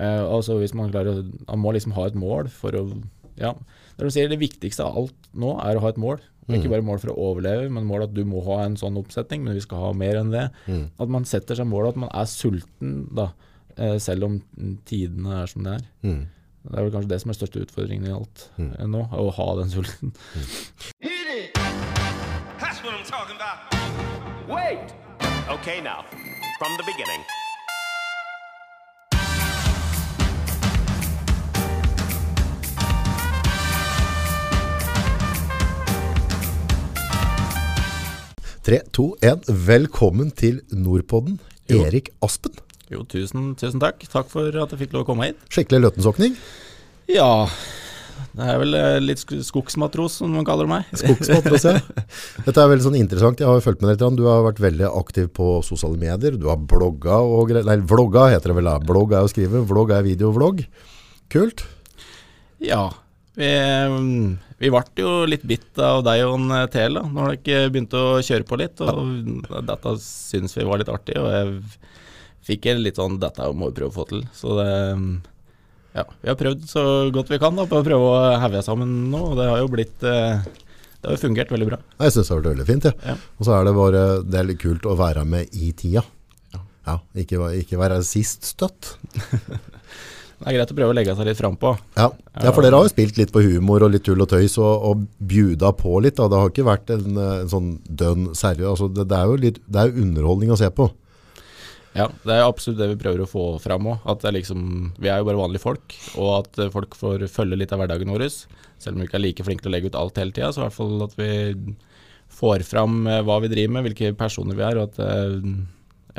Eh, altså hvis Man klarer man må liksom ha et mål for å ja, det, du sier, det viktigste av alt nå er å ha et mål. Mm. Ikke Mm. bare mål for å overleve, men mål at du må ha en sånn oppsetning, men vi skal ha mer enn det. Mm. At man setter seg mål, at man er sulten, da, eh, selv om tidene er som det er. Mm. Det er vel kanskje det som er største utfordringen i alt Mm. eh, nå, å ha den sulten. About. Wait! Okay, now, from the beginning. Tre, to, én. Velkommen til Nordpodden, Jo. Erik Aspen. Jo, tusen, tusen takk. Takk for at jeg fikk lov å komme hit. Skikkelig løtensåkning. Ja, det er vel eh, litt skogsmatros, som man kaller meg. Skogsmatros, ja. Dette er veldig sånn interessant. Jeg har jo fulgt med deg. Du har vært veldig aktiv på sosiale medier. Du har blogga og greier. Nei, vlogga heter det vel da. Blogg er å skrive. Vlogg er videovlogg. Kult. Ja, vi, mm, vi ble jo litt bitt av deg og en Tel da, når dere begynte å kjøre på litt. Og dette syns vi var litt artig, og jeg fikk en litt sånn Dette må vi prøve å få til. Så det Ja, vi har prøvd så godt vi kan da, på å prøve å heve sammen nå, og det har jo blitt eh, Det har jo fungert veldig bra. Jeg syns det har vært veldig fint. Ja. Ja. Og så er det bare det er litt kult å være med i tida. Ja. Ja, ikke, ikke være sist støtt. Det er greit å prøve å legge seg litt frampå. Ja. ja, for dere har jo spilt litt på humor og litt tull og tøys og, og bjuda på litt. Da. Det har ikke vært en, en sånn dønn seriøs altså, det, det er jo litt, det er underholdning å se på. Ja, det er absolutt det vi prøver å få fram òg. At det er liksom, vi er jo bare vanlige folk, og at folk får følge litt av hverdagen vår. Selv om vi ikke er like flinke til å legge ut alt hele tida, så i hvert fall at vi får fram eh, hva vi driver med, hvilke personer vi er, og at eh,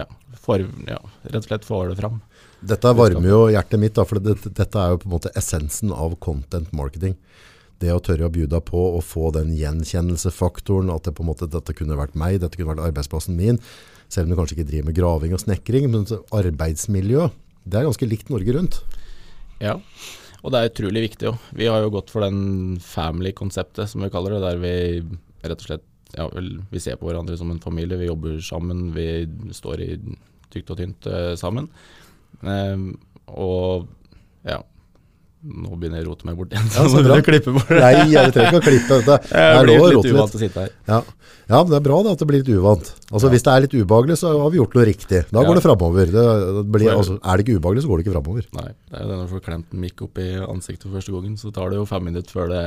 ja, får, ja, rett og slett får det fram. Dette varmer jo hjertet mitt, da, for det, dette er jo på en måte essensen av content marketing. Det å tørre å bjuda på å få den gjenkjennelsefaktoren, at det på en måte, dette kunne vært meg, dette kunne vært arbeidsplassen min, selv om du kanskje ikke driver med graving og snekring, men arbeidsmiljø, det er ganske likt Norge rundt. Ja, og det er utrolig viktig òg. Vi har jo gått for den family-konseptet, som vi kaller det, der vi rett og slett ja, vi ser på hverandre som en familie. Vi jobber sammen, vi står i tykt og tynt eh, sammen. Ehm, og ja Nå begynner jeg å rote meg bort igjen. Ja, så bra. klippe bort. Nei, jeg trenger ikke å klippe. Det er lov å rote litt. å sitte her. Ja. ja, men det er bra da, at det blir litt uvant. Altså, Hvis det er litt ubehagelig, så har vi gjort noe riktig. Da Ja. går det framover. Det, blir, altså, er det ikke ubehagelig, så går det ikke framover. Nei, det er jo det når du får klemt en mikk opp i ansiktet for første gangen, så tar det jo fem minutter før det,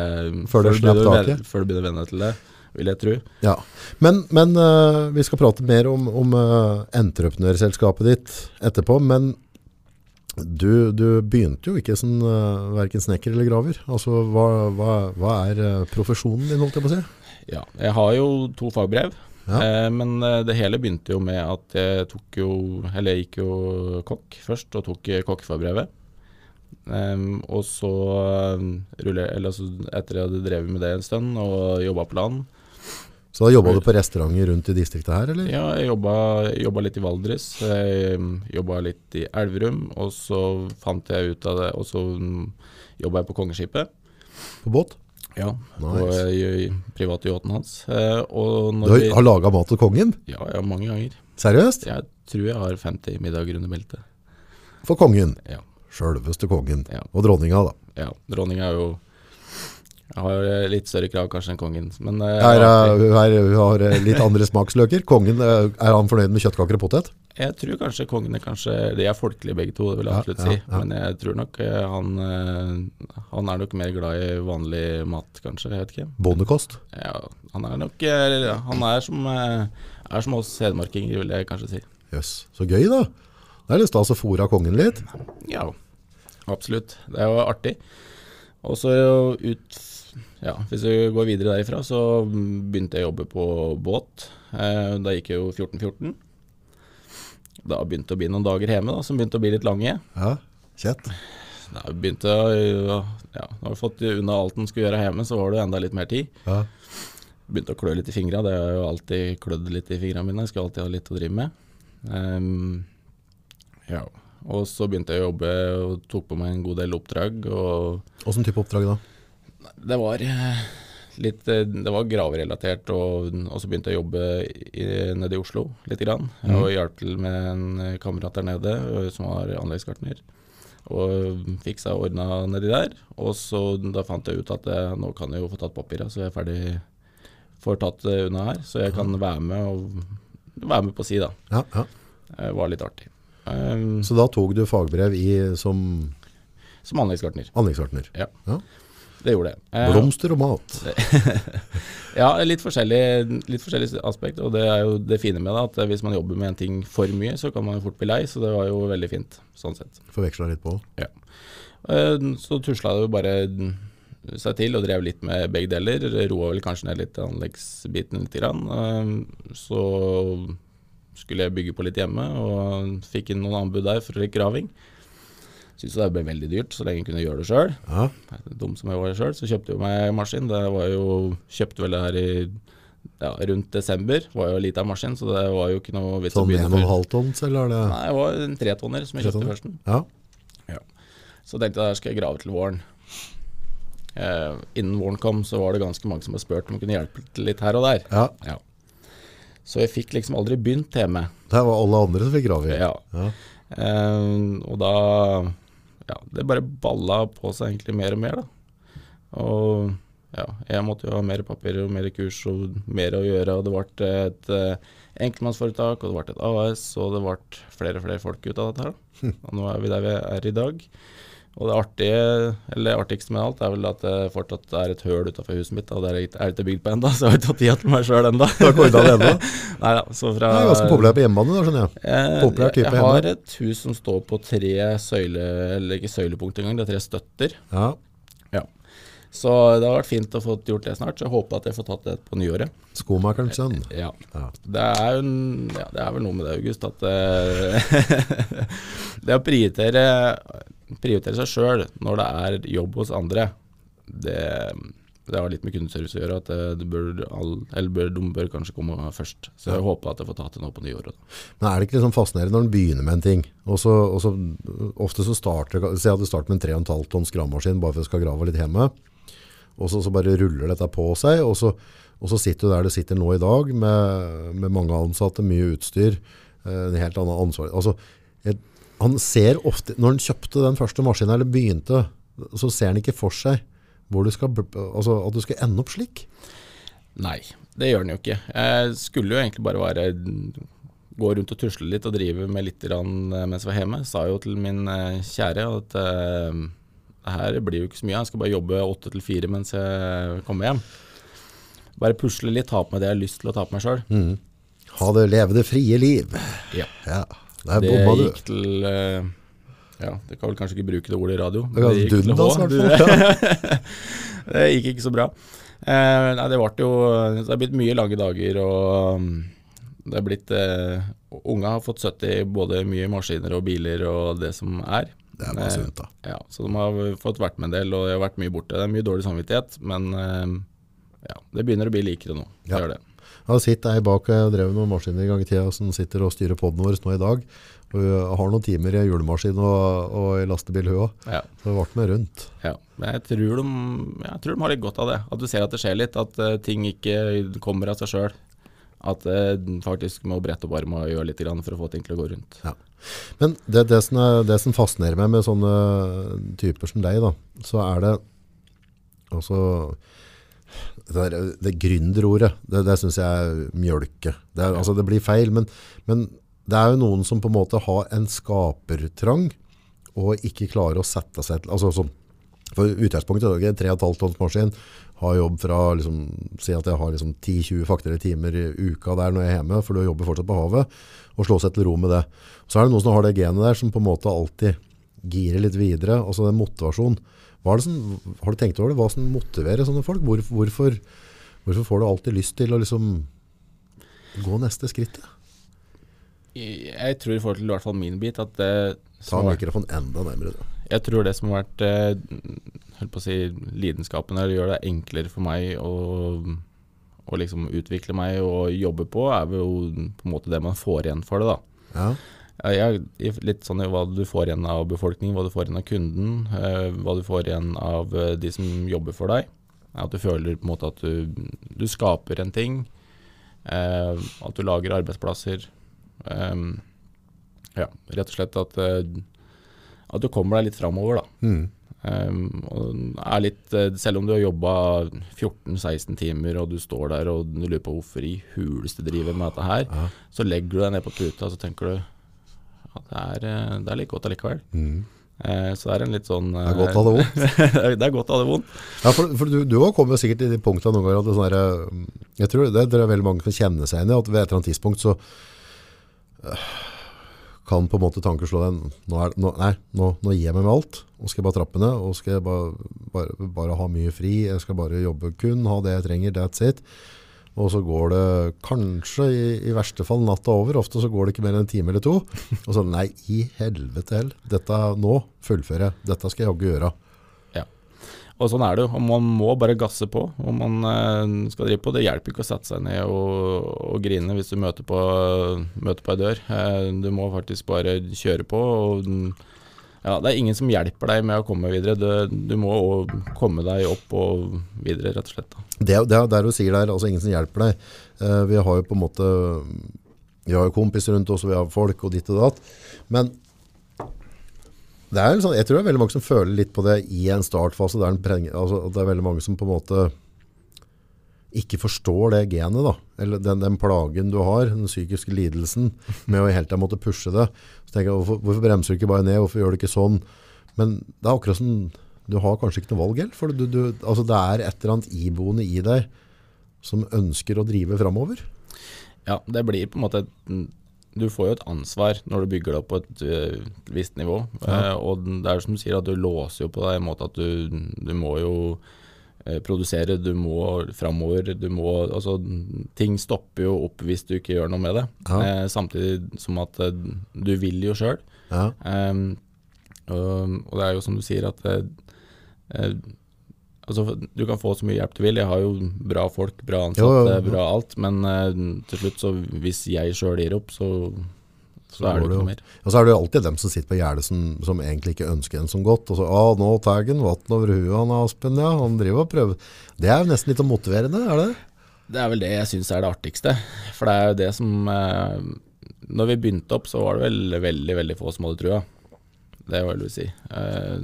Før det før det, før det begynner å venne til det, vil jeg tro. Ja. Men, men uh, vi skal prate mer om, om uh, entreprenørselskapet ditt etterpå. Men du, du begynte jo ikke som uh, verken snekker eller graver. Altså, hva, hva, hva er eh, profesjonen din, holdt jeg på å si? Ja, jeg har jo to fagbrev, Ja. eh, men eh, det hele begynte jo med at jeg tok jo, eller jeg gikk jo kokk først, og tok eh, kokkefagbrevet. Um, og så eh, ruller, eller altså, etter jeg hadde drevet med det en stund og jobba på land, Så da jobba du på restauranter rundt i distriktet her, eller? ja, jeg jobba, litt i Valdres, jeg jobba litt i Elverum, og så fant jeg ut av det, og så mm, jobba jeg på Kongeskipet. På båt? Ja, på Nice. eh, private yachten hans. Eh, Du har, har laga mat til kongen? ja, ja, mange ganger. Seriøst? Jeg tror jeg har 50 middager under beltet. For kongen. Ja. Sjølveste kongen. Ja. Og dronninga, da. ja. Dronninga er jo jeg har eh, litt større krav kanskje enn kongen. Men eh, er- er, hun har eh, litt andre smaksløker. Kongen, er han fornøyd med kjøttkaker og potet? jeg tror kanskje kongen er kanskje De er folkelige begge to, det vil jeg Ja, absolutt ja, si. ja. Men jeg tror nok han Han er nok mer glad i vanlig mat, kanskje. Jeg vet ikke. Bondekost. Ja, han er nok Han er som, er som oss hedmarkinger, vil jeg kanskje si. Jøss, så gøy da. Det er litt stas å fòre kongen litt. Ja, absolutt. Det er jo artig. Og så ut Ja, hvis vi går videre derifra, så begynte jeg å jobbe på båt. Eh, da gikk jeg jo 14-14. Da begynte det å bli noen dager hjemme da, som begynte å bli litt lange. Ja, kjett. Da begynte Ja, når du fått unna alt en skulle gjøre hjemme, så var det enda litt mer tid. Ja. Begynte å klø litt i fingra. Det har jo alltid klødd litt i fingrene mine. Jeg skulle alltid ha litt å drive med. Um, ja. Og så begynte jeg å jobbe og tok på meg en god del oppdrag. Og Hvordan type oppdrag da? Det var eh, litt eh, Det var graverelatert. Og, og så begynte jeg å jobbe i, nede i Oslo litt. Grann, Og hjalp til med en kamerat der nede eh, som var anleggsgartner. Og fiksa og ordna nedi der. Og så da fant jeg ut at jeg, nå kan jeg jo få tatt papira, så jeg er ferdig får tatt det unna her. Så jeg kan være med og være med på si, da. Ja, ja. Det var litt artig. Um, Så da tok du fagbrev i, som som anleggsgartner. anleggsgartner. Ja, Ja. Det gjorde jeg. Eh, Blomster og mat. Ja, litt forskjellig, litt forskjellig aspekt, og det er jo det fine med det, at hvis man jobber med en ting for mye, så kan man jo fort bli lei, så det var jo veldig fint, sånn sett. Forveksla litt på. Ja. Eh, Så tusla det jo bare seg til og drev litt med begge deler. Roa vel kanskje ned litt anleggsbiten lite Grann. Eh, Så skulle jeg bygge på litt hjemme, og fikk inn noen anbud der for litt graving. Syntes det ble veldig dyrt, så lenge jeg kunne gjøre det sjøl. Ja. Dum som jeg var sjøl, så kjøpte jeg meg maskin. Det var jo Kjøpte vel det her i ja, rundt desember. Var jo lita maskin, så det var jo ikke noe vits å Sånn begynne 1,5 før. tons, eller er det Nei, det var en tretonner som jeg kjøpte først. Ja. Så tenkte jeg der skal jeg grave til våren. Eh, innen våren kom, så var det ganske mange som hadde spurt om jeg kunne hjelpe til litt her og der. ja. Ja. Så jeg fikk liksom aldri begynt hjemme. Det var alle andre som fikk grave i. Ja. Ja. Eh, og da Ja, det bare balla på seg egentlig mer og mer, da. Og ja, jeg måtte jo ha mer papirer og mer kurs og mer å gjøre. Og det ble et eh, enkeltmannsforetak, og det ble et AS, og det ble flere og flere folk ut av dette her. Og nå er vi der vi er i dag. Og det artige, eller artigste med alt er vel at det fortsatt er et høl utafor huset mitt, og det er ikke- ikke bygd på ennå, så jeg har ikke tatt tid til meg sjøl ennå. Du har ikke ordna det ennå? Nei da, så fra Det er ganske populær på hjemmebane, da, skjønner jeg. Eh, Populær type Jeg har hjemme. et hus som står på tre søyle, eller ikke søylepunkt engang, det er tre støtter. Ja. Så det har vært fint å få gjort det snart, så jeg håper at jeg får tatt det på nyåret. Skomakerens sønn. Ja. Ja. Det er jo ja, det er vel noe med det, August, at eh, det å prioritere, prioritere seg sjøl når det er jobb hos andre, det, det har litt med kundeservice å gjøre. At det, det bør, eller de bør kanskje komme først. Så jeg håper at jeg får tatt det nå på nyåret. Men er det ikke liksom fascinerende når en begynner med en ting, og så, ofte så starter Si at du starter med en 3,5 tonns gravemaskin bare for å skal grave litt hjemme, og så, så bare ruller dette på seg, og så, og så sitter du der du sitter nå i dag med, med mange ansatte, mye utstyr, eh, en helt annen ansvar. Altså, et, han ser ofte, når han kjøpte den første maskinen, eller begynte, så ser han ikke for seg hvor du skal, altså, at du skal ende opp slik. Nei, det gjør han jo ikke. Jeg skulle jo egentlig bare være gå rundt og tusle litt og drive med litt mens jeg var hjemme. Sa jo til min eh, kjære at eh, her blir jo ikke så mye, jeg skal bare jobbe åtte til fire mens jeg kommer hjem. Bare pusle litt, ta på meg det jeg har lyst til å ta på meg sjøl. Ha det, leve det frie liv. Ja. Ja, der Det bomma du. gikk til eh, Ja, det kan vel kanskje ikke bruke det ordet i radio. Det det gikk til H. i det gikk ikke så bra. Eh, nei, det ble jo Det har blitt mye lange dager, og det er blitt eh, Unga har fått 70 både mye maskiner og biler og det som er. Det er bare sunt, da. Ja, så de har fått vært med en del, og jeg har vært mye borte. Det er mye dårlig samvittighet, men eh, ja, det begynner å bli likere nå. Det Ja. gjør det. Jeg sitter ei bak og drev noen maskiner i gang i tida som sitter og styrer podden vår nå i dag. Og vi har noen timer i hjulmaskin og, og i lastebil hun også. Ja. Så vi ble med rundt. Ja, men jeg tror, de, jeg tror de har litt godt av det. At du ser at det skjer litt. At eh, ting ikke kommer av seg sjøl. At uh, faktisk må brette opp armen og gjøre litt grann for å få ting til å gå rundt. Ja. Men det, det, som er, det som fascinerer meg med sånne typer som deg, da, så er det altså det, der, det gründerordet, det, det syns jeg er mjølke. Det, er, altså, det blir feil, men, men det er jo noen som på en måte har en skapertrang og ikke klarer å sette seg til altså, For utgangspunktet er det 3,5 tonns maskin. Har jobb fra liksom, Si at jeg har liksom 10-20 faktere timer i uka der når jeg er hjemme, for du jobber fortsatt på havet. Og slå seg til ro med det. Så er det noen som har det genet der som på en måte alltid girer litt videre. Altså den motivasjonen. Som, har du tenkt over det? Hva som motiverer sånne folk? Hvor, hvorfor, hvorfor får du alltid lyst til å liksom gå neste skrittet? Jeg tror i forhold til i hvert fall min bit at det Ta mikrofonen enda nærmere. Da. Jeg tror det som har vært eh, på å si, lidenskapen her, gjør det enklere for meg å, å liksom utvikle meg og jobbe på, er jo på en måte det man får igjen for det. da. Ja. Ja, Jeg litt sånn hva du får igjen av befolkningen, hva du får igjen av kunden, eh, hva du får igjen av eh, de som jobber for deg. At du føler på en måte at du, du skaper en ting, eh, at du lager arbeidsplasser. Ja, rett og slett at, at du kommer deg litt framover, da. Um, og er litt, eh, selv om du har jobba 14-16 timer og du står der og du lurer på hvorfor i huleste driver med dette her, så legger du deg ned på puta og så tenker du at det er, eh, det er litt godt allikevel. Eh, så det er en litt sånn Det er godt å ha det vondt. det er godt å ha det vondt. Ja, for, for du, du har kommet sikkert til de punktene noen ganger at det er sånn her, jeg tror det, det er veldig mange som kjenner seg inn i at ved et eller annet tidspunkt så øh, kan på en måte tankeslå den. nå, er, nå, nei, nå, nå gir jeg meg med alt, og skal jeg bare trappe ned, og skal jeg bare, bare, bare ha mye fri, jeg skal bare jobbe kun, ha det jeg trenger, that's it. Og så går det kanskje i, i verste fall natta over, ofte så går det ikke mer enn en time eller to. Og så nei, i helvete hell, dette nå fullfører jeg, dette skal jeg jaggu gjøre. Og sånn er det jo. og Man må bare gasse på. om man eh, skal drive på. Det hjelper ikke å sette seg ned og, og grine hvis du møter på, møter på ei dør. Eh, du må faktisk bare kjøre på. og ja, Det er ingen som hjelper deg med å komme videre. Du, du må komme deg opp og videre, rett og slett. Det, er- det er du sier der, altså ingen som hjelper deg. Eh, vi har jo på en måte, vi har jo kompiser rundt oss, og vi har folk og ditt og datt. Men det er sånn, jeg tror det er veldig mange som føler litt på det i en startfase. Der en altså, det er veldig mange som på en måte ikke forstår det genet da, eller den, den plagen du har, den psykiske lidelsen, med å i hele tatt måtte pushe det. Så tenker jeg, hvorfor, hvorfor bremser du ikke bare ned, hvorfor gjør du ikke sånn? Men det er akkurat som, du har kanskje ikke noe valg, helt, for du, du, altså det er et eller annet iboende i deg som ønsker å drive fremover. Ja, det blir på en måte Du får jo et ansvar når du bygger det opp på et uh, visst nivå. Eh, og det er som du sier, at du låser jo på deg i en måte at du, du må jo uh, produsere, du må framover, du må Altså, ting stopper jo opp hvis du ikke gjør noe med det. Ja. Samtidig som at du vil jo sjøl. Ja. Og, det er jo som du sier at Altså, du kan få så mye hjelp du vil. Jeg har jo bra folk, bra ansatte, Jo, jo, jo. bra alt. Men uh, til slutt, så hvis jeg sjøl gir opp, så, så, er det ikke mer. Og så er det jo alltid dem som sitter på gjerdet som, som egentlig ikke ønsker en som godt. Og så, ah, nå tar han vann over huet, han Aspen, ja. Han driver og prøver. Det er jo nesten litt motiverende, er det? Det er vel det jeg syns er det artigste. For det er jo det som uh, Når vi begynte opp, så var det vel veldig, veldig få som hadde trua. Det vil jeg si. Eh,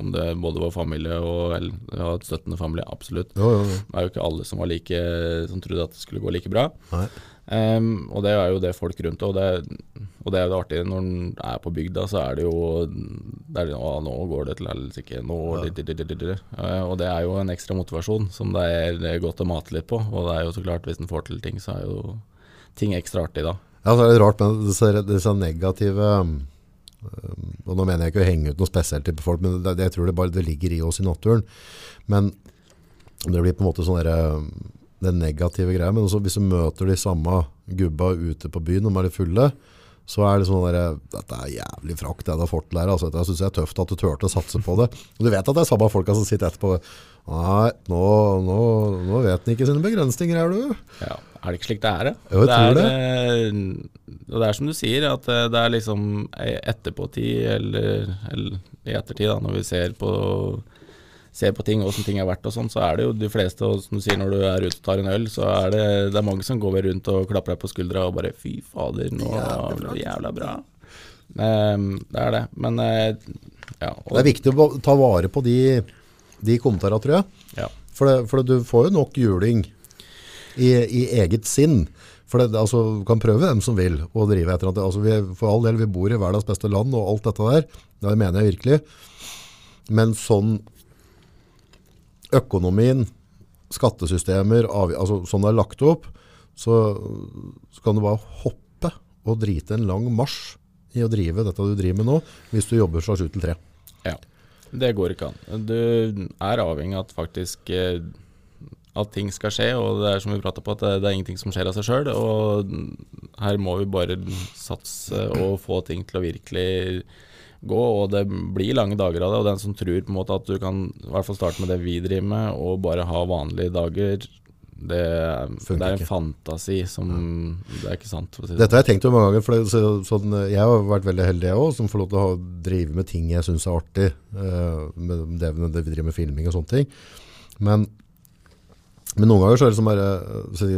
om det både var familie og ja, støttende familie, absolutt. Jo, jo, jo. Det er jo ikke alle som var like Som trodde at det skulle gå like bra. Ehm, og det er jo det folk rundt og det, og det er jo det artige når en er på bygda, så er det jo det er, Å, nå går det til helsike. Nå ja. dit, dit, dit, di- di. Eh, Og det er jo en ekstra motivasjon som det er, det er godt å mate litt på. Og det er jo så klart, hvis en får til ting, så er jo ting ekstra artig da. Ja, så er det rart med disse, disse negative um, Og nå mener jeg ikke å henge ut noe spesielt på folk, men det, jeg tror det bare det ligger i oss i naturen. Men det blir på en måte sånn der, um, den negative greia. Men også hvis du møter de samme gubba ute på byen, de er litt fulle, så er det sånn der, dette er jævlig frakt det du har fått til her. Altså, dette synes jeg er tøft at du turte å satse på det. Og du vet at det er samme folka som sitter etterpå. Nei, nå, nå, nå vet han ikke sine begrensninger er du. Ja, er det ikke slik det er, da? Jo, jeg tror det. Er, det. og det er som du sier, at eh, det er liksom i etterpåtid, eller, eller i ettertid, da, når vi ser på ser på ting, åssen ting er verdt og sånn, så er det jo de fleste, og som du sier når du er ute og tar en øl, så er det, det er mange som går rundt og klapper deg på skuldra og bare fy fader, nå ble det jævla bra. Um, det er det. Men uh, ja. Og, Det er viktig å ta vare på de, de kommentarene, tror jeg. ja. For, det, for du får jo nok juling i, i eget sinn. For det, det, altså, du kan prøve hvem som vil å drive etter at altså, vi, For all del, vi bor i verdens beste land og alt dette der. Det mener jeg virkelig. Men sånn økonomien, skattesystemer, avgi- altså, sånn det er lagt opp, så, så kan du bare hoppe og drite en lang marsj i å drive dette du driver med nå, hvis du jobber fra 7 til 3. Ja, det går ikke an. Du er avhengig av at faktisk eh, at ting skal skje, og det er som vi prata på, at det, det er ingenting som skjer av seg sjøl. Og her må vi bare satse og få ting til å virkelig gå, og det blir lange dager av det. Og den som tror på en måte at du kan i hvert fall starte med det vi driver med, og bare ha vanlige dager, det, det er en ikke. fantasi som Det er ikke sant. Si det. Dette har jeg tenkt jo mange ganger, for det, så, sånn, jeg har vært veldig heldig jeg også, som får lov til å drive med ting jeg synes er artig, Uh, med det, med det vi driver med filming og sånne ting. Men, men noen ganger så er det som bare, så,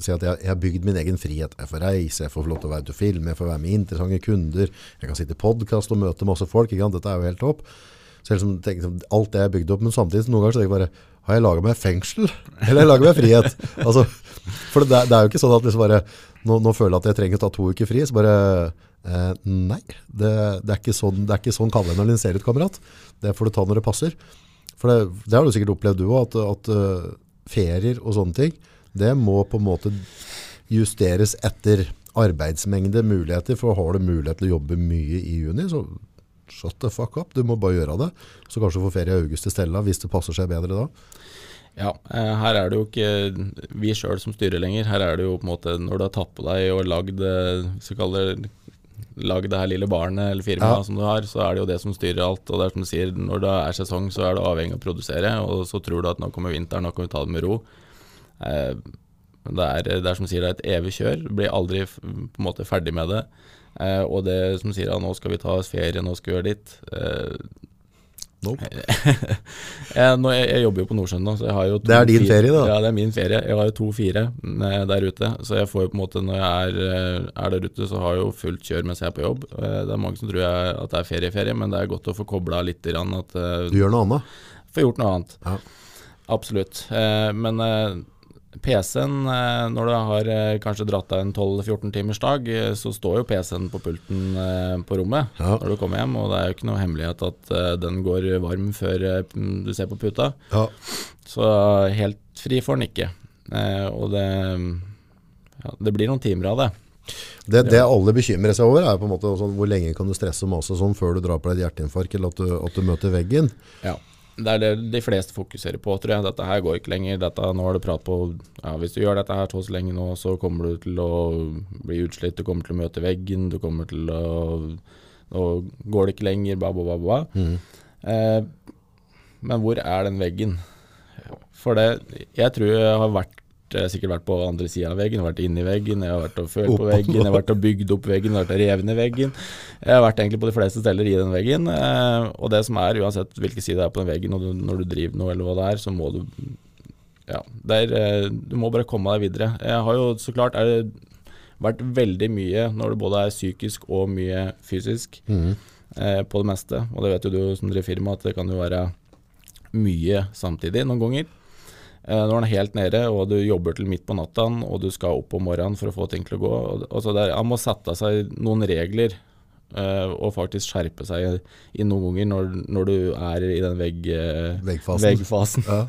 si at jeg, jeg har bygd min egen frihet. Jeg får reise, jeg får lov til å være ute og filme, jeg får være med interessante kunder, jeg kan sitte i podcast og møte masse folk. Dette er jo helt topp. Så jeg liksom tenker, sånn, alt det jeg har bygd opp, men samtidig noen ganger så tenker jeg bare, har jeg laget meg fengsel? Eller har jeg laget meg frihet? altså, for det, det er jo ikke sånn at liksom bare, nå, nå føler jeg at jeg trenger å ta to uker fri, så bare, eh, nei, det, det, er ikke sånn, det er ikke sånn kalenderen din ser ut, kamerat. Det får du ta når det passer. For det, det har du sikkert opplevd du også, at, at uh, ferier og sånne ting, det må på en måte justeres etter arbeidsmengde, muligheter, for har du mulighet til å jobbe mye i juni, så shut the fuck up, du må bare gjøre det. Så kanskje få ferie i august i stedet, hvis det passer seg bedre da. Ja, eh, her er det jo ikke vi sjøl som styrer lenger. Her er det jo på en måte når du har tatt på deg og lagd eh, så kaller det Lagd det her lille barnet eller firmaet Ja. som du har, så er det jo det som styrer alt. Og det er som du sier, når det er sesong, så er du avhengig av å produsere, og så tror du at nå kommer vinteren, nå kan vi ta det med ro. Eh, men det er, det er som sier, det er et evig kjør. Blir aldri på en måte ferdig med det. Eh, og det som sier at nå skal vi ta oss ferie, nå skal vi gjøre ditt. Eh, Nope. jeg, nå, jeg, jeg jobber jo på Nordsjøen nå, så jeg har jo to Det er din ferie, da. Ja, det er min ferie. Jeg har jo to-fire der ute, så jeg får jo på en måte når jeg er, eh, er der ute, så har jeg jo fullt kjør mens jeg er på jobb. Eh, Det er mange som tror jeg at det er ferieferie, men det er godt å få kobla litt. At eh, Du gjør noe annet. Får gjort noe annet. Ja. Absolutt. Eh, men eh, PC-en, eh, når du har eh, kanskje dratt deg en 12-14 timers dag, eh, så står jo PC-en på pulten på rommet Ja. når du kommer hjem, og det er jo ikke noe hemmelighet at den går varm før du ser på puta. Ja. Så helt fri får den ikke. Og det, ja, det blir noen timer av det. Det, det alle bekymrer seg over, er på en måte hvor lenge kan du stresse og også sånn før du drar på deg et hjerteinfarkt, eller at du, at du møter veggen. Ja. Det er det de fleste fokuserer på, tror jeg. Dette her går ikke lenger. Dette, nå har du prat på ja, Hvis du gjør dette her så lenge nå, så kommer du til å bli utslitt. Du kommer til å møte veggen. Du kommer til å Nå går det ikke lenger, bla, bla, bla. Mm. Eh, men hvor er den veggen? For det Jeg tror jeg har vært jeg har sikkert vært på andre sida av veggen, jeg har vært inni veggen, jeg har vært og følt på veggen, jeg har vært og bygd opp veggen, jeg har vært og revet ned veggen. Jeg har vært egentlig på de fleste steder i den veggen. Eh, og det som er, uansett hvilken side det er på den veggen, og du, når du driver noe eller hva det er, så må du Ja, der, eh, du må bare komme deg videre. Jeg har jo så klart er vært veldig mye når det både er psykisk og mye fysisk eh, på det meste. Og det vet jo du som driver firma, at det kan jo være mye samtidig noen ganger. Eh, når den er helt nede, og du jobber til midt på natta, og du skal opp om morgenen for å få ting til å gå. Altså der, han må sette seg noen regler, eh, og faktisk skjerpe seg i noen ganger når, når du er i den vegg, eh, Veggfasen. veggfasen. Ja.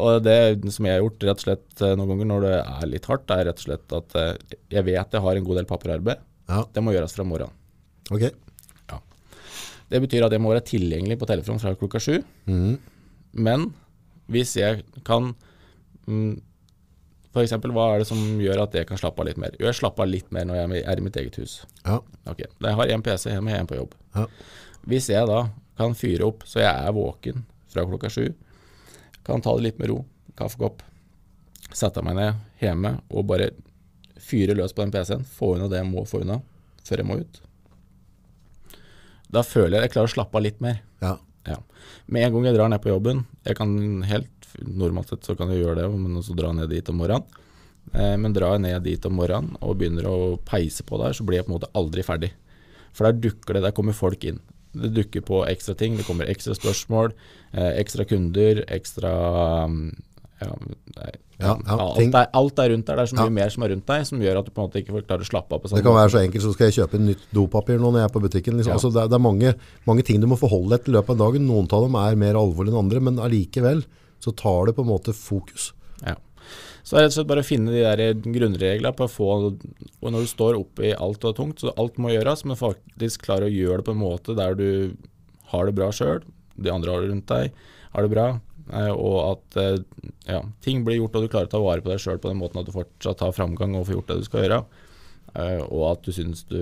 Og det som jeg har gjort rett og slett noen ganger når det er litt hardt, er rett og slett at jeg vet jeg har en god del papirarbeid. Ja, Det må gjøres fra morgenen. ok. Det betyr at jeg må være tilgjengelig på telefonen fra klokka sju. Mm. Men hvis jeg kan mm, For eksempel, hva er det som gjør at jeg kan slappe av litt mer? Jo, jeg slapper av litt mer når jeg er i mitt eget hus. Ja, Ok, Jeg har én PC hjemme, er på jobb. ja. Hvis jeg da kan fyre opp så jeg er våken fra klokka sju, kan ta det litt med ro, kaffekopp, sette meg ned hjemme og bare fyre løs på den PC-en, få unna det jeg må få unna før jeg må ut. Da føler jeg at jeg klarer å slappe av litt mer. ja. Ja. Med en gang jeg drar ned på jobben, jeg kan helt normalt sett så kan jeg gjøre det, men også dra ned dit om morgenen. Eh, men drar jeg ned dit om morgenen og begynner å peise på der, så blir jeg på en måte aldri ferdig. For der dukker det, der kommer folk inn. Det dukker på ekstra ting, det kommer ekstra spørsmål, eh, ekstra kunder, ekstra um, ja, Ja, ja, alt, er, alt er rundt der. Det er så mye mer som er rundt deg, som gjør at du på en måte ikke får klare å slappe av Det kan være så enkelt, så skal jeg kjøpe nytt dopapir nå når jeg er på butikken. Liksom. Altså, det, er, det er mange, mange ting du må forholde deg til i løpet av dagen. Noen av dem er mer alvorlige enn andre, men allikevel så tar det på en måte fokus. Ja. Så det er rett og slett bare å finne de der grunnreglene på å få Og når du står oppe i alt og tungt, så alt må gjøres, men faktisk klare å gjøre det på en måte der du har det bra sjøl, de andre har det rundt deg, har det bra, og at eh, ja, ting blir gjort og du klarer å ta vare på deg sjøl på den måten at du fortsatt har framgang og får gjort det du skal gjøre. eh, Og at du syns du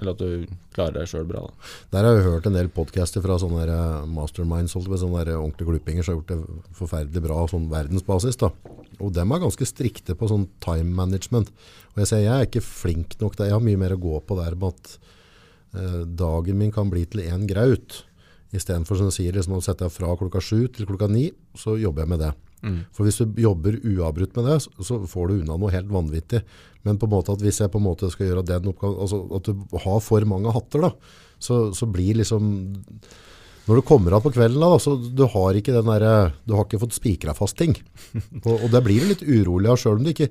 Eller at du klarer deg sjøl bra. Da. Der har jeg hørt en del podcaster fra sånne eh, masterminds, sånne ordentlige klippinger som har gjort det forferdelig bra sånn verdensbasis. Da. Og dem er ganske strikte på sånn time management. Og jeg sier, jeg er ikke flink nok der. Jeg har mye mer å gå på der med at eh, dagen min kan bli til en graut. I stedet for som du sier, liksom, å sette deg fra klokka sju til klokka ni, så jobber jeg med det. For hvis du jobber uavbrutt med det, så, får du unna noe helt vanvittig. Men på en måte at hvis jeg på en måte skal gjøre den oppgaven, altså at du har for mange hatter da, så, så blir liksom når du kommer av på kvelden, da, så du har ikke den der, du har ikke fått spikra fast ting. Og, og det blir du litt urolig av, selv om du ikke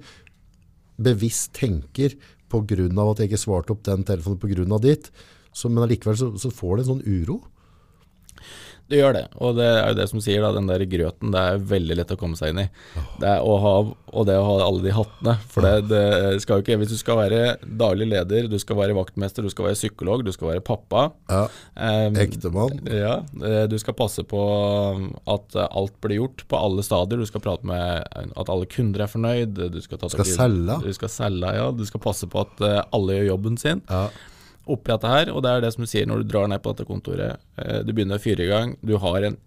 bevisst tenker av at jeg ikke svarte opp den telefonen av ditt. Så, men allikevel så, så får du en sånn uro. Det gjør det, og det er jo det som sier da, den der grøten, det er veldig lett å komme seg inn i. Det er ha, og det å ha alle de hattene. For det, det skal jo ikke, hvis du skal være daglig leder, du skal være vaktmester, du skal være psykolog, du skal være pappa. Ja, um, Ektemann. Ja, eh, du skal passe på at alt blir gjort på alle stadier. Du skal prate med at alle kunder er fornøyd. Du skal, ta Skal selge. Du skal selge, ja. Du skal passe på at eh, alle gjør jobben sin Ja. Oppi dette her, og det er det som du sier når du drar ned på dette kontoret. Eh, du begynner å fyre i gang. Du har en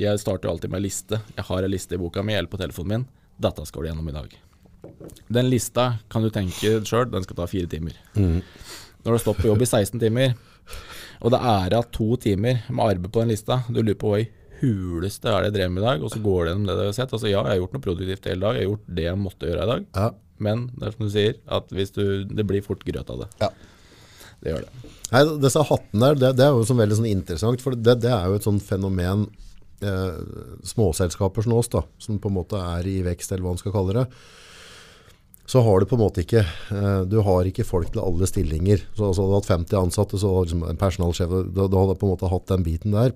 Jeg starter alltid med en liste. Jeg har en liste i boka mi eller på telefonen min. Dette skal du gjennom i dag. Den lista kan du tenke sjøl, den skal ta fire timer. Når du stått på jobb i 16 timer, og det er av to timer med arbeid på den lista, du lurer på hva i huleste er det jeg drev med i dag, og så går du gjennom det du har sett. Altså ja, jeg har gjort noe produktivt hele dag, jeg har gjort det jeg måtte gjøre i dag, Ja. men det er som du sier, at hvis du, det blir fort grøt av det. Ja. Det gjør det. Nei, disse hattene der, det, det er jo sånn veldig sånn interessant, for det, det er jo et sånn fenomen eh, småselskaper som oss da, som på en måte er i vekst, eller hva man skal kalle det, så har du på en måte ikke, eh, du har ikke folk til alle stillinger. Så altså, du hatt 50 ansatte, så hadde liksom en personalsjef, du, da hadde på en måte hatt den biten der.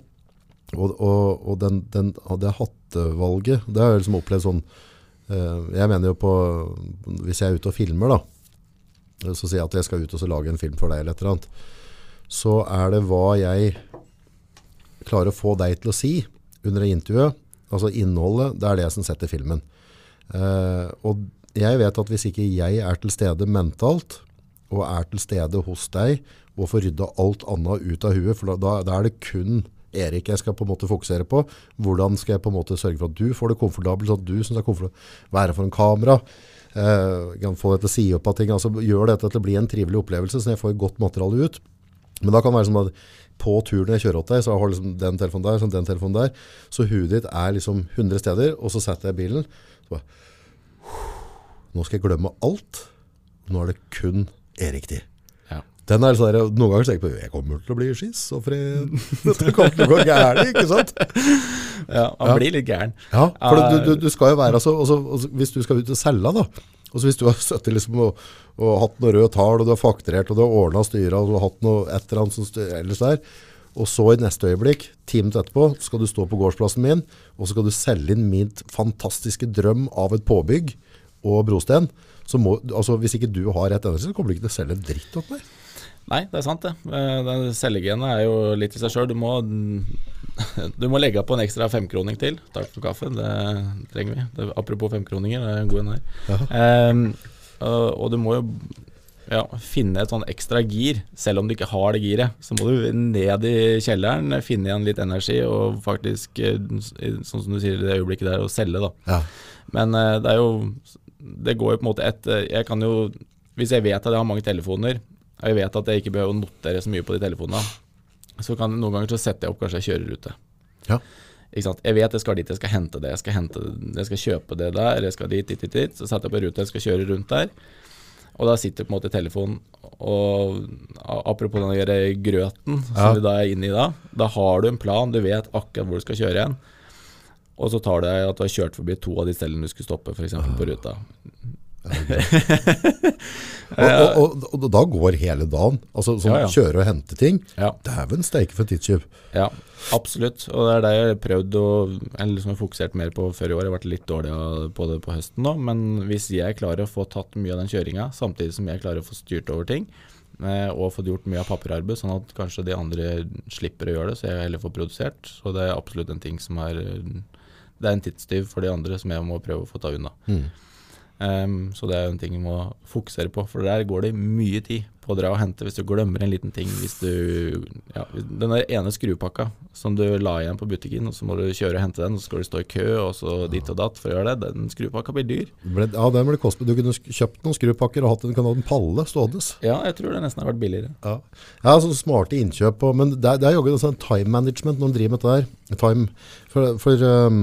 Og, og, og den, den, det hattevalget, det har jeg liksom opplevd sånn, eh, jeg mener jo på, hvis jeg er ute og filmer da, så sier jeg at jeg skal ut og lage en film for deg eller et eller annet, så er det hva jeg klarer å få deg til å si under intervjuet, altså innholdet, det er det som setter filmen. Uh, og jeg vet at hvis ikke jeg er til stede mentalt, og er til stede hos deg, og får rydda alt annet ut av huet, for da, da er det kun Erik jeg skal på en måte fokusere på. Hvordan skal jeg på en måte sørge for at du får det komfortabelt, sånn at du syns det er komfortabelt være foran kamera, eh, kan få deg si opp av ting, altså gjør dette til å bli en trivelig opplevelse, så jeg får godt materiale ut. Men da kan det være som at på turen jeg kjører åt deg, så har jeg liksom den telefonen der, sånn den telefonen der, så huet ditt er liksom 100 steder, og så setter jeg bilen, så bare, nå skal jeg glemme alt, nå er det kun Erik tid. Den er sånn der, noen ganger tenker jeg på, jeg kommer til å bli schizofren. Dette kommer til å gå gærent, ikke sant? Ja, han Ja. blir litt gæren. Ja, for du, du, du skal jo være, altså, altså, altså, hvis du skal ut og selge da, og hvis du har sittet liksom og, og hatt noe rød tall, og du har fakturert, og du har ordnet styret, og du har hatt noe et eller annet som ellers der, og så i neste øyeblikk, ti minutter etterpå, skal du stå på gårdsplassen min, og så skal du selge inn min fantastiske drøm av et påbygg og brosten, så må, altså hvis ikke du har rett endelse, så kommer du ikke til å selge en dritt opp meg. Nei, det er sant det. Eh, Den Cellegenet er jo litt i seg sjøl. Du, du må legge på en ekstra femkroning til. Takk for kaffen, det trenger vi. Det, apropos femkroninger, det er en god en her. Um, og, og du må jo ja, finne et sånn ekstra gir, selv om du ikke har det giret. Så må du ned i kjelleren, finne igjen litt energi og faktisk, eh, sånn som du sier i det øyeblikket der, å selge, da. Ja. Men eh, det er jo Det går jo på en måte et Jeg kan jo Hvis jeg vet at jeg har mange telefoner, jeg vet at jeg ikke behøver å notere så mye på de telefonene, så kan noen ganger så setter jeg opp kanskje en kjørerute. Ja. Jeg vet jeg skal dit, jeg skal hente det, jeg skal, hente, jeg skal kjøpe det der, jeg skal dit, dit, dit, dit. Så setter jeg opp en rute, jeg skal kjøre rundt der. Og da sitter på en måte telefonen og Apropos den der grøten som Ja. vi da er inne i da. Da har du en plan, du vet akkurat hvor du skal kjøre igjen. Og så tar det at du har kjørt forbi to av de stedene du skulle stoppe, f.eks. på ruta. Og, og, og, og da går hele dagen, altså sånn Ja, ja. kjøre og hente ting, Ja. dæven steike for tidstyv. Ja, absolutt. Og det er det jeg har prøvd å liksom har fokusert mer på før i år. Jeg har vært litt dårlig på det på høsten nå. Men hvis jeg klarer å få tatt mye av den kjøringa, samtidig som jeg klarer å få styrt over ting, eh, og fått gjort mye av papirarbeid, sånn at kanskje de andre slipper å gjøre det, så jeg heller får produsert. Så det er absolutt en ting som er Det er en tidstyv for de andre som jeg må prøve å få ta unna. Ehm, så det er jo en ting vi må fokusere på, for der går det mye tid på å dra og hente hvis du glemmer en liten ting. Hvis du ja, Den der ene skrupakka som du la igjen på butikken, og så må du kjøre og hente den, og så skal du stå i kø, og så dit og datt for å gjøre det. Den skrupakka blir dyr. Ble, ja, den ble kostbar. Du kunne kjøpt noen skrupakker og hatt en, en palle stående. Ja, jeg tror det nesten har vært billigere. Ja, ja sånn smarte innkjøp. Og, men det det er jaggu sånn time management når man driver med dette der. Time, for, for um,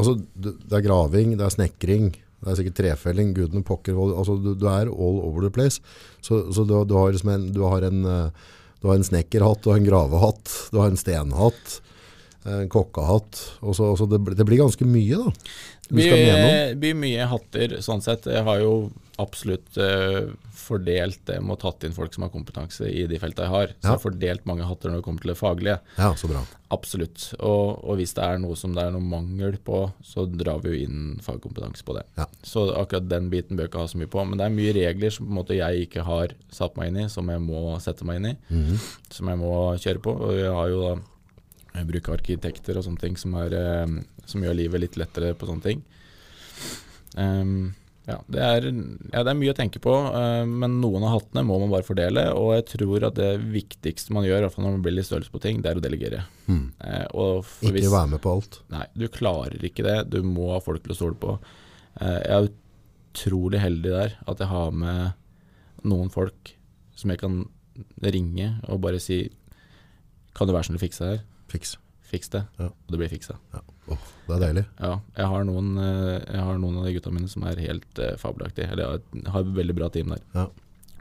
Altså, det er graving, det er snekring, det er sikkert trefelling, gudene pokker, altså, du, du er all over the place. Så, så du, du, har liksom en, du har en, eh, du har en snekkerhatt, du har en gravehatt, du har en stenhatt, en kokkehatt, og så, det, det blir ganske mye da. Det blir mye hatter, sånn sett. Jeg har jo absolutt eh, fordelt det med å tatt inn folk som har kompetanse i de felta jeg har. Så jeg har fordelt mange hatter når det kommer til det faglige. Ja, så bra. Absolutt. Og, og hvis det er noe som det er noe mangel på, så drar vi jo inn fagkompetanse på det. Ja. Så akkurat den biten bør jeg ikke ha så mye på. Men det er mye regler som måte jeg ikke har satt meg inn i, som jeg må sette meg inn i. Mhm. Som jeg må kjøre på. Og jeg har jo da jeg bruker arkitekter og sånne ting som, er, eh, som gjør livet litt lettere på sånne ting. Ehm, ja, det er, ja, det er mye å tenke på, eh, men noen av hattene må man bare fordele. Og jeg tror at det viktigste man gjør, når man blir litt størrelse på ting, det er å delegere. Mm. Ikke hvis- være med på alt. Nei, du klarer ikke det. Du må ha folk til å stole på. Eh, jeg er utrolig heldig der at jeg har med noen folk som jeg kan ringe og bare si Kan du være snill å fikse det her? Fiks. Fiks det. Ja. Og det blir fiksa. Ja. Åh, det er deilig. Ja, jeg har noen, eh, jeg har noen av de gutta mine som er helt eh, fabelaktige. Eller jeg har, et- veldig bra team der. Ja.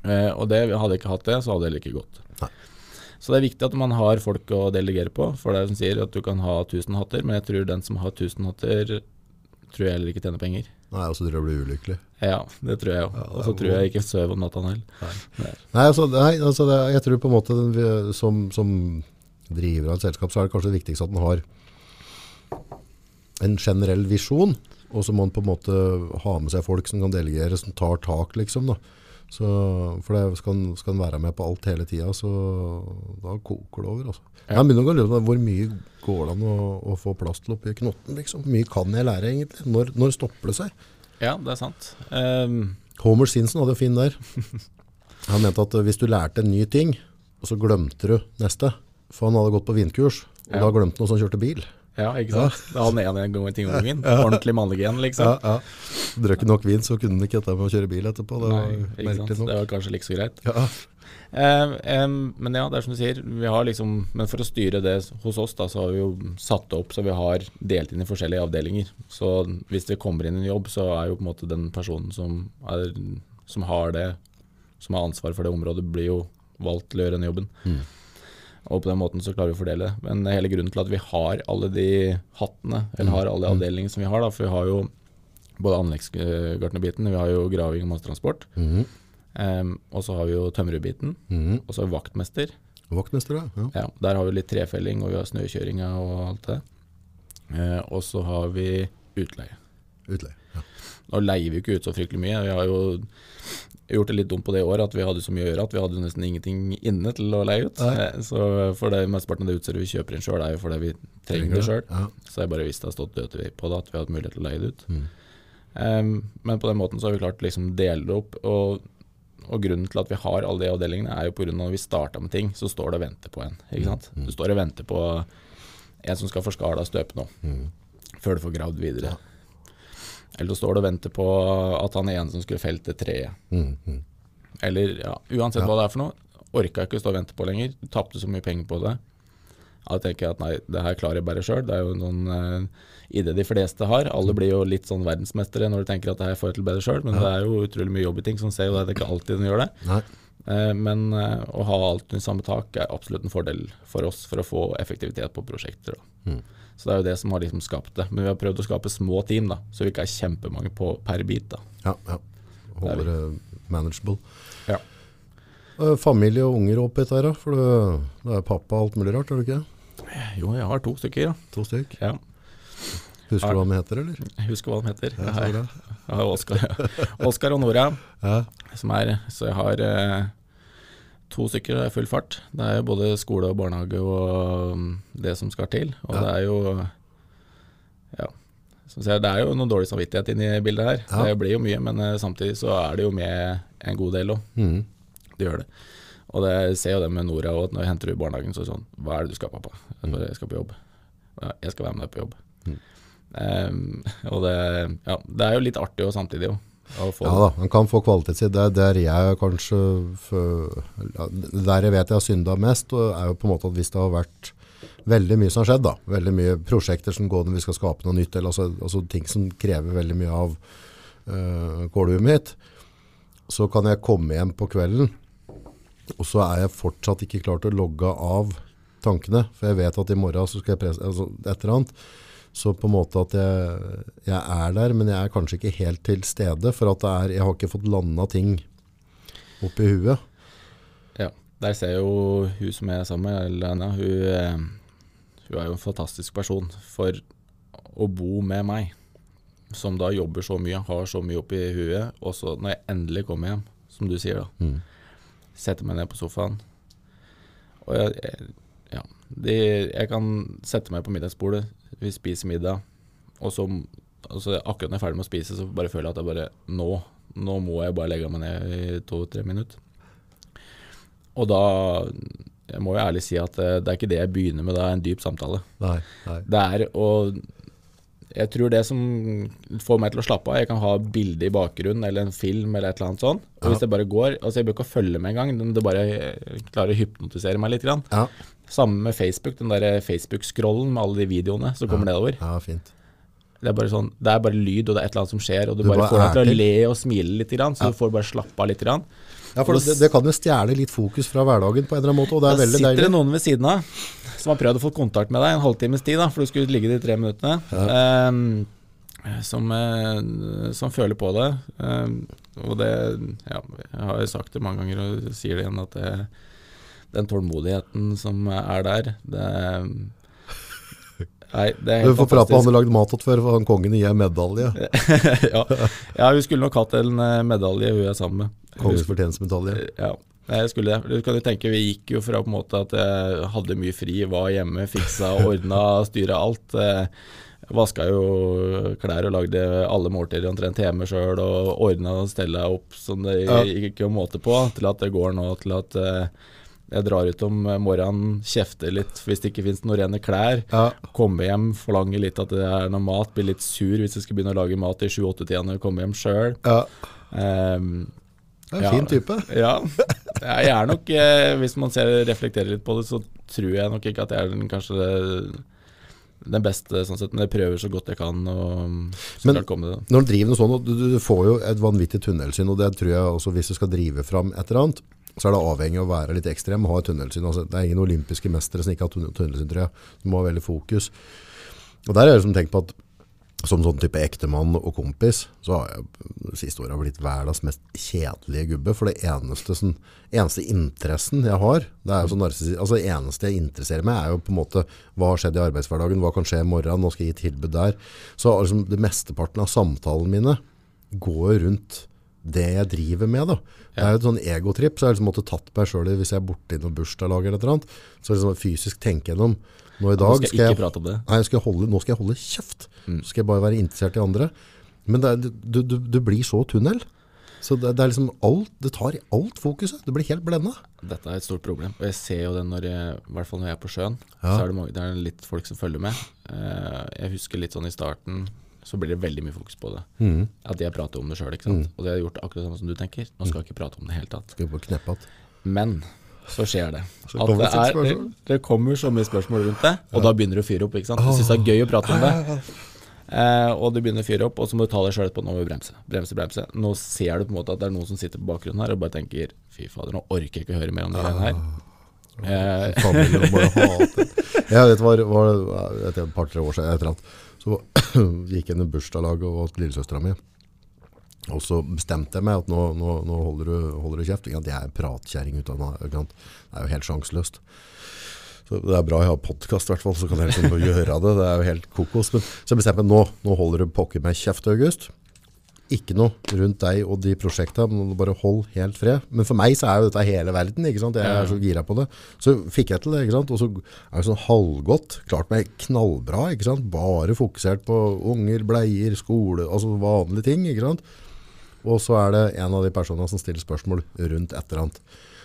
Eh, og det, hadde jeg ikke hatt det, så hadde det heller ikke gått. Nei. Så det er viktig at man har folk å delegere på. For det er som sier at du kan ha 1000 hatter, men jeg tror den som har 1000 hatter, tror jeg heller ikke tjener penger. Nei, og så tror jeg blir ulykkelig. Ja, det tror jeg òg. Ja, Og så tror jeg ikke sover om natta heller. Nei, altså, nei, altså det, jeg tror på en måte den, som, som driver av et selskap, så er det kanskje det viktigste at den har en generell visjon, og så må en på en måte ha med seg folk som kan delegere, som tar tak, liksom. Da. Så, for det skal, en, skal være med på alt hele tida, så da koker det over. Altså. Ja. Jeg begynner å lure på hvor mye går det an å, å få plass til oppi knotten, liksom. Hvor mye kan jeg lære, egentlig? Når, når stopper det seg? Ja, det er sant. Um... Homer Sinsen hadde fin der. Han mente at hvis du lærte en ny ting, og så glemte du neste, for han hadde gått på vindkurs, og Ja. da glemte han hvordan han kjørte bil. Ja, ikke sant. Ja. han en gang i ting om gangen. Ordentlig mannegen, liksom. Ja, ja. Drakk nok vin, så kunne han ikke dette med å kjøre bil etterpå. Det var Nei, ikke sant. Nok. Det var kanskje like så greit. Ja, Eh, eh, men ja, det er som du sier. Vi har liksom, men for å styre det hos oss, da, så har vi jo satt det opp så vi har delt inn i forskjellige avdelinger. Så hvis det kommer inn en jobb, så er jo på en måte den personen som, er, som har det, som har ansvar for det området, blir jo valgt til å gjøre den jobben. Og på den måten så klarer vi å fordele det. Men hele grunnen til at vi har alle de hattene, eller har alle avdelingene som vi har, da, for vi har jo både anleggsgartnerbiten, vi har jo graving og massetransport. -hmm. um, og så har vi jo tømrerbiten, Mhm. og så vaktmester. Vaktmester, ja. ja. Ja, der har vi litt trefelling, og vi har snøkjøringa og alt det. Uh, og så har vi utleie. Utleie. Ja. Nå leier vi jo ikke ut så fryktelig mye. Vi har jo gjort det litt dumt på det i år at vi hadde så mye å gjøre at vi hadde nesten ingenting inne til å leie ut. Nei. Eh, så for det mesteparten av det utstyret vi kjøper inn sjøl, er jo fordi vi trenger det sjøl. Ja. Så jeg bare visste det hadde stått dødt på det, at vi hadde mulighet til å leie det ut. Mm. Um, men på den måten så har vi klart å liksom dele det opp. Og, og grunnen til at vi har alle de avdelingene, er jo pga. når vi starta med ting, så står det og venter på en. Ikke sant? Du står og venter på en som skal få skala støpe noe, Mm. før du får gravd videre. Eller så står du og venter på at han ene som skulle felt det treet. Mm, mm. Eller ja, uansett Ja. hva det er for noe, orka ikke å stå og vente på lenger. Du tapte så mye penger på det. Da tenker jeg at nei, det her klarer jeg bare sjøl. Det er jo noen uh, idé de fleste har. Alle blir jo litt sånn verdensmestere når du tenker at det her får jeg til bedre sjøl, men det er jo utrolig mye jobb i ting, som ser jo det, det er ikke alltid den gjør det. Eh, men eh, å ha alt under samme tak er absolutt en fordel for oss for å få effektivitet på prosjekter. Da. Mm. Så det er jo det som har liksom skapt det. Men vi har prøvd å skape små team, da, så vi ikke er kjempemange på per bit. da. Ja, ja. Holder det manageable. Ja. Eh, Familie og unger oppi dette her? For du er pappa og alt mulig rart, er du ikke? Jo, jeg har to stykker, ja. To stykk. ja. Husker du hva de heter, eller? Jeg husker hva de heter. Ja, Jeg har- jeg har Oskar, Oskar og Nora, Ja. som er Så jeg har eh, to stykker er full fart. Det er jo både skole og barnehage og mm, det som skal til. Og Ja. det er jo Ja. Jeg, det er jo noe dårlig samvittighet inni bildet her. Ja. Det blir jo mye, men eh, samtidig så er det jo med en god del òg. Mm. Det gjør det. Og det, ser jo det med Nora òg, når jeg henter i barnehagen, så er det sånn Hva er det du skal, pappa? Jeg, jeg skal på jobb. Jeg skal være med deg på jobb. Mm. Um, og det, ja, det er jo litt artig òg samtidig, jo. Ja da, han kan få kvalitetstid. Det er der jeg kanskje Der jeg vet jeg har synda mest, og er jo på en måte at hvis det har vært veldig mye som har skjedd da. Veldig mye prosjekter som går når vi skal skape noe nytt, eller altså, altså ting som krever veldig mye av uh, kålhuet mitt. Så kan jeg komme hjem på kvelden, og så er jeg fortsatt ikke klar til å logge av tankene, for jeg vet at i morgen så skal jeg presse, altså et eller annet. Så på en måte at jeg, jeg er der, men jeg er kanskje ikke helt til stede, for at det er, jeg har ikke fått landa ting oppi huet. Ja, der ser jeg jo hun som er sammen med, Lena, hun, eh, hun er jo en fantastisk person for å bo med meg, som da jobber så mye, har så mye oppi huet, og så når jeg endelig kommer hjem, som du sier da, setter meg ned på sofaen, og jeg, jeg, ja, de, jeg kan sette meg på middagsbordet, vi spiser middag, og så, altså, akkurat når jeg er ferdig med å spise, så bare føler jeg at jeg bare, nå, nå må jeg bare legge meg ned i to-tre minutter. Og da jeg må jo ærlig si at eh, det er ikke det jeg begynner med, det er en dyp samtale. Nei, nei. Det er å Jeg tror det som får meg til å slappe av Jeg kan ha bilde i bakgrunnen eller en film eller et eller annet sånt. Og hvis det bare går Altså jeg bør ikke følge med engang, det bare eh, klarer å hypnotisere meg litt. Grann. Ja, Samme med Facebook, den der Facebook-scrollen med alle de videoene som kommer nedover. ja, fint. Det er bare sånn Det er bare lyd, og det er et eller annet som skjer, og du, Du bare får deg til å le og smile litt, grann, så du får bare slappe av litt. Grann. Ja, for det, det kan jo stjele litt fokus fra hverdagen på en eller annen måte, og det er Da veldig sitter det noen ved siden av som har prøvd å få kontakt med deg en halvtimes tid, da, for du skulle ligge de tre minuttene. Ehm, som, eh, som føler på det. Ehm, og det Ja, jeg har jo sagt det mange ganger og sier det igjen, at det, den tålmodigheten som er der, det Nei, det er Du får prate om han har lagd mat til før, for han kongen gir medalje. ja. ja, hun skulle nok hatt en eh, medalje, hun er sammen med. Kongens fortjenstmedalje. Ja, jeg skulle det. Du kan jo tenke, Vi gikk jo fra på en måte at jeg hadde mye fri, var hjemme, fiksa, ordna, styra alt. Eh, Vaska jo klær og lagde alle måltider omtrent hjemme sjøl, og ordna og stella opp som det gikk jo måte på, til at det går nå til at eh, jeg drar ut om morgenen, kjefter litt hvis det ikke finnes noen rene klær. Ja. Komme hjem, forlange litt at det er noe mat, bli litt sur hvis jeg skal begynne å lage mat i 7-8-tida når jeg kommer hjem sjøl. Ja. Um, Det er en Ja. fin type. ja. Jeg er nok, eh, hvis man ser, reflekterer litt på det, så tror jeg nok ikke at jeg er den kanskje det, den beste, sånn sett, men jeg prøver så godt jeg kan og så Men- klart komme det. Når du driver noe sånt, du, du får jo et vanvittig tunnelsyn, og det tror jeg også hvis du skal drive fram et eller annet, så er det avhengig av å være litt ekstrem og ha tunnelsyn. Altså, det er ingen olympiske mestere som ikke har tunnelsyn, tror jeg. Du må ha veldig fokus. Og der er det som tenkt på at som sånn type ektemann og kompis, så har jeg siste året blitt verdens mest kjedelige gubbe. For det eneste, sånn, eneste interessen jeg har, det er jo sånn altså det eneste jeg interesserer meg, er jo på en måte hva har skjedd i arbeidshverdagen, hva kan skje i morgen, nå skal jeg gi tilbud der. Så liksom, det mesteparten av samtalene mine går rundt det jeg driver med. Da. Det er jo et sånn egotripp, så jeg liksom måtte tatt meg selv i hvis jeg er borte i noen bursdagslag eller et eller annet. Så liksom fysisk tenke gjennom, nå i dag skal jeg ikke prate om det. Nei, skal holde, nå skal jeg holde kjeft. Så skal jeg bare være interessert i andre. Men er, du, du, du blir så tunnel. Så det, det er liksom alt, det tar i alt fokuset. Du blir helt blenda. Dette er et stort problem, og jeg ser jo det når jeg, i hvert fall når jeg er på sjøen. Ja. Så er det, mange, det er litt folk som følger med. Eh, jeg husker litt sånn i starten, så blir det veldig mye fokus på det. Mm. At jeg prater om det sjøl, Mm. Og det har jeg gjort akkurat samme som du tenker. Nå skal jeg ikke prate om det i det hele tatt. Men så skjer det. Så At kommer det, det er, det, det kommer så mye spørsmål rundt det, og da begynner du å fyre opp. ikke sant? Du syns det er gøy å prate om det. Eh, og du begynner å fyre opp, og så må du ta deg sjøl etterpå. Nå må vi bremse, bremse, bremse. Nå ser du på en måte at det er noen som sitter på bakgrunnen her og bare tenker fy fader, nå orker jeg ikke å høre mer om det greiene her. Eh, Familien bare hater. Jeg vet, var, var, et par-tre år siden, et eller annet, så gikk jeg inn i bursdagslag og var lillesøstera mi. Og så bestemte jeg meg at nå, nå, nå holder, du, holder du kjeft. Jeg er pratkjerring ut av meg. Det er jo helt sjanseløst. Det er bra jeg har podkast, i så kan jeg liksom gjøre det. Det er jo helt kokos. Men, så jeg bestemte meg nå, nå holder du pokker meg kjeft, August. Ikke noe rundt deg og de prosjektene, bare hold helt fred. Men for meg så er jo dette hele verden, ikke sant? Jeg er så gira på det. Så fikk jeg til det, ikke sant? Og så er det sånn halvgodt, klart meg knallbra, ikke sant? Bare fokusert på unger, bleier, skole, altså vanlige ting, ikke sant? Og så er det en av de personene som stiller spørsmål rundt et eller annet.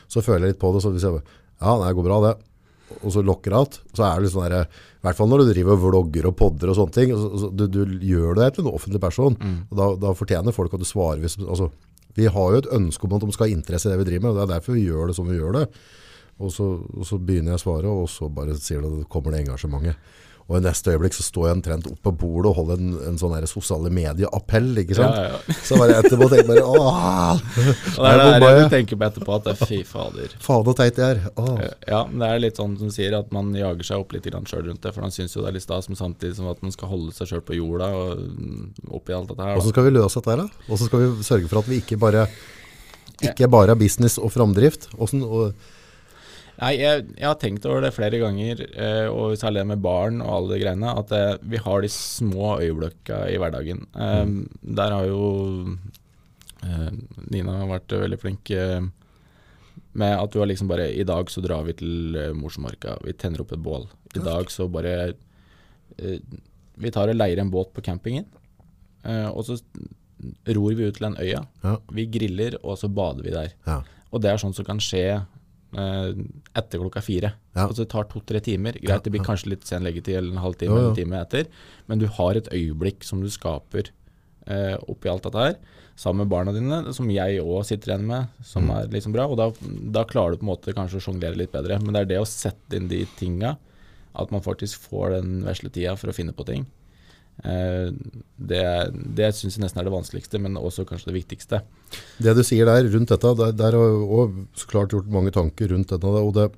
Så føler jeg litt på det, så hvis jeg, ja, det går bra det, og så lokker alt, så er det litt sånn der, i hvert fall når du driver og vlogger og podder og sånne ting, så, så, du, du gjør det til en offentlig person, og da, da fortjener folk at du svarer hvis, altså, vi har jo et ønske om at de skal ha interesse i det vi driver med, og det er derfor vi gjør det som vi gjør det. Og så, og så begynner jeg å svare, og så bare sier du, kommer det engasjementet. Og i neste øyeblikk så står jeg omtrent oppe på bordet og holder en, en sånn sosiale medieappell, ikke sant? Ja, ja. Så bare etterpå tenker bare, åh, det er det der jeg. tenker på etterpå, at det er fy fader. faen og teit jeg er. Åh. Ja, men det er litt sånn som sier, at man jager seg opp litt sjøl rundt det. For man syns jo det er litt stas, men samtidig som at man skal holde seg sjøl på jorda og mm, oppi alt dette her. Åssen skal vi løse dette her da? Åssen skal vi sørge for at vi ikke bare, ikke bare er business og framdrift? Hvordan, og, Nei, jeg, jeg har tenkt over det flere ganger, eh, og særlig det med barn og alle de greiene, at eh, vi har de små øyeblikka i hverdagen. Eh, Der har jo eh, Nina vært veldig flink med at du har liksom bare I dag så drar vi til Mosmarka, vi tenner opp et bål. I dag så bare Vi tar og leier en båt på campingen, eh, og så ror vi ut til den øya. Ja. Vi griller, og så bader vi der. ja. Og det er sånt som kan skje etter klokka fire. Ja. Altså det tar to-tre timer. Greit, det blir kanskje litt sen leggetid eller en halvtime jo. eller en time etter, men du har et øyeblikk som du skaper eh, oppi alt dette her, sammen med barna dine, som jeg òg sitter igjen med, som Mm. er liksom bra. Og da, da klarer du på en måte kanskje å sjonglere litt bedre. Men det er det å sette inn de tinga, at man faktisk får den vesle tida for å finne på ting. Eh, det det syns jeg nesten er det vanskeligste, men også kanskje det viktigste. Det du sier der rundt dette, der, der har jeg så klart gjort mange tanker rundt dette. Og det,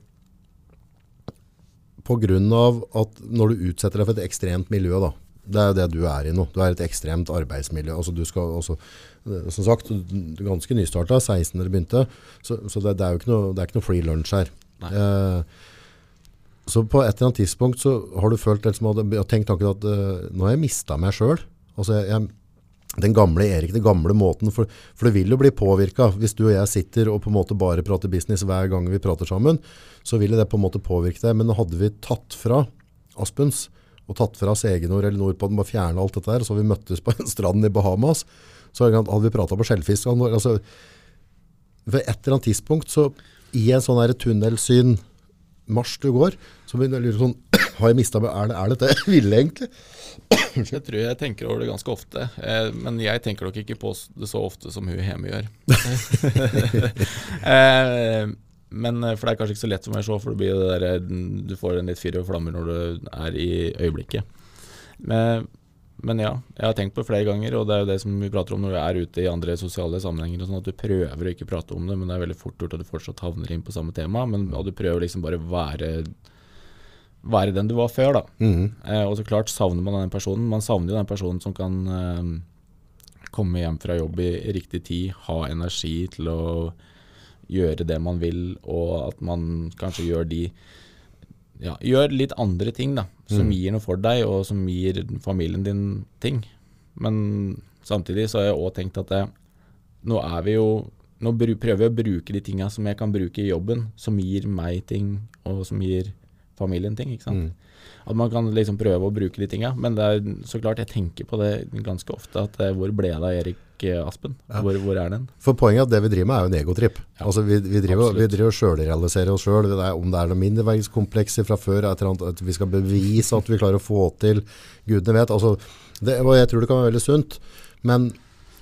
av at når du utsetter deg for et ekstremt miljø, da, det er jo det du er i nå. Du er i et ekstremt arbeidsmiljø. Altså du skal også, som sagt, du er ganske nystarta, 16 da du begynte, så, så det, det er jo ikke noe, det er ikke noe free lunch her. Nei. Eh, så på et eller annet tidspunkt så har du følt liksom, har tenkt tanken at uh, nå har jeg mista meg sjøl. Altså, den gamle Erik, den gamle måten, for, for det vil jo bli påvirka. Hvis du og jeg sitter og på en måte bare prater business hver gang vi prater sammen, så vil det på en måte påvirke deg. Men hadde vi tatt fra Aspens og tatt fra Segenord eller Nordpodden, bare fjerna alt dette her, så hadde vi møttes på en strand i Bahamas, så hadde vi prata på skjellfisk. Altså, ved et eller annet tidspunkt, så i en sånn tunnelsyn marsj du går, så begynner jeg å lure sånn, har jeg mistet meg, er, det, er dette ville egentlig? Jeg tror jeg tenker over det ganske ofte, eh, men jeg tenker nok ikke på det så ofte som hun hjemme gjør. eh, men eh, For det er kanskje ikke så lett for meg å se, for det blir det der, eh, du får en litt fyr og flammer når du er i øyeblikket. Men, men ja, jeg har tenkt på det flere ganger, og det er jo det som vi prater om når vi er ute i andre sosiale sammenhenger, og sånn at du prøver å ikke prate om det, men det er veldig fort gjort at du fortsatt havner inn på samme tema, men ja, du prøver liksom bare være være den du var før, da. Eh, og så klart savner man den personen. Man savner jo den personen som kan eh, komme hjem fra jobb i, i riktig tid, ha energi til å gjøre det man vil, og at man kanskje gjør de ja, gjør litt andre ting da, som gir noe for deg, og som gir familien din ting. Men samtidig så har jeg òg tenkt at det, nå er vi jo Nå prøver jeg å bruke de tinga som jeg kan bruke i jobben, som gir meg ting, og som gir familien ting. ikke sant? At man kan liksom prøve å bruke de tinga. Men det er så klart, jeg tenker på det ganske ofte. at eh, Hvor ble det av Erik Aspen? Aspen? Hvor, hvor er den? For poenget er at det vi driver med er jo en egotripp. Altså vi, vi driver, vi driver og sjølrealiserer oss. Er, om det er noen mindreverdighetskomplekser fra før, at vi skal bevise at vi klarer å få til, gudene vet. Altså, det, og jeg tror det kan være veldig sunt. Men,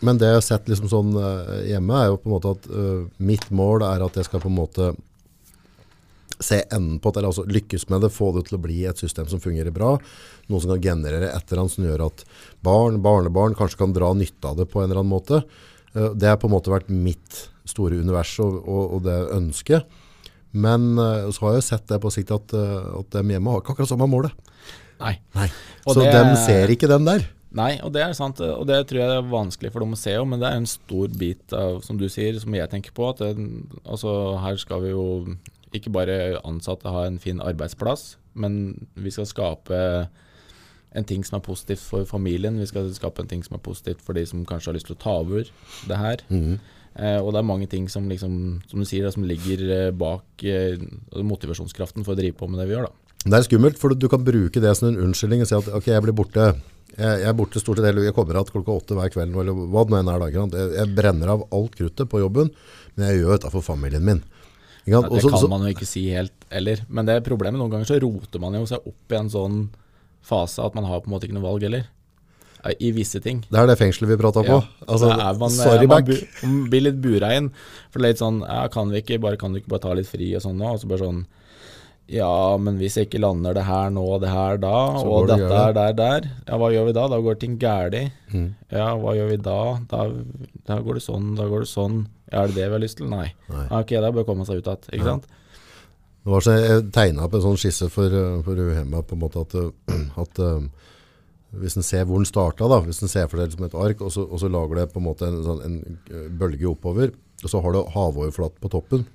men det jeg har sett liksom sånn eh, hjemme er jo på en måte at uh, mitt mål er at jeg skal på en måte se enden på det, eller altså lykkes med det, få det til å bli et system som fungerer bra, noe som kan generere et eller annet som gjør at barn, barnebarn kanskje kan dra nytte av det på en eller annen måte. Eh, Det har på en måte vært mitt store univers og, og, og det ønsket. Men eh, så har jeg sett det på sikt at, eh, at de hjemme har ikke akkurat samme målet. Nei. Nei. Så det- de ser ikke den der. Nei, og det er sant, og det tror jeg er vanskelig for dem å se òg, men det er en stor bit av, som du sier, som jeg tenker på, at det, altså, her skal vi jo ikke bare ansatte ha en fin arbeidsplass, men vi skal skape en ting som er positivt for familien, vi skal skape en ting som er positivt for de som kanskje har lyst til å ta over det her. Eh, og det er mange ting som liksom, som du sier, da, som ligger eh, bak eh, motivasjonskraften for å drive på med det vi gjør. da. Det er skummelt, for du kan bruke det som en unnskyldning og si at ok, jeg blir borte. Jeg, jeg er borte stort sett hele Jeg kommer igjen klokka åtte hver kveld, eller hva det nå enn er. jeg brenner av alt kruttet på jobben, men jeg gjør dette for familien min. Ja, det kan så- man jo ikke si helt heller. Men det er problemet noen ganger så roter man jo seg opp i en sånn fase at man har på en måte ikke noe valg heller. i visse ting. Det er det fengselet vi prata på. Ja, Altså, man, sorry, man back. man blir litt bura inn. For det er litt sånn ja, kan, vi ikke bare, kan du ikke bare ta litt fri og sånn nå? Og så bare sånn Ja, men hvis jeg ikke lander det her nå og det her da, Så og dette er der, der, ja, hva gjør vi da? Da går ting galt. Mm. Ja, hva gjør vi da? da? Da går det sånn, da går det sånn. Ja, er det det vi har lyst til? Nei. Nei. Ja, Ok, da bør komme seg ut igjen, ikke sant? Det var så jeg tegna opp en sånn skisse for, uh, for Uhemma på en måte at, uh, at uh, hvis en ser hvor den starta, da, hvis en ser for seg som et ark, og så, og så lager det på en måte en, sånn, en bølge oppover, og så har du havoverflaten på toppen.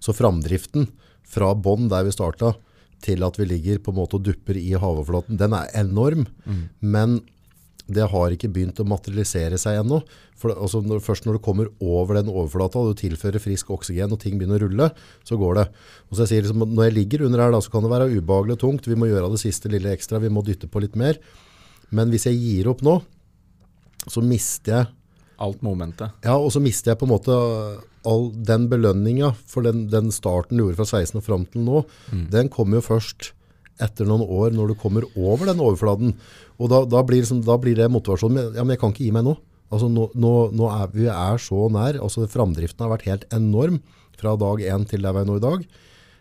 Så framdriften fra bånn der vi starta, til at vi ligger på en måte og dupper i havoverflaten, den er enorm. Men det har ikke begynt å materialisere seg ennå. For altså når, først når du kommer over den overflata og du tilfører frisk oksygen og ting begynner å rulle, så går det. Og så jeg sier liksom, Når jeg ligger under her, da, så kan det være ubehagelig og tungt. Vi må gjøre det siste lille ekstra. Vi må dytte på litt mer. Men hvis jeg gir opp nå, så mister jeg Alt momentet. ja, og så mister jeg på en måte all den belønninga for den, den starten du gjorde fra 16 og fram til nå. Den kommer jo først etter noen år når du kommer over den overflaten. Og da, da, blir, liksom, da blir det motivasjonen. Ja, men jeg kan ikke gi meg nå. Altså nå, nå, nå er vi er så nær. altså Framdriften har vært helt enorm fra dag én til der vi er nå i dag.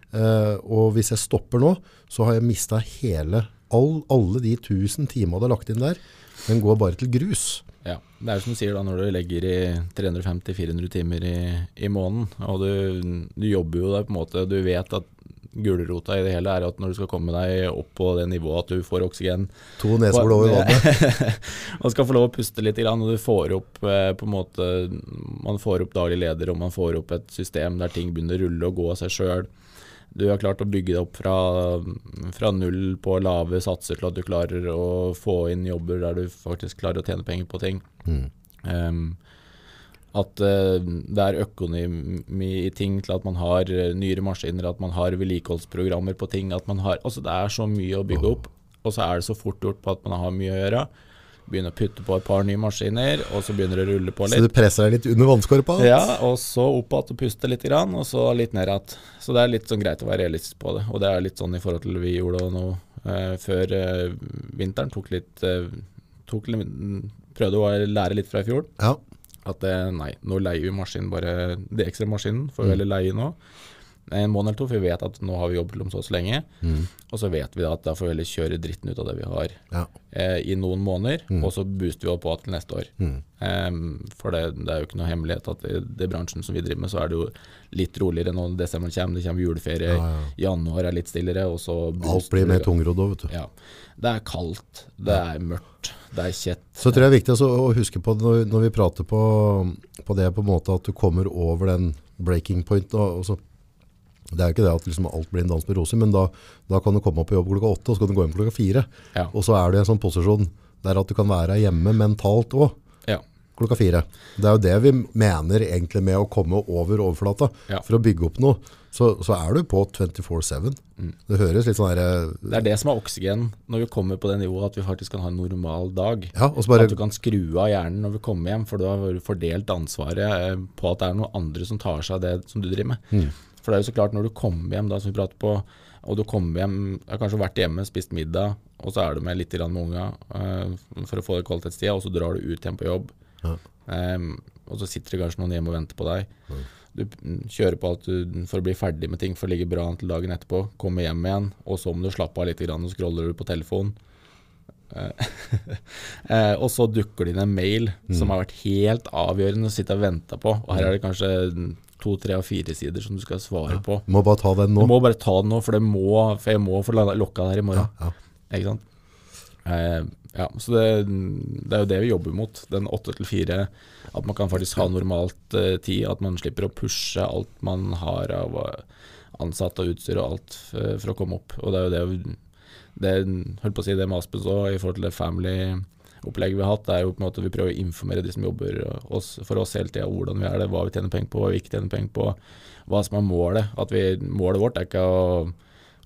Uh, og hvis jeg stopper nå, så har jeg mista hele all, alle de 1000 timene du har lagt inn der. Den går bare til grus. Det er som du sier da, når du legger i 350-400 timer i, i måneden, og du, du jobber jo der på en måte Du vet at gulrota i det hele er at når du skal komme deg opp på det nivået at du får oksygen To nesebor over vannet. man skal få lov å puste litt, og du får opp eh, på en måte Man får opp daglig leder, og man får opp et system der ting begynner å rulle og gå av seg sjøl. Du har klart å bygge det opp fra, fra null på lave satser til at du klarer å få inn jobber der du faktisk klarer å tjene penger på ting. Em, at uh, det er økonomi i ting til at man har eh, nyere maskiner, at man har vedlikeholdsprogrammer på ting. at man har, altså Det er så mye å bygge opp, og så er det så fort gjort på at man har mye å gjøre. Begynner å putte på et par nye maskiner, og så begynner det å rulle på litt. Så du presser deg litt under vannskorpa? Ja, og så opp igjen og puste litt, grann, og så litt ned igjen. Så det er litt sånn greit å være realistisk på det. Og det er litt sånn i forhold til vi gjorde nå eh, før eh, vinteren. Tok litt, eh, tok litt Prøvde å lære litt fra i fjor. Ja. At eh, nei, nå leier vi maskinen bare de ekstra maskinen, får vi heller leie nå. En måned eller to, for vi vet at nå har vi jobbet om så og så lenge. Og så vet vi da at da får vi heller kjøre dritten ut av det vi har Ja. eh, i noen måneder, og så booster vi opp på til neste år. Em, for det, det er jo ikke noe hemmelighet at i det bransjen som vi driver med, så er det jo litt roligere når desember kommer. Det kommer juleferie, januar er litt stillere, og så Alt blir mer tungrodd òg, vet du. Ja. Det er kaldt, det er mørkt, det er kjett. Så tror jeg det er viktig altså, å huske på når, når vi prater på, på det på en måte at du kommer over den breaking point. Og, og så- det er ikke det at liksom alt blir en dans med roser, men da, da kan du komme opp på jobb klokka åtte, og så kan du gå hjem klokka fire. Ja. Og så er du i en sånn posisjon der at du kan være hjemme mentalt òg. Ja. Klokka fire. Det er jo det vi mener egentlig med å komme over overflata. Ja. For å bygge opp noe, så, så er du på 24-7. Mm. Det høres litt sånn der, Det er det som er oksygen når vi kommer på det nivået at vi faktisk kan ha en normal dag. Ja, og så bare At du kan skru av hjernen når vi kommer hjem, for du har fordelt ansvaret eh, på at det er noen andre som tar seg av det som du driver med. Mm. For det er jo så klart, når du kommer hjem, da, som vi prater på, og du kommer hjem, har kanskje vært hjemme, spist middag, og så er du med litt med unga uh, for å få det kvalitetstida, og så drar du ut igjen på jobb. Em, og så sitter det kanskje noen hjemme og venter på deg. Du mm, kjører på alt du, for å bli ferdig med ting, for å ligge bra an til dagen etterpå. Kommer hjem igjen, og så må du slappe av litt, grann, og scroller du på telefonen. Eh, eh, og så dukker det inn en mail som har vært helt avgjørende å sitte og vente på. Og her er det kanskje to, tre og fire sider som du skal svare på. Du Må bare ta den nå. Du må bare ta den nå, for, det må, for jeg må få lokka der i morgen. Ja. Ikke sant? Eh, ja, så det, det er jo det vi jobber mot. Den åtte til fire. At man kan faktisk ha normalt eh, tid. At man slipper å pushe alt man har av eh, ansatte og utstyr og alt for, for å komme opp. Og det er jo det det, holdt på å si det med Aspen òg, i forhold til det family-opplegget vi har hatt, er jo på en måte vi prøver å informere de som jobber oss, for oss hele tida, hvordan vi er det, hva vi tjener penger på, hva vi ikke tjener penger på, hva som er målet. At vi, målet vårt er ikke å,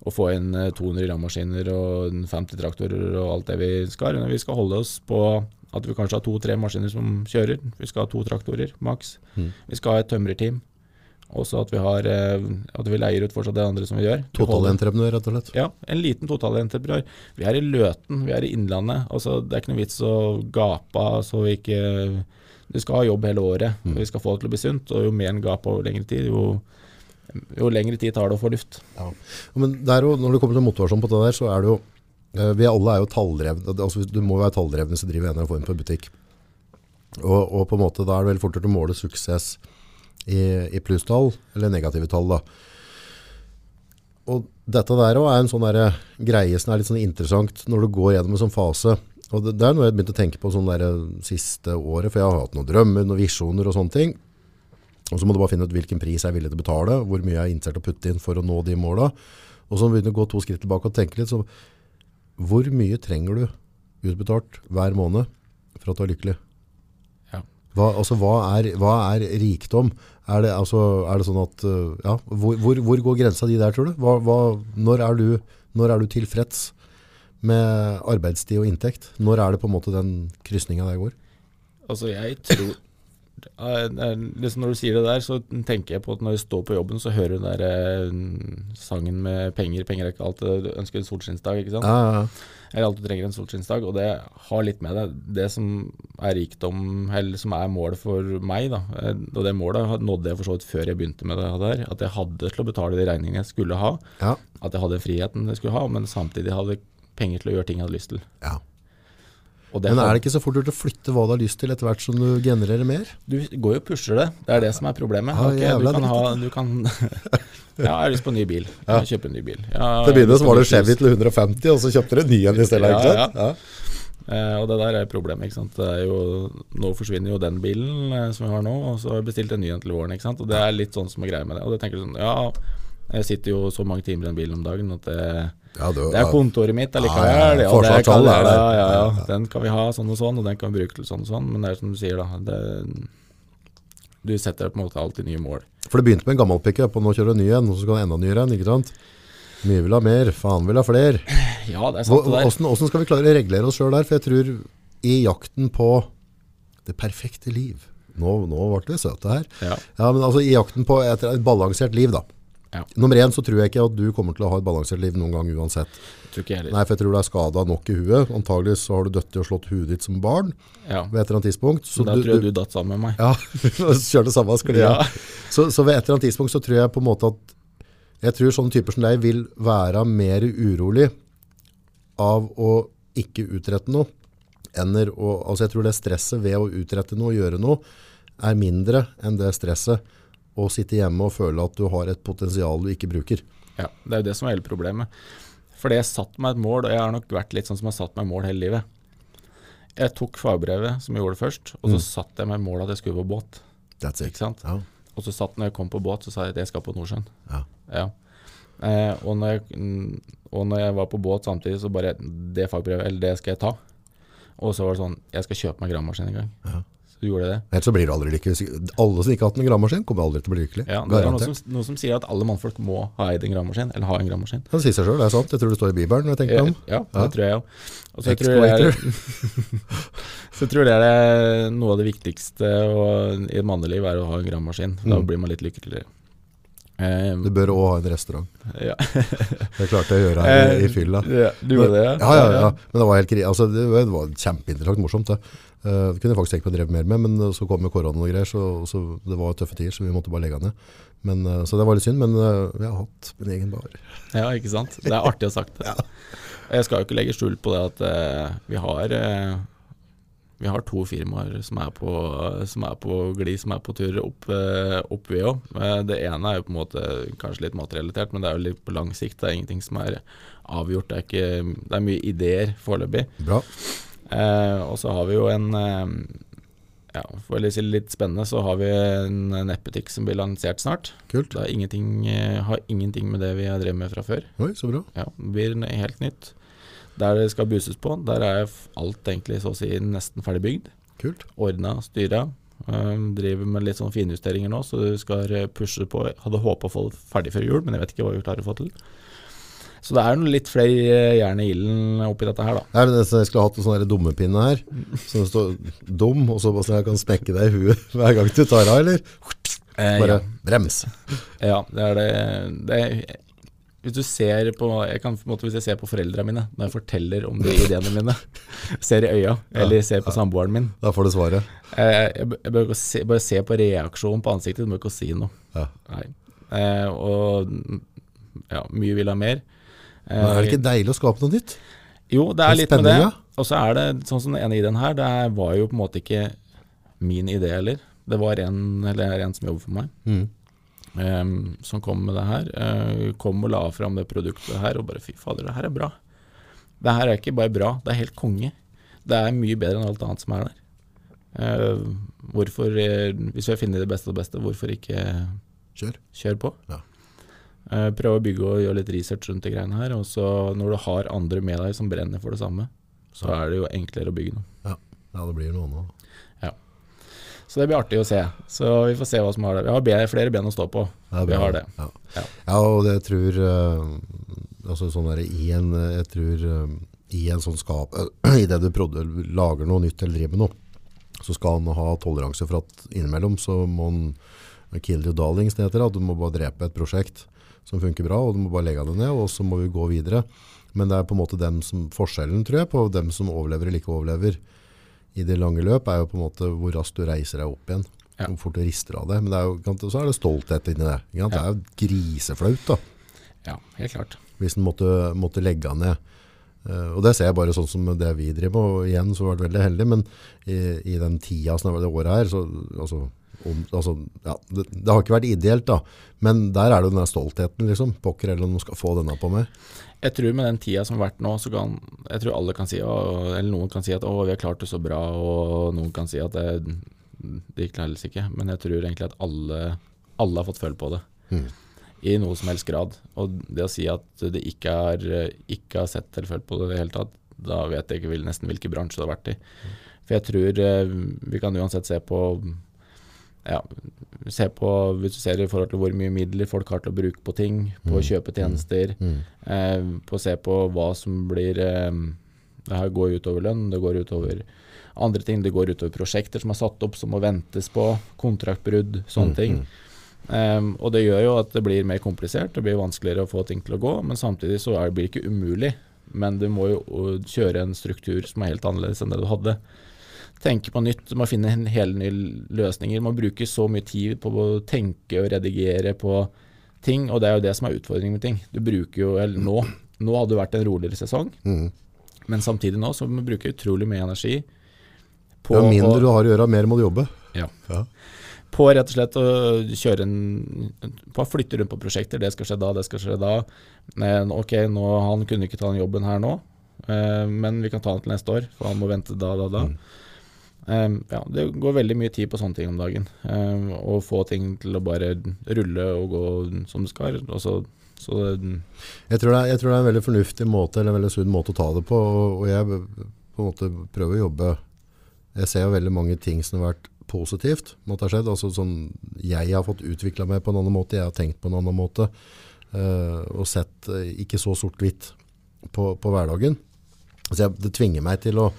å få inn eh, 200 rammaskiner og 50 traktorer og alt det vi skal. Men vi skal holde oss på at vi kanskje har to-tre maskiner som kjører. Vi skal ha to traktorer, maks. Vi skal ha et tømrerteam. Også at vi har eh, At vi leier ut fortsatt det andre som vi gjør. Totalentreprenør, rett og slett. Ja, en liten totalentreprenør. Vi er i Løten, vi er i Innlandet. Altså, det er ikke noe vits å gape så vi ikke Du skal ha jobb hele året. mm. Vi skal få det til å bli sunt. Og jo mer en gaper over lengre tid, jo, jo lengre tid tar det å få luft. Ja. Men jo, når det kommer til motivasjon på det der, så er det jo eh, Vi alle er jo talldrevne. Altså, du må være tallrevne hvis du driver en eller annen form for butikk. Og, og på en måte da er det veldig fortere å måle suksess i, i plusstall eller negative tall. da. Og dette der også er en sånn der greie som er litt sånn interessant når du går gjennom en sånn fase. Og det, det er noe jeg begynte å tenke på sånn der siste året, for jeg har hatt noen drømmer, noen visjoner og sånne ting. Og så må du bare finne ut hvilken pris jeg er villig til å betale, hvor mye jeg er interessert å putte inn for å nå de måla. Så begynner du å gå to skritt tilbake og tenke litt, så hvor mye trenger du utbetalt hver måned for at du er lykkelig? Hva, altså, hva, er, hva er rikdom? Er det, altså, er det sånn at, uh, ja, hvor, hvor, hvor går grensa di der, tror du? Hva, når, er du når er du tilfreds med arbeidstid og inntekt? Når er det på en måte den krysninga der går? Altså, jeg tror Eh, liksom Når du sier det der, så tenker jeg på at når jeg står på jobben, så hører du den der eh, sangen med penger. Penger er ikke alt. Du ønsker en solskinnsdag, ikke sant. Ja. Eller alt du trenger en solskinnsdag. Og det har litt med det. Det som er rikdom, eller som er målet for meg, da. eh, Og det målet nådde jeg for så vidt før jeg begynte med det der. At jeg hadde til å betale de regningene jeg skulle ha. Ja, At jeg hadde friheten jeg skulle ha, men samtidig hadde penger til å gjøre ting jeg hadde lyst til. ja. Men er det ikke så fort gjort å flytte hva du har lyst til etter hvert som du genererer mer? Du går jo og pusher det. Det er det som er problemet. Ja, Ok, du kan ha du kan, Ja, jeg har lyst på en ny bil. Ja. Kjøpe en ny bil. Ja, Til å begynne så var det Chevy til 150, og så kjøpte du en ny en i stedet. Ja, ikke sant? Ja. Eh, og det der er problemet. ikke sant? Det jo, nå forsvinner jo den bilen eh, som vi har nå, og så har jeg bestilt en ny en til våren. ikke sant? Og det er litt sånn som er greia med det. Og det tenker du sånn, ja, jeg sitter jo så mange timer i den bilen om dagen at det, Ja, det, det er kontoret mitt allikevel. Ja, ja, det kan- er det. Ja, ja, Ja. Den kan vi ha sånn og sånn, og den kan vi bruke til sånn og sånn. Men det er som du sier, da. Det, du setter på en måte alltid nye mål. For det begynte med en gammel pickup, og nå kjører du ny en, og så skal du enda nyere en, ikke sant? Mye vil ha mer, faen vil ha flere. Ja, det er sant, det der. Hvordan, hvordan skal vi klare å regulere oss selv der? For jeg tror i jakten på det perfekte liv, nå, nå ble vi søte her. Ja. Ja, men altså i jakten på et, et balansert liv da. Ja. Nummer én så tror jeg ikke at du kommer til å ha et balansert liv noen gang uansett. Tror ikke jeg heller. Nei, for jeg tror du er skadet nok i huet. Antagelig så har du døtt i og slått huet ditt som barn Ja. ved et eller annet tidspunkt. Så da tror jeg du datt sammen med meg. Ja, kjørte samme sklia. Ja. Så, så ved et eller annet tidspunkt så tror jeg på en måte at jeg tror sånne typer som deg vil være mer urolig av å ikke utrette noe. Enn å, altså jeg tror det stresset ved å utrette noe og gjøre noe er mindre enn det stresset å sitte hjemme og føle at du har et potensial du ikke bruker. Ja, Det er jo det som er hele problemet. Fordi jeg satte meg et mål, og jeg har nok vært litt sånn som har satt meg mål hele livet. Jeg tok fagbrevet, som jeg gjorde først, og så satte jeg meg mål at jeg skulle på båt. That's it. Ja. Og så satt når jeg kom på båt, så sa jeg at jeg skal på Nordsjøen. Ja. Ja. Eh, og, når jeg, mm, og når jeg var på båt samtidig, så bare Det fagbrevet, eller det skal jeg ta. Og så var det sånn Jeg skal kjøpe meg gravemaskin en gang. Ja. Så gjorde det. Ellers så blir du aldri lykkelig. Alle som ikke har hatt en gravemaskin, kommer aldri til å bli lykkelig. Ja, det er noe som, noe som sier at alle mannfolk må ha eid en gravemaskin, eller ha en gravemaskin. Det sier seg selv, det er sant. Jeg tror det står i Bibelen. jeg Ja, ja, det Ja. tror jeg òg. Og så tror jeg, så jeg det er noe av det viktigste og, i et manneliv, er å ha en gravemaskin. Da Mm. blir man litt lykkeligere. Eh, Du bør også ha en restaurant. ja. Det klarte jeg å gjøre her i, i fylla. Ja, du gjorde det, Ja, ja, ja. Men det var helt altså, det, var- det var kjempeinteressant, morsomt det. Eh, det kunne jeg faktisk tenkt meg å dreve mer med, men eh, så kom jo korona og greier, så, så det var tøffe tider, så vi måtte bare legge ned. Men, eh, så det var litt synd, men vi har hatt min egen bar. Ja, ikke sant? Det er artig å sagt det. Jeg skal jo ikke legge skjul på det at vi har vi har to firmaer som er på, som er på glid, som er på tur opp, opp vi òg. Det ene er jo på en måte kanskje litt matrelatert, men det er jo litt på lang sikt. Det er ingenting som er avgjort. Det er, ikke, det er mye ideer foreløpig. Bra. Eh, og så har vi jo en eh, ja, For å si det litt spennende, så har vi en nettbutikk som blir lansert snart. Kult. Det er ingenting, eh, har ingenting med det vi har drevet med fra før. Oi, så bra. Ja, det blir helt nytt. Der det skal buses på, der er alt egentlig så å si nesten ferdig bygd. Kult. Ordna, styra. Um, driver med litt sånn finjusteringer nå, så du skal pushe på. Hadde håpa å få det ferdig før jul, men jeg vet ikke hva vi klarer å få til. Så det er noe litt flere jern i ilden oppi dette her, da. Er det nesten jeg skulle hatt en sånn dummepinne her, det står dum, og så bare så jeg kan smekke deg i huet hver gang du tar av, eller? Eh, Bare ja. brems. Ja, det er det, det er, Hvis du ser på jeg kan, på måte, Hvis jeg ser på foreldrene mine når jeg forteller om de ideene mine, ser i øya, eller ser på samboeren min Da får du svaret. eh, Jeg, jeg bør se, bare se på reaksjonen på ansiktet, du må ikke si noe. Ja. Eh, og ja, mye vil ha mer. Eh, Men er det ikke deilig å skape noe nytt? Jo, det er litt med det. Og så er det sånn som den ene ideen her, det var jo på en måte ikke min idé heller. Det var en, eller en som jobber for meg, Mm. um, som kom med det her. Uh, kom og la fram det produktet her, og bare fy fader, det her er bra. Det her er ikke bare bra, det er helt konge. Det er mye bedre enn alt annet som er der. Uh, hvorfor, eh, hvis vi har funnet det beste og det beste, hvorfor ikke Kjør. kjøre på? Ja. Eh, prøve å bygge og gjøre litt research rundt de greiene her. Og så når du har andre med deg som brenner for det samme, så er det jo enklere å bygge noe. Ja. ja, det blir noe annet. Så det blir artig å se. Så vi får se hva som har det. Vi har flere ben å stå på. Vi har det. Ja. Ja. ja, og det jeg tror eh, altså sånn der, i, en, jeg tror, eh, I en sånn skap I det du lager noe nytt eller driver med noe, så skal han ha toleranse for at innimellom så må han kill your darlings, det heter det. At du må bare drepe et prosjekt som funker bra, og du må bare legge det ned, og så må vi gå videre. Men det er på en måte dem som, forskjellen, tror jeg, på dem som overlever eller ikke overlever i det lange løp, er jo på en måte hvor raskt du reiser deg opp igjen. Ja. Hvor fort du rister av det. Men det er jo, så er det stolthet inni det. Ja. Det er jo griseflaut da, Ja, helt klart. hvis en måtte, måtte legge ned. Uh, og det ser jeg bare sånn som det vi driver med, og igjen så har jeg vært veldig heldig, men i, i den tida som det året her, så altså, om, altså, ja, det, det har ikke vært ideelt da, men der er det den der stoltheten liksom, pokker eller noen skal få denne på meg. Jeg tror med den tida som har vært nå, så kan jeg tror alle kan si, eller noen kan si at å, vi har klart det så bra, og noen kan si at det, det gikk helst ikke. Men jeg tror egentlig at alle, alle har fått føle på det. Mm. I noe som helst grad. Og det å si at det ikke, er, ikke har sett eller følt på det i det hele tatt, da vet jeg ikke vil- nesten hvilken bransje det har vært i. For jeg tror eh, vi kan uansett se på ja, se på, hvis du ser i forhold til hvor mye midler folk har til å bruke på ting, på å kjøpe tjenester, Mm. eh, på å se på hva som blir eh, Det her går utover lønn, det går utover andre ting, det går utover prosjekter som er satt opp som må ventes på, kontraktbrudd, sånne Mm, ting. Eh, og det gjør jo at det blir mer komplisert, det blir vanskeligere å få ting til å gå, men samtidig så er, blir det ikke umulig. Men du må jo kjøre en struktur som er helt annerledes enn det du hadde tenke på nytt, må finne hele nye løsninger. Må bruke så mye tid på å tenke og redigere på ting, og det er jo det som er utfordringen med ting. Du bruker jo, eller nå, nå hadde det vært en roligere sesong, mm. men samtidig nå så må du bruke utrolig mye energi på, Jo mindre du har å gjøre, mer må du jobbe. Ja. Ja. på rett og slett å kjøre en På å flytte rundt på prosjekter. Det skal skje da, det skal skje da. Men, ok, nå, han kunne ikke ta den jobben her nå, eh, men vi kan ta den til neste år, for han må vente da, da, da. Eh, ja, det går veldig mye tid på sånne ting om dagen. Eh, å få ting til å bare rulle og gå som det skal. Og så, så Jeg tror, er, jeg tror det er en veldig fornuftig måte, eller en veldig sunn måte å ta det på, og jeg på en måte prøver å jobbe Jeg ser jo veldig mange ting som har vært positivt, måtte ha skjedd. Altså sånn, jeg har fått utvikla meg på en annen måte, jeg har tenkt på en annen måte, eh, og sett eh, ikke så sort-hvitt på, på hverdagen. Så jeg, det tvinger meg til å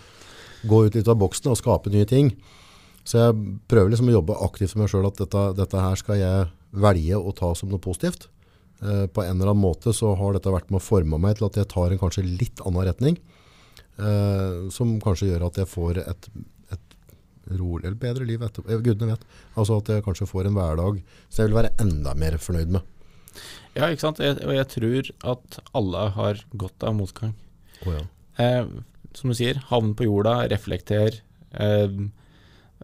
gå ut litt av boksen og skape nye ting. Så jeg prøver liksom å jobbe aktivt med meg sjøl at dette, dette her skal jeg velge å ta som noe positivt. Eh, på en eller annen måte så har dette vært med å forme meg til at jeg tar en kanskje litt annen retning. eh, som kanskje gjør at jeg får et, et rolig eller bedre liv etter, eh, Gudene vet. Altså at jeg kanskje får en hverdag som jeg vil være enda mer fornøyd med. Ja, ikke sant. Jeg, og jeg tror at alle har godt av motgang. Oh, ja. Eh, som du sier, havn på jorda, reflekter. Eh,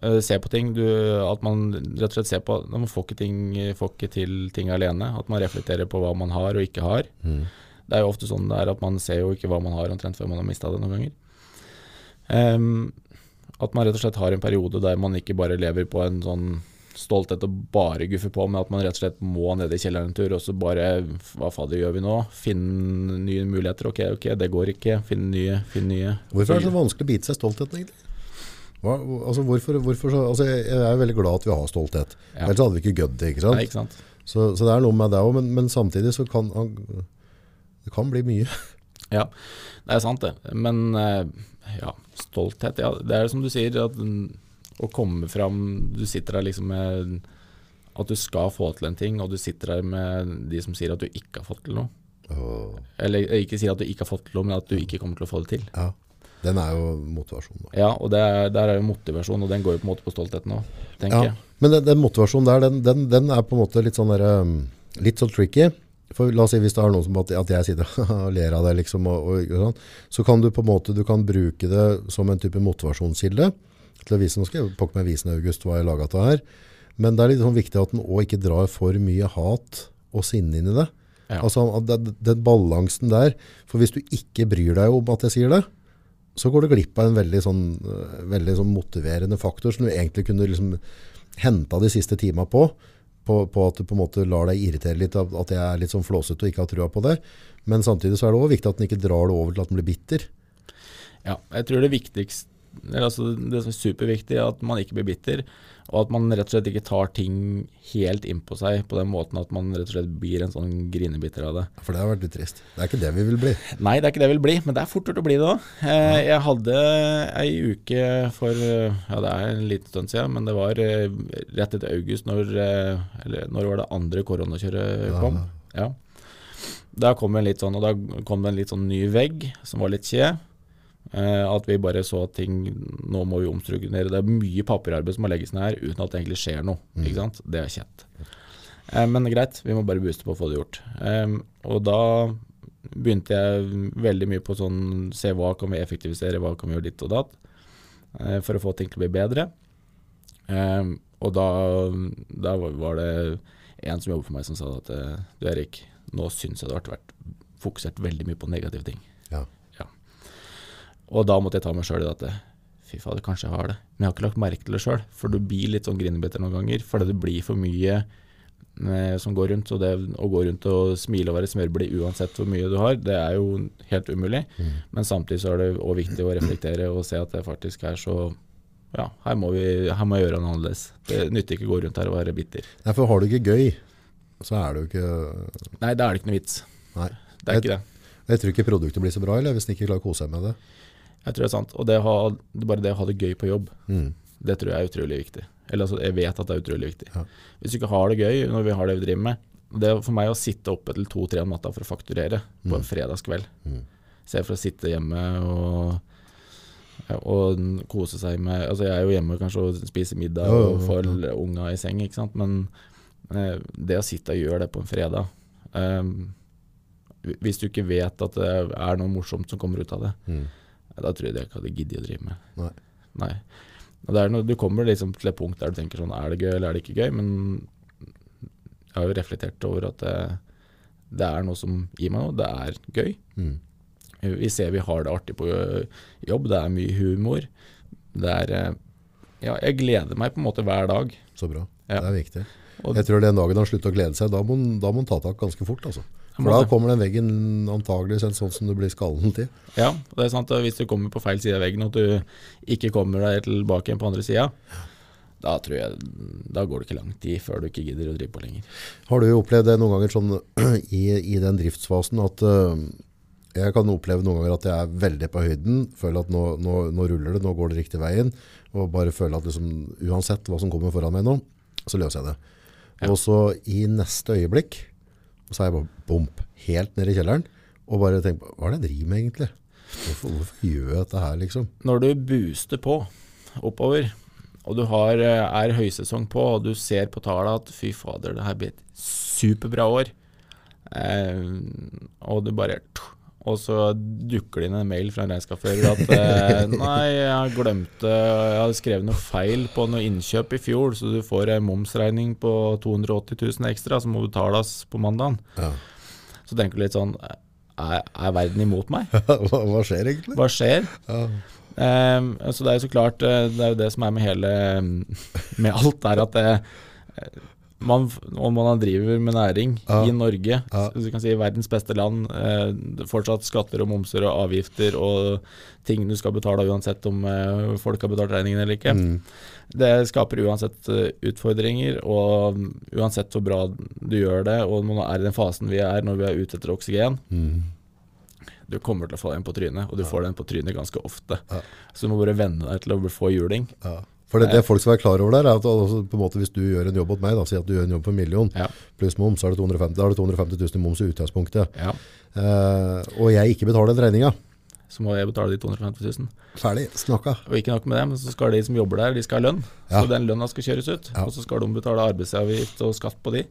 eh, se på ting. Du, at man rett og slett ser på Man får ikke, ting, får ikke til ting alene. At man reflekterer på hva man har og ikke har. Mm. Det er jo ofte sånn det er at man ser jo ikke hva man har omtrent før man har mista det noen ganger. Um, at man rett og slett har en periode der man ikke bare lever på en sånn stolthet og bare guffe på, men at man rett og slett må ned i kjelleren en tur og så bare Hva fader gjør vi nå? Finne nye muligheter. Ok, ok, det går ikke. Finne nye, finne nye. Hvorfor er det så vanskelig å bite seg stoltheten egentlig? Hva, altså hvorfor, hvorfor så, altså jeg, er veldig glad at vi har stolthet. Ja. Ellers hadde vi ikke gødd det, ikke sant? Nei, ikke sant. Så, så det er noe med det også, men, men samtidig så kan det kan bli mye. Ja, det er sant det. Men eh, ja, stolthet. Ja, det er som du sier, at å komme fram Du sitter der liksom med at du skal få til en ting, og du sitter der med de som sier at du ikke har fått til noe. Oh. Eller eh, ikke sier at du ikke har fått til noe, men at du ikke kommer til å få det til. ja. Den er jo motivasjonen. Da. Ja, og det er, der er jo motivasjon, og den går jo på en måte på stoltheten òg, tenker Ja. jeg. Men den, den motivasjonen der, den, den, den er på en måte litt sånn, der, um, litt sånn tricky. For la oss si hvis det er noen som at, at jeg sitter og ler av deg, liksom, og, og, og sånn, så kan du på en måte du kan bruke det som en type motivasjonskilde. Til å vise, nå skal jeg pokke meg vise i august hva jeg laget av her. Men det er litt sånn viktig at den òg ikke drar for mye hat og sinne inn i det. Ja. Altså den, den balansen der. For hvis du ikke bryr deg om at jeg sier det, så går du glipp av en veldig sånn, øh, veldig sånn motiverende faktor som du egentlig kunne liksom henta de siste tima på, på. På at du på en måte lar deg irritere litt av at jeg er litt sånn flåsete og ikke har trua på det. Men samtidig så er det også viktig at den ikke drar det over til at den blir bitter. Ja, jeg tror det viktigste altså Det som er superviktig, er at man ikke blir bitter, og at man rett og slett ikke tar ting helt innpå seg på den måten at man rett og slett blir en sånn grinebitter av det. For det har vært litt trist. Det er ikke det vi vil bli. Nei, det er ikke det vi vil bli, men det er fort gjort å bli det òg. Eh, jeg hadde ei uke for Ja, det er en liten stund siden, men det var eh, rett etter august, når, eh, eller når var det andre koronakjøret kom. Ja. Da kom det en litt sånn, og da kom det en litt sånn ny vegg som var litt kje. Eh, at vi bare så ting Nå må vi omstrukturere. Det er mye papirarbeid som må legges ned her uten at det egentlig skjer noe. Ikke sant? Det er kjent. Eh, men greit, vi må bare booste på å få det gjort. Eh, og da begynte jeg veldig mye på sånn Se hva kan vi effektivisere, hva kan vi gjøre ditt og datt, for å få ting til å bli bedre. Og da, da var det en som jobbet for meg som sa at du Erik, nå syns jeg det har vært fokusert veldig mye på negative ting. Ja. Og da måtte jeg ta meg sjøl i dette. Fy fader, kanskje jeg har det. Men jeg har ikke lagt merke til det sjøl. For du blir litt sånn grinebiter noen ganger. Fordi det blir for mye eh, som går rundt. Og det å gå rundt og smile og være smørblid uansett hvor mye du har, det er jo helt umulig. Men samtidig så er det òg viktig å reflektere og se at det faktisk er så ja, her må, vi, her må jeg gjøre noe annerledes. Det nytter ikke å gå rundt her og være bitter. Nei, for har du ikke gøy, så er det jo ikke Nei, da er det ikke noe vits. Nei. Det er ikke det. Jeg tror ikke produktet blir så bra eller, hvis den ikke klarer å kose seg med det. Jeg tror det er sant. Og det ha, bare det å ha det gøy på jobb, Mm. det tror jeg er utrolig viktig. Eller altså, jeg vet at det er utrolig viktig. Ja. Hvis du ikke har det gøy når vi har det vi driver med Det er for meg å sitte oppe til to-tre om natta for å fakturere på en fredagskveld. Mm. Se for å sitte hjemme og, og kose seg med Altså jeg er jo hjemme kanskje og spiser middag og får unga i seng, ikke sant. Men eh, det å sitte og gjøre det på en fredag eh, Hvis du ikke vet at det er noe morsomt som kommer ut av det, Mm. Da tror jeg jeg ikke hadde giddet å drive med. Nei. Nei. Er noe, du kommer liksom til et punkt der du tenker sånn Er det gøy, eller er det ikke gøy? Men jeg har jo reflektert over at det, det er noe som gir meg noe. Det er gøy. Mm. Vi ser vi har det artig på jobb. Det er mye humor. Det er eh, Ja, jeg gleder meg på en måte hver dag. Så bra. Ja. Det er viktig. Og- jeg tror den dagen han slutter å glede seg, da må han ta tak ganske fort. Altså. For da kommer den veggen antageligvis sånn som du blir skallen til. Ja, og det er sant. at Hvis du kommer på feil side av veggen, og at du ikke kommer deg tilbake igjen på andre sida, da tror jeg Da går det ikke lang tid før du ikke gidder å drive på lenger. Har du opplevd det noen ganger sånn i, i den driftsfasen at uh, jeg kan oppleve noen ganger at jeg er veldig på høyden, føler at nå, nå, nå ruller det, nå går det riktig veien, og bare føler at liksom, uansett hva som kommer foran meg nå, så løser jeg det. Og så i neste øyeblikk, så er jeg bare bomp, helt ned i kjelleren, og bare tenker på, hva er det jeg driver med egentlig? Hvorfor, hvorfor gjør jeg dette her liksom? Når du booster på oppover, og du har, eh, er høysesong på, og du ser på tallene at fy fader, det her blir et superbra år, eh, og du bare og så dukker det inn en mail fra en regnskapsfører at eh, nei, jeg glemte Jeg hadde skrevet noe feil på noe innkjøp i fjor, så du får en momsregning på 280 000 ekstra som må betales på mandagen. Ja. Så tenker du litt sånn Er, er verden imot meg? hva, hva skjer egentlig? Hva skjer? Ja. Eh, så det er jo så klart eh, Det er jo det som er med hele Med alt, er at det, eh, man, om man driver med næring Ja. i Norge, Ja. du kan si verdens beste land, eh, fortsatt skatter og momser og avgifter og ting du skal betale uansett om eh, folk har betalt regningen eller ikke. Mm. Det skaper uansett eh, utfordringer, og uansett hvor bra du gjør det, og når man er i den fasen vi er når vi er ute etter oksygen, Mm. du kommer til å få den på trynet, og du får den på trynet ganske ofte. Ja. Så du må bare venne deg til å få juling. Ja. For det, det folk skal være klar over der, er at altså, på en måte, hvis du gjør en jobb mot meg, da, si at du gjør en jobb for en million, Ja. pluss moms, så er det 250, da er det 250 000 i moms i utgangspunktet. Ja. Uh, og jeg ikke betaler den regninga. Så må jeg betale de 250 000. Ferdig, snakka. Og ikke nok med det, men så skal de som jobber der, de skal ha lønn. Ja. Så den lønna skal kjøres ut. Og så skal de betale arbeidsavgift og skatt på de.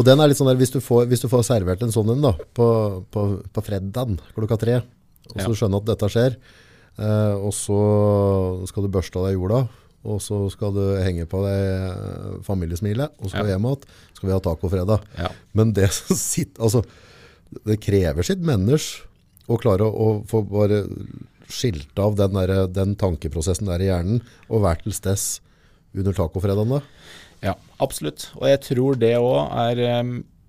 Og den er litt sånn der, hvis du får, hvis du får servert en sånn en da, på, på, på fredagen klokka tre, og så skjønner at dette skjer, uh, og så skal du børste av deg jorda, og så skal du henge på deg eh, familiesmilet, og så skal Ja. vi hjem igjen, skal vi ha tacofredag. Ja. Men det som sitter, altså, det krever sitt menneske å klare å, å få bare skilt av den, der, den tankeprosessen der i hjernen, og være til stess under tacofredagen da. Ja, absolutt. Og jeg tror det òg er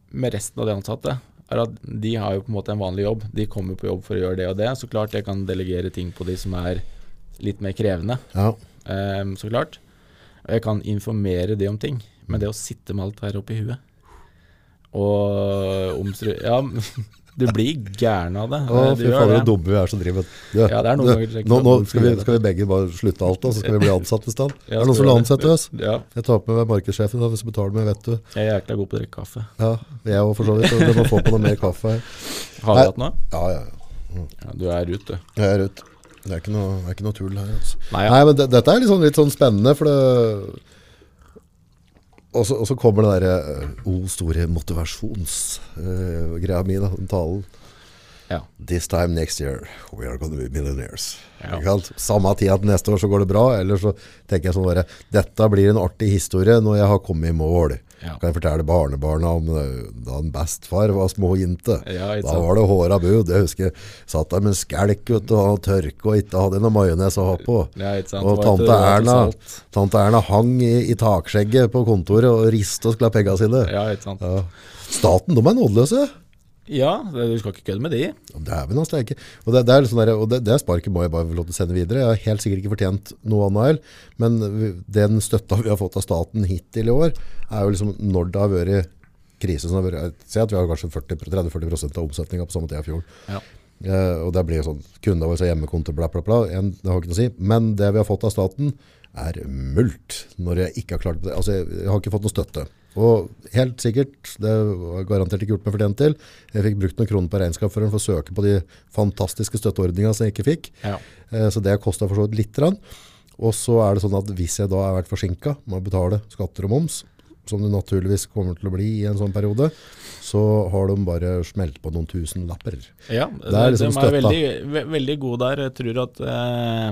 med resten av de ansatte. er at De har jo på en måte en vanlig jobb. De kommer på jobb for å gjøre det og det. Så klart jeg kan delegere ting på de som er litt mer krevende. Ja, em, så klart. Og jeg kan informere det om ting. Men det å sitte med alt her oppi huet og omstru... Ja, du blir gæren av det. Å, fy fader, så dumme vi er som driver. Ja, er ganger det nå, nå skal, vi, skal vi begge bare slutte alt, da, så skal vi bli ansatt i stand. Ja, er det noen som vil ansette oss? Ja, Jeg tar på meg markedssjefen, hvis du betaler meg, vet du. jeg er jækla god på å drikke kaffe. Ja, jeg òg for så vidt. og Du må få på noe mer kaffe her. Har du hatt noe? Ja, ja, ja. Ja, du er ute, du. Jeg er ute. Det er ikke noe, er ikke noe tull her. Altså. Nei, ja. Nei, men det, dette er sånn, litt sånn spennende, for det og så, kommer det derre uh, O, store motivasjonsgreia mi, da, den talen. Ja. This time next year, we are gonna be millionaires. Ja. Samme tid at neste år så går det bra, eller så tenker jeg sånn bare, dette blir en artig historie når jeg har kommet i mål. Ja. Kan jeg fortelle barnebarna om eh, da en bestefar var små jente. Ja, da var det håra bud. Jeg husker jeg satt der med en skelk vet og tørke og ikke hadde noe majones å ha på. Ja. Og tante ikke Erna, tante Erna hang i, i takskjegget på kontoret og riste og skulle ha pengene sine. Staten, de er nådeløse. Ja, du skal ikke kødde med de. Dæven, altså, det er. Og det, det er sånn der, og det, det sparket må jeg bare få lov til å sende videre. Jeg har helt sikkert ikke fortjent noe annet men den støtta vi har fått av staten hittil i år, er jo liksom når det har vært krise som har vært Se at vi har kanskje 30-40 av omsetninga på samme tid i fjor. Ja. Uh, og det blir sånn Kundene våre har hjemmekonto, bla, bla, bla. En, det har ikke noe å si. Men det vi har fått av staten, er mulkt. Når jeg ikke har klart det. Altså, jeg, jeg har ikke fått noe støtte. Og helt sikkert, det var garantert ikke gjort meg fortjent til, jeg fikk brukt noen kroner på regnskapsføreren for å søke på de fantastiske støtteordningene som jeg ikke fikk. Ja. Eh, så det kosta for så vidt litt. grann. Og så er det sånn at hvis jeg da har vært forsinka med å betale skatter og moms, som det naturligvis kommer til å bli i en sånn periode, så har de bare smelt på noen tusen lapper. Ja, Det er liksom de er veldig, veldig gode der. Jeg tror at eh,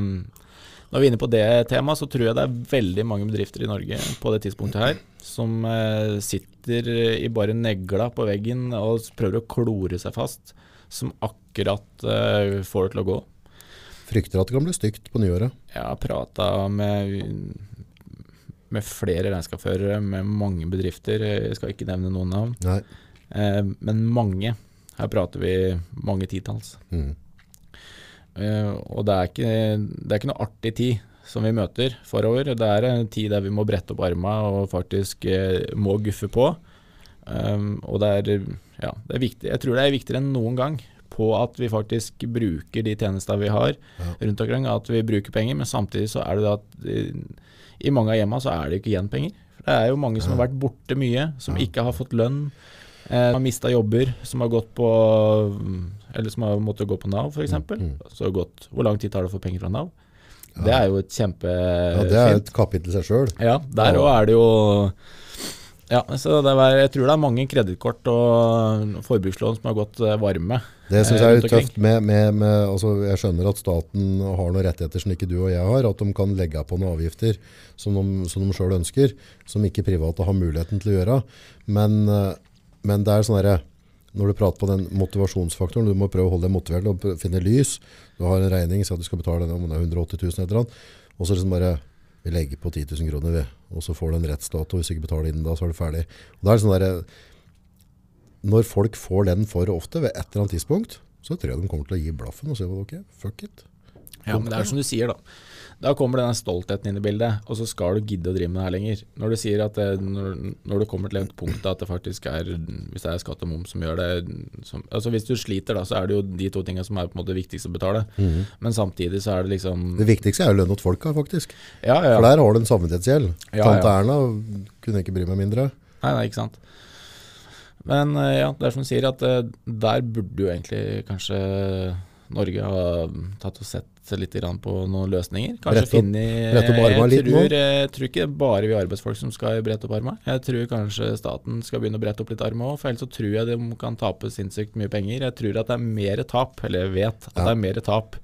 Når vi er inne på det temaet, så tror jeg det er veldig mange bedrifter i Norge på det tidspunktet her som eh, sitter i bare negla på veggen og prøver å klore seg fast, som akkurat eh, får det til å gå. Frykter at det kan bli stygt på nyåret. Jeg har prata med, med flere regnskapsførere, med mange bedrifter. Jeg skal ikke nevne noen navn, Nei. eh, men mange. Her prater vi mange titalls. Mm. Eh, og det er, ikke, det er ikke noe artig tid som vi møter forover. Det er en tid der vi må brette opp armene og faktisk eh, må guffe på. Um, og det er, ja, det er viktig. Jeg tror det er viktigere enn noen gang på at vi faktisk bruker de tjenestene vi har Ja. rundt omkring. At vi bruker penger, men samtidig så er det at i, i mange av hjemmene så er det ikke igjen penger. For det er jo mange som har vært borte mye, som ikke har fått lønn. Eh, som har mista jobber, som har gått på Eller som har måttet gå på Nav, f.eks. Mm, Så gått Hvor lang tid tar det å få penger fra Nav? Det er jo et kjempe Ja, det er et kapittel i seg sjøl. Ja, der Ja. òg er det jo Ja, så det var, jeg tror det er mange kredittkort og forbrukslån som har gått eh, varme. Det syns eh, jeg er litt tøft. Med, med, med, altså jeg skjønner at staten har noen rettigheter som ikke du og jeg har. At de kan legge på noen avgifter som de, som de sjøl ønsker, som ikke private har muligheten til å gjøre. Men, eh, men det er sånn derre når du prater på den motivasjonsfaktoren, du må prøve å holde deg motivert og finne lys. Du har en regning, si at du skal betale den, om det er 180 000 et eller annet. Og så liksom bare vi legger på 10 000 kroner, vi. Og så får du en rettsdato. Hvis du ikke betaler inn da, så er du ferdig. Og det er sånn der, når folk får den for ofte ved et eller annet tidspunkt, så tror jeg de kommer til å gi blaffen og si ok, fuck it. Ja, men det er som du sier, da. Da kommer denne stoltheten inn i bildet, og så skal du gidde å drive med det her lenger. Når du sier at det, når, når du kommer til et punkt at det faktisk er Hvis det er skatt og moms som gjør det som, altså Hvis du sliter, da, så er det jo de to tingene som er på en måte viktigst å betale. Men samtidig så er det liksom Det viktigste er jo lønn til folka, faktisk. Ja, ja. For der har du en samvittighetsgjeld. Ja, Tante ja. Erna kunne ikke bry meg mindre. Nei, nei, ikke sant. Men eh, ja, det er som du sier, at eh, der burde jo egentlig kanskje Norge har tatt og sett litt på noen løsninger. Kanskje opp- finne brett opp arma litt litt nå. jeg tror ikke bare vi arbeidsfolk som skal brette opp arma. Jeg tror kanskje staten skal begynne å brette opp litt arma òg, for ellers så tror jeg de kan tape sinnssykt mye penger. Jeg tror at det er mer tap, eller jeg vet at Ja. det er mer tap,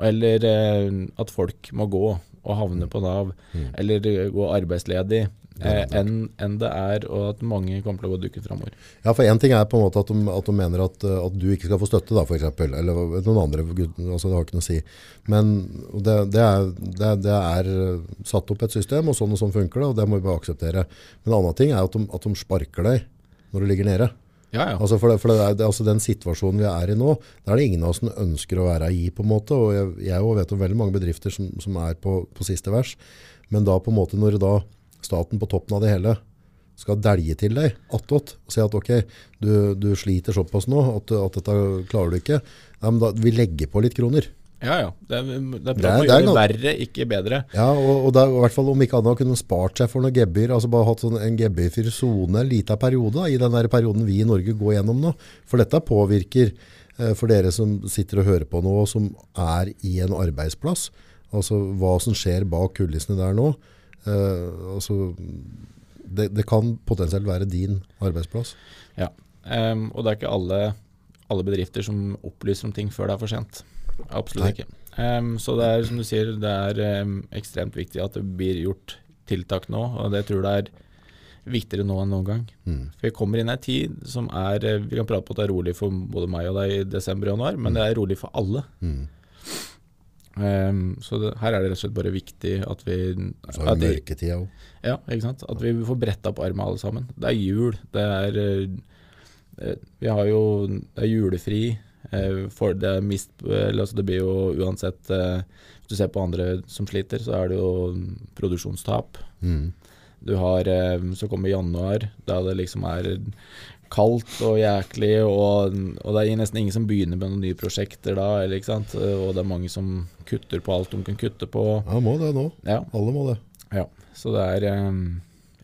eller eh, at folk må gå og havne på Nav, Mm. eller eh, gå arbeidsledig, eh, enn en det er, og at mange kommer til å gå dukken framover. Ja, for en ting er på en måte at de, at de mener at, uh, at du ikke skal få støtte, da, eksempel. Eller noen andre, altså det har ikke noe å si. Men det, det, er, det, det er uh, satt opp et system, og sånn og sånn funker det, og det må vi bare akseptere. Men en annen ting er at de, at de sparker deg når du ligger nede. Ja, ja. Altså for det, for det er, det, altså den situasjonen vi er i nå, det er det ingen av oss som ønsker å være i, på en måte. Og jeg, jeg vet om veldig mange bedrifter som, som er på, på siste vers. Men da på en måte når da staten på toppen av det hele skal delge til deg attåt og si at ok, du, du sliter såpass nå at, at dette klarer du ikke, Nei, men da, vi legger på litt kroner. Ja, ja. Det er, det er Det bra er- å det gjøre det verre, ikke bedre. Ja, og, og det er i hvert fall om ikke annet kunne spart seg for noe gebyr, altså bare hatt sånn en gebyrfri sone en liten periode da, i den der perioden vi i Norge går gjennom nå. For dette påvirker eh, for dere som sitter og hører på nå, og som er i en arbeidsplass, altså hva som skjer bak kulissene der nå. Eh, altså, det, det kan potensielt være din arbeidsplass. Ja. um, og det er ikke alle, alle bedrifter som opplyser om ting før det er for sent. Absolutt Nei. ikke. Um, så det er som du sier, det er um, ekstremt viktig at det blir gjort tiltak nå, og det tror jeg er viktigere nå enn noen gang. Mm. For vi kommer inn i en tid som er eh, Vi kan prate på at det er rolig for både meg og deg i desember og januar, men det er rolig for alle. Mm. Em, så det, her er det rett og slett bare viktig at vi Så er vi det mørketida òg. ja, ikke sant? At vi får bretta opp armene alle sammen. Det er jul, det er eh, Vi har jo Det er julefri. Uh, For det, er mist, eller, altså det blir jo uansett uh, Hvis du ser på andre som sliter, så er det jo produksjonstap. Mm. Du har Så kommer januar, da det liksom er kaldt og jæklig, og, og det er nesten ingen som begynner med noen nye prosjekter da, eller, ikke sant? Og det er mange som kutter på alt de kan kutte på. Ja, må det nå. Ja. Alle må det. Ja, så det er eh,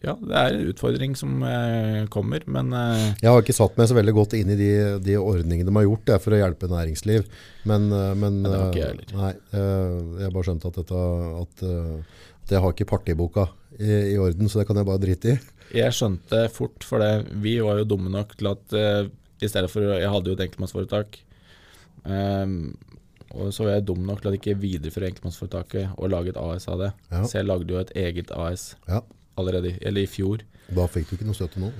Ja, det er en utfordring som eh, kommer, men eh, Jeg har ikke satt meg så veldig godt inn i de, de ordningene de har gjort det, for å hjelpe næringsliv. Men, eh, men Ja, det har ikke jeg eh, heller. Nei, eh, jeg har bare skjønt at, dette, at, at jeg har ikke partiboka i, i orden, så det kan jeg bare drite i. jeg skjønte fort, for det, vi var jo dumme nok til at uh, i stedet for Jeg hadde jo et enkeltmannsforetak. Um, og så var jeg dum nok til at ikke videreføre enkeltmannsforetaket og lage et AS av det. Ja. Så jeg lagde jo et eget AS Ja, allerede, eller i fjor. Da fikk du ikke noe støtte nå.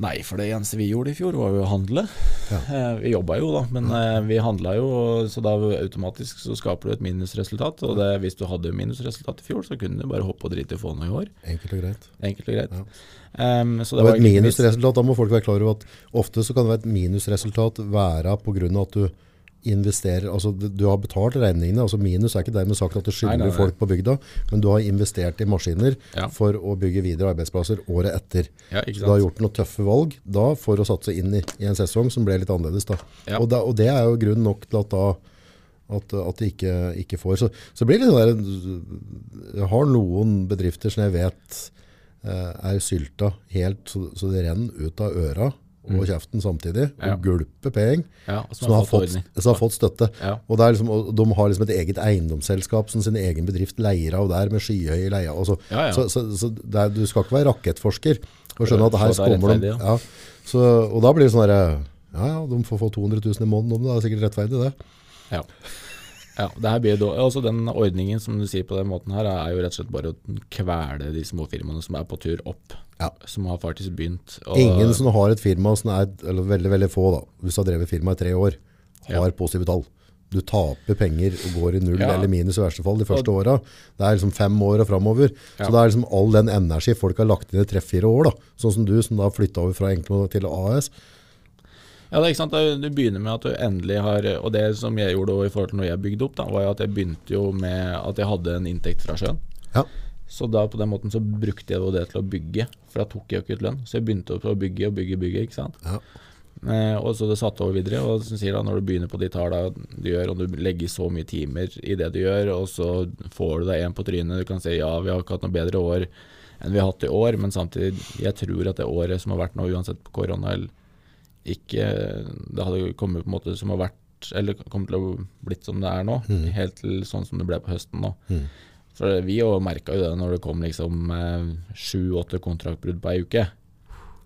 Nei, for det eneste vi gjorde i fjor, var jo å handle. Ja. Eh, vi jobba jo, da, men eh, vi handla jo, så da automatisk så skaper du et minusresultat. Og det, hvis du hadde minusresultat i fjor, så kunne du bare hoppe og drite i å få noe i år. Enkelt og greit. Enkelt og greit. Ja. Um, så det Og var et minusresultat, da må folk være klar over at ofte så kan det være et minusresultat være av at du investerer, altså du har betalt regningene, altså minus er ikke dermed sagt at du skylder folk på bygda, men du har investert i maskiner Ja. for å bygge videre arbeidsplasser året etter. Ja, Så du har gjort noen tøffe valg da for å satse inn i, i en sesong som ble litt annerledes. Da. Ja. Og, da, og det er jo grunn nok til at da at, at de ikke, ikke får. Så, så blir det sånn der, Jeg har noen bedrifter som jeg vet eh, er sylta helt så, så det renner ut av øra og kjeften samtidig, Mm. Og gulper penger, Ja, som som har fått som har fått støtte. Og, er liksom, og de har liksom et eget eiendomsselskap som sin egen bedrift leier av der, med skyhøye leier. og Så, så, så, så det er, du skal ikke være rakettforsker og skjønne at her er kommer de. Ja. Så, og da blir det sånn der, ja, ja, de får få 200 000 i måneden om det, det er sikkert rettferdig det. Ja. Ja det her blir da, Også Den ordningen som du sier på den måten her, er jo rett og slett bare å kvele de små firmaene som er på tur opp. Ja. Som har faktisk begynt. Ingen som har et firma som er, eller veldig, veldig få da, hvis du har drevet firma i tre år, har Ja. positive tall. Du taper penger og går i null Ja. eller minus i verste fall de første åra. Det er liksom fem år og framover. Ja. Så det er liksom all den energi folk har lagt inn i tre-fire år, da. Sånn som du, som da flytta over fra enkel til AS. Ja, det er ikke sant. Du begynner med at du endelig har Og det som jeg gjorde i forhold til når jeg bygde opp, da, var at jeg begynte jo med at jeg hadde en inntekt fra sjøen. Ja. Så da på den måten så brukte jeg det til å bygge, for da tok jeg jo ikke ut lønn. Så jeg begynte å bygge og bygge, bygge, ikke sant. Ja. Eh, og så det satte over videre. Og som sier da, når du begynner på de tallene du gjør, og du legger så mye timer i det du gjør, og så får du deg en på trynet, du kan si ja, vi har ikke hatt noe bedre år enn vi har hatt i år, men samtidig, jeg tror at det året som har vært nå, uansett på korona eller ikke Det hadde kommet på en måte som har vært Eller kommet til å blitt som det er nå, helt til sånn som det ble på høsten nå. For vi jo merka jo det når det kom liksom sju-åtte kontraktbrudd på ei uke.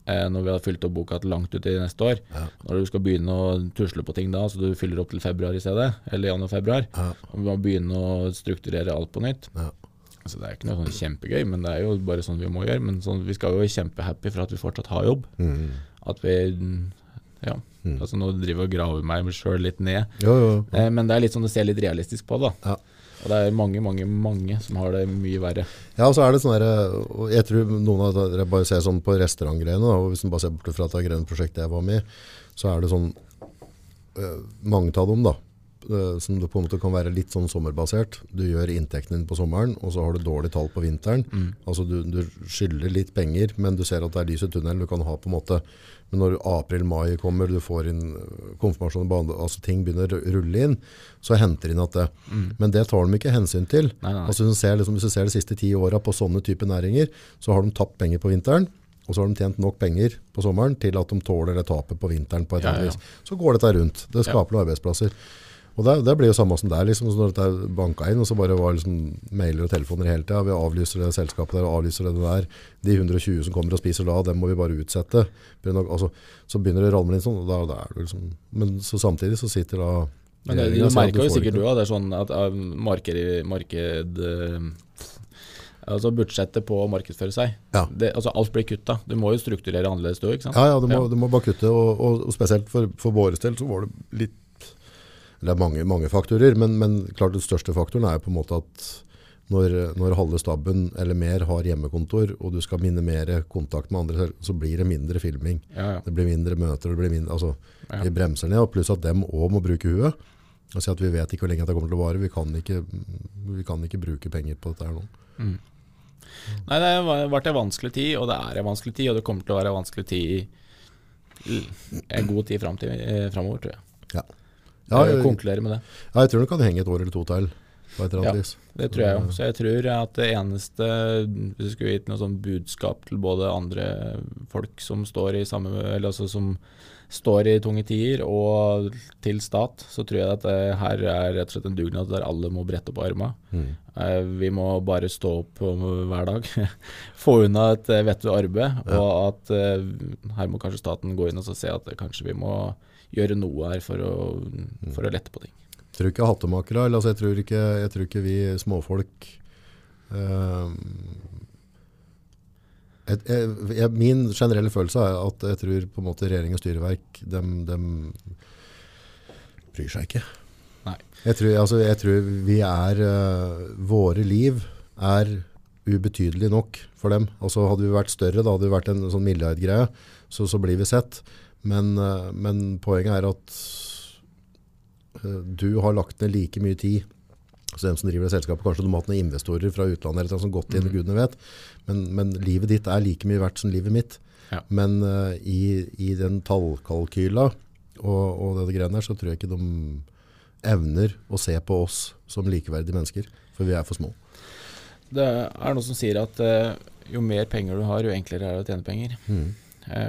Eh, når vi hadde fylt opp boka til langt ut i neste år. Når du skal begynne å tusle på ting da, så du fyller opp til februar i stedet, eller januar-februar, Ja. og vi må begynne å strukturere alt på nytt. Ja. Altså, det er ikke noe sånn kjempegøy, men det er jo bare sånn vi må gjøre. Men sånn, vi skal jo være kjempehappy for at vi fortsatt har jobb. Mm. At vi Ja. Altså, nå driver jeg og graver meg sjøl litt ned. Jo, jo. Eh, men det er litt sånn du ser litt realistisk på det. da. Ja. Og det er mange, mange, mange som har det mye verre. Ja, og så er det sånn der, og Jeg tror noen av dere bare ser sånn på restaurantgreiene, og hvis man bare ser bort fra det grønne prosjektet jeg var med i, så er det sånn eh, Mange av dem, da, eh, som det på en måte kan være litt sånn sommerbasert. Du gjør inntekten din på sommeren, og så har du dårlig tall på vinteren. Altså du, du skylder litt penger, men du ser at det er lys i tunnelen. Du kan ha på en måte Men når april-mai kommer, du får inn eh, konfirmasjon, altså ting begynner å rulle inn, så henter inn at det. Men det tar de ikke hensyn til. Nei, nei. Altså, hvis, du ser, liksom, hvis du ser de siste ti åra på sånne typer næringer, så har de tapt penger på vinteren. Og så har de tjent nok penger på sommeren til at de tåler det tapet på vinteren. på et Ja, ja, ja. Så går dette rundt. Det skaper noen arbeidsplasser. Og det, det blir jo samme som der, liksom, når det er banka inn, og så bare var liksom mailer og telefoner hele tida. Vi avlyser det selskapet der, og avlyser det der. De 120 som kommer og spiser da, dem må vi bare utsette. Altså, så begynner det å ramle inn sånn, og da, da er det liksom Men så samtidig så sitter da Men det, du at merker jo sikkert du òg, det er sånn at uh, marked, marked uh, Altså budsjettet på å markedsføre seg. Ja. Det, altså alt blir kutta. Du må jo strukturere annerledes du òg, ikke sant? Ja, ja, du må, Ja. du må bare kutte, og, og, og spesielt for, for våre del så var det litt Det er mange, mange faktorer, men, men klart den største faktoren er jo på en måte at når, når halve staben eller mer har hjemmekontor, og du skal minimere kontakt med andre, så blir det mindre filming. Ja, ja. Det blir mindre møter, det blir mindre, altså, vi bremser ned, og pluss at dem også må bruke huet. Og si at vi vet ikke hvor lenge det kommer til å vare, vi kan ikke, vi kan ikke bruke penger på dette her nå. Nei, det har vært en vanskelig tid, og det er en vanskelig tid, og det kommer til å være en vanskelig tid i en god tid fram eh, framover, tror jeg. Ja. Ja, jeg konkludere med det. ja, jeg tror det kan henge et år eller to til, på et eller annet Ja. vis. Det tror jeg jo. Så jeg tror at det eneste Hvis du skulle gitt noe sånn budskap til både andre folk som står i samme Eller altså som står i tunge tider, og til stat, så tror jeg at det her er rett og slett en dugnad der alle må brette opp armene. Mm. Vi må bare stå opp hver dag, få unna et eh, vettug arbeid, og at eh, her må kanskje staten gå inn og så se at eh, kanskje vi må gjøre noe her for å, for å lette på ting. Jeg tror ikke hattemakere, eller altså jeg, tror ikke, jeg tror ikke vi småfolk eh, jeg, jeg, Min generelle følelse er at jeg tror på en måte regjering og styreverk dem, dem bryr seg ikke. Jeg tror, altså, jeg tror vi er uh, Våre liv er ubetydelig nok for dem. Altså Hadde vi vært større, da hadde vi vært en sånn milliardgreie, så, så blir vi sett. Men, eh, men poenget er at eh, du har lagt ned like mye tid så dem som driver det selskapet, kanskje du må ha hatt noen investorer fra utlandet eller noe som gått inn, gudene vet. Men, men livet ditt er like mye verdt som livet mitt. Ja. Men uh, i, i den tallkalkyla og, og det greiene der, så tror jeg ikke de evner å se på oss som likeverdige mennesker. For vi er for små. Det er noe som sier at uh, jo mer penger du har, jo enklere er det å tjene penger. Eh,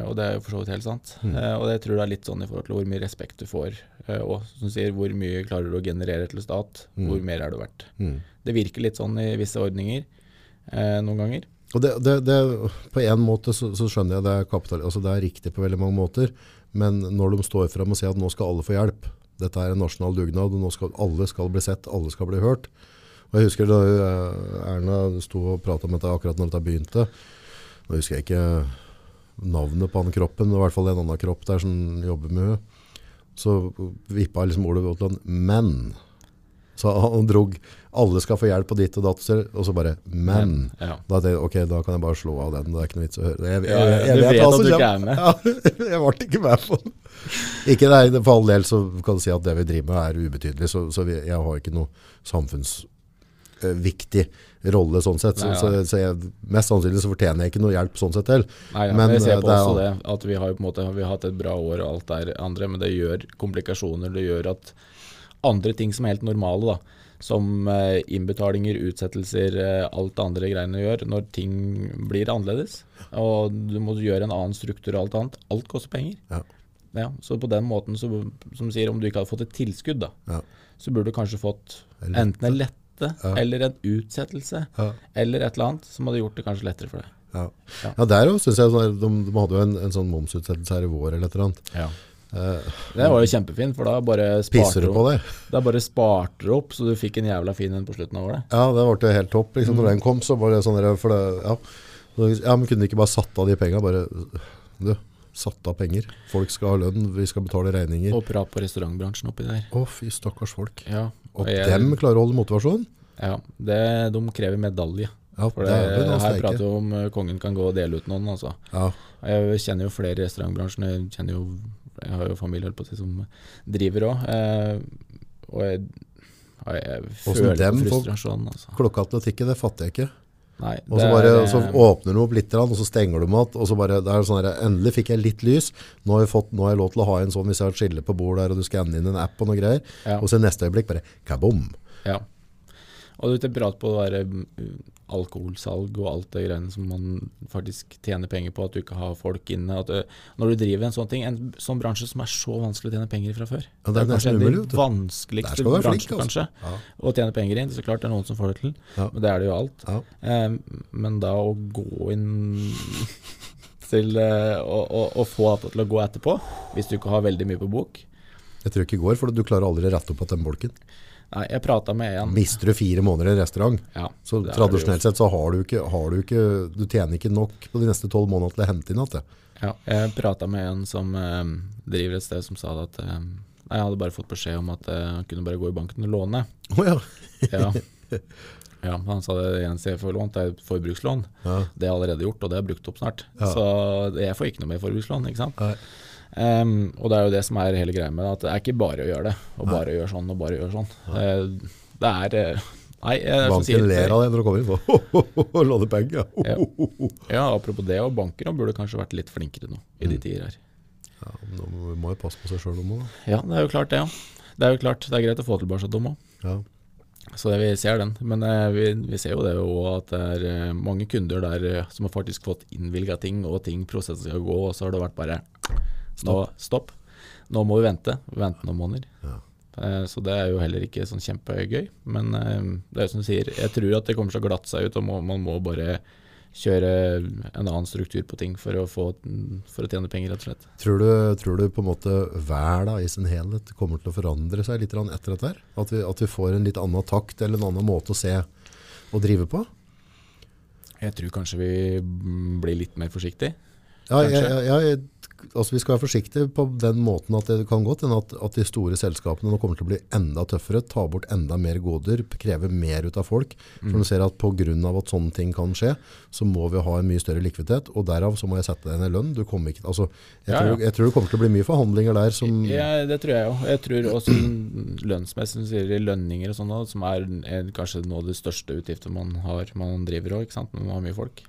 og det er jo for så vidt helt sant. Eh, og det tror jeg er litt sånn i forhold til hvor mye respekt du får. Eh, og som sier, hvor mye klarer du å generere til stat, hvor mer er du verdt. Det virker litt sånn i visse ordninger eh, noen ganger. Og det, det, det, på en måte så, så skjønner jeg det er, kapital, altså det er riktig på veldig mange måter. Men når de står frem og sier at nå skal alle få hjelp, dette er en nasjonal dugnad, og nå skal alle skal bli sett, alle skal bli hørt. Og jeg husker da eh, Erna sto og pratet om dette akkurat når dette begynte. Nå husker jeg ikke navnet på han kroppen, og i hvert fall en annen kropp der som jobber med henne. Så vippa liksom ordet til han, men. Så han drog alle skal få hjelp på ditt og datt, og så bare Men! Ja. Da, tenkte jeg, ok, da kan jeg bare slå av den. Det er ikke noe vits å høre Jeg, Jeg, jeg, jeg, du vet vet at du ikke er med. Ja, jeg ble ikke med på den. Ikke er- for all del så kan du si at det vi driver med er ubetydelig, så, så vi, jeg har ikke noe samfunnsviktig rolle sånn sett. Så, Nei, så, så jeg, mest sannsynlig så fortjener jeg ikke noe hjelp sånn sett til. Nei, ja, Men, jeg ser på det også det, at vi har måte vi har hatt et bra år og alt der andre, men det gjør komplikasjoner. Det gjør at andre ting som er helt normale, da, som eh, innbetalinger, utsettelser, eh, alt det andre greiene gjør, når ting blir annerledes, og du må gjøre en annen struktur og alt annet, alt koster penger. Ja. Ja, så på den måten, så, som sier, om du ikke hadde fått et tilskudd, da, Ja. så burde du kanskje fått enten en lette, Ja. eller en utsettelse, eller et eller annet som hadde gjort det kanskje lettere for deg. Ja. Ja. der òg synes jeg sånn de, de hadde jo en, en sånn momsutsettelse her i vår eller et eller annet. Ja. Eh, Det var jo kjempefint, for da bare sparte du på det? Da bare sparte du opp, så du fikk en jævla fin en på slutten av året. Ja, det ble helt topp. Liksom, Mm. Når den kom, så var det sånn der, det, ja. ja, men kunne de ikke bare satt av de penga? Bare du, satt av penger. Folk skal ha lønn, vi skal betale regninger. Og prat på restaurantbransjen oppi der. Å, fy stakkars folk. Ja, Og jeg- dem klarer å holde motivasjonen? Ja, det, de krever medalje. Ja, For det det, er her prater vi om eh, kongen kan gå og dele ut noen, altså. Ja. Jeg kjenner jo flere i restaurantbransjen. Jeg kjenner jo Jeg har jo familie på å som driver òg. Eh, og jeg, jeg føler Hvordan dem får- altså. Klokka til å tikke, det fatter jeg ikke. Nei, Og så, bare, er, så eh, åpner du opp litt, og så stenger du mat. Og så bare, det er sånn der, endelig fikk jeg litt lys. Nå har jeg, fått, nå har jeg lov til å ha en sånn hvis jeg har et skille på bord der, og du skanner inn en app og noe greier. Ja. Og så i neste øyeblikk bare kabom. Ja. Og du prater på det der, mm, alkoholsalg og alt det greiene som man faktisk tjener penger på, at du ikke har folk inne. At du, når du driver en sånn ting, en sånn bransje som er så vanskelig å tjene penger i fra før. Ja, det er kanskje en av de vanskeligste bransjene, altså. kanskje, Ja. å tjene penger i. Så klart det er noen som får det til, Ja. men det er det jo alt. Eh, men da å gå inn til eh, å, å, å få dette til å gå etterpå, hvis du ikke har veldig mye på bok Jeg tror ikke det går, for du klarer aldri å rette opp på den bolken. Nei, jeg prata med en Mister du fire måneder i en restaurant, ja, så tradisjonelt sett så har du ikke, har du ikke Du tjener ikke nok på de neste tolv månedene til å hente inn igjen. Ja, jeg prata med en som eh, driver et sted som sa at eh, jeg hadde bare fått beskjed om at eh, han kunne bare gå i banken og låne. Å ja. Ja. ja, han sa det eneste jeg får lånt er forbrukslån. Ja. Det er allerede gjort, og det er brukt opp snart. Så jeg får ikke noe mer forbrukslån, ikke sant. Nei. Em, og det er jo det som er hele greia med det, at det er ikke bare å gjøre det, og bare gjøre sånn og bare gjøre sånn. Uh, det er eh, Nei, jeg, Banken ler av det når du kommer inn. Bare, Låne penger. Ja. Ja, apropos det, og banker burde kanskje vært litt flinkere nå i Mm. de tider her. Ja, men nå må- jo passe på seg sjøl om òg. Ja, det er jo klart det, ja. Det er jo klart, det er greit å få tilbake dem òg. Ja. Så det, vi ser den. Men eh, vi, vi ser jo det jo at det er eh, mange kunder der som har faktisk fått innvilga ting, og ting prosessen skal gå, og så har det vært bare Nå, stopp. Nå må vi vente. Vente noen måneder. Ja. Eh, så det er jo heller ikke sånn kjempegøy. Men eh, det er jo som du sier, jeg tror at det kommer til å glatte seg ut, og må, man må bare kjøre en annen struktur på ting for å, få, for å tjene penger, rett og slett. Tror, du, tror du på en måte verden i sin helhet kommer til å forandre seg litt etter dette? her? At vi, at vi får en litt annen takt eller en annen måte å se og drive på? Jeg tror kanskje vi blir litt mer forsiktige. Ja, jeg, jeg, altså vi skal være forsiktige på den måten at det kan godt hende at, at de store selskapene nå kommer til å bli enda tøffere, ta bort enda mer goder, kreve mer ut av folk. Mm. For du ser at av at sånne ting kan skje, så må vi ha en mye større likviditet, og derav så må jeg sette deg ned i lønn. Du kommer ikke, altså, jeg, Ja, tror, ja. jeg tror det kommer til å bli mye forhandlinger der som... Ja, det tror jeg jo. Jeg tror også lønnsmessig, som sier, lønninger og sånn, som er, er kanskje noe av det største utgiftene man har, man driver òg, man har mye folk.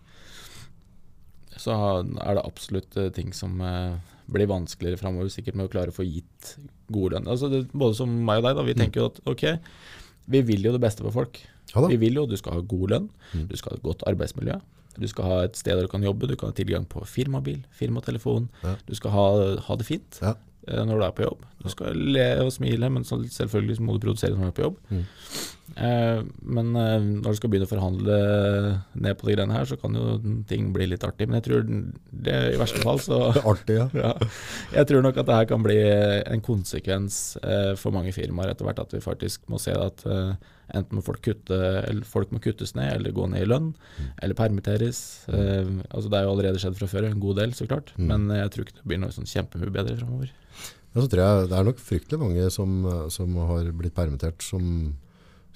Så er det absolutt eh, ting som eh, blir vanskeligere framover, sikkert med å klare å få gitt god lønn. Altså det, både som meg og deg, da, vi tenker jo at ok, vi vil jo det beste for folk. Ja. Vi vil jo at du skal ha god lønn, du skal ha et godt arbeidsmiljø. Du skal ha et sted der du kan jobbe, du kan ha tilgang på firmabil, firmatelefon. Ja. Du skal ha, ha det fint Ja. Eh, når du er på jobb. Du skal le og smile, men selvfølgelig må du produsere når du er på jobb. Mm. Eh, men eh, når du skal begynne å forhandle ned på de greiene her, så kan jo ting bli litt artig. Men jeg tror det i verste fall så artig, ja. ja, Jeg tror nok at det her kan bli en konsekvens eh, for mange firmaer etter hvert. At vi faktisk må se at eh, enten må folk, kutte, eller folk må kuttes ned, eller gå ned i lønn, eller permitteres. Eh, altså Det er jo allerede skjedd fra før, en god del, så klart. Mm. Men jeg tror ikke det blir noe sånn kjempemye bedre framover. Ja, så tror jeg det er nok fryktelig mange som, som har blitt permittert, som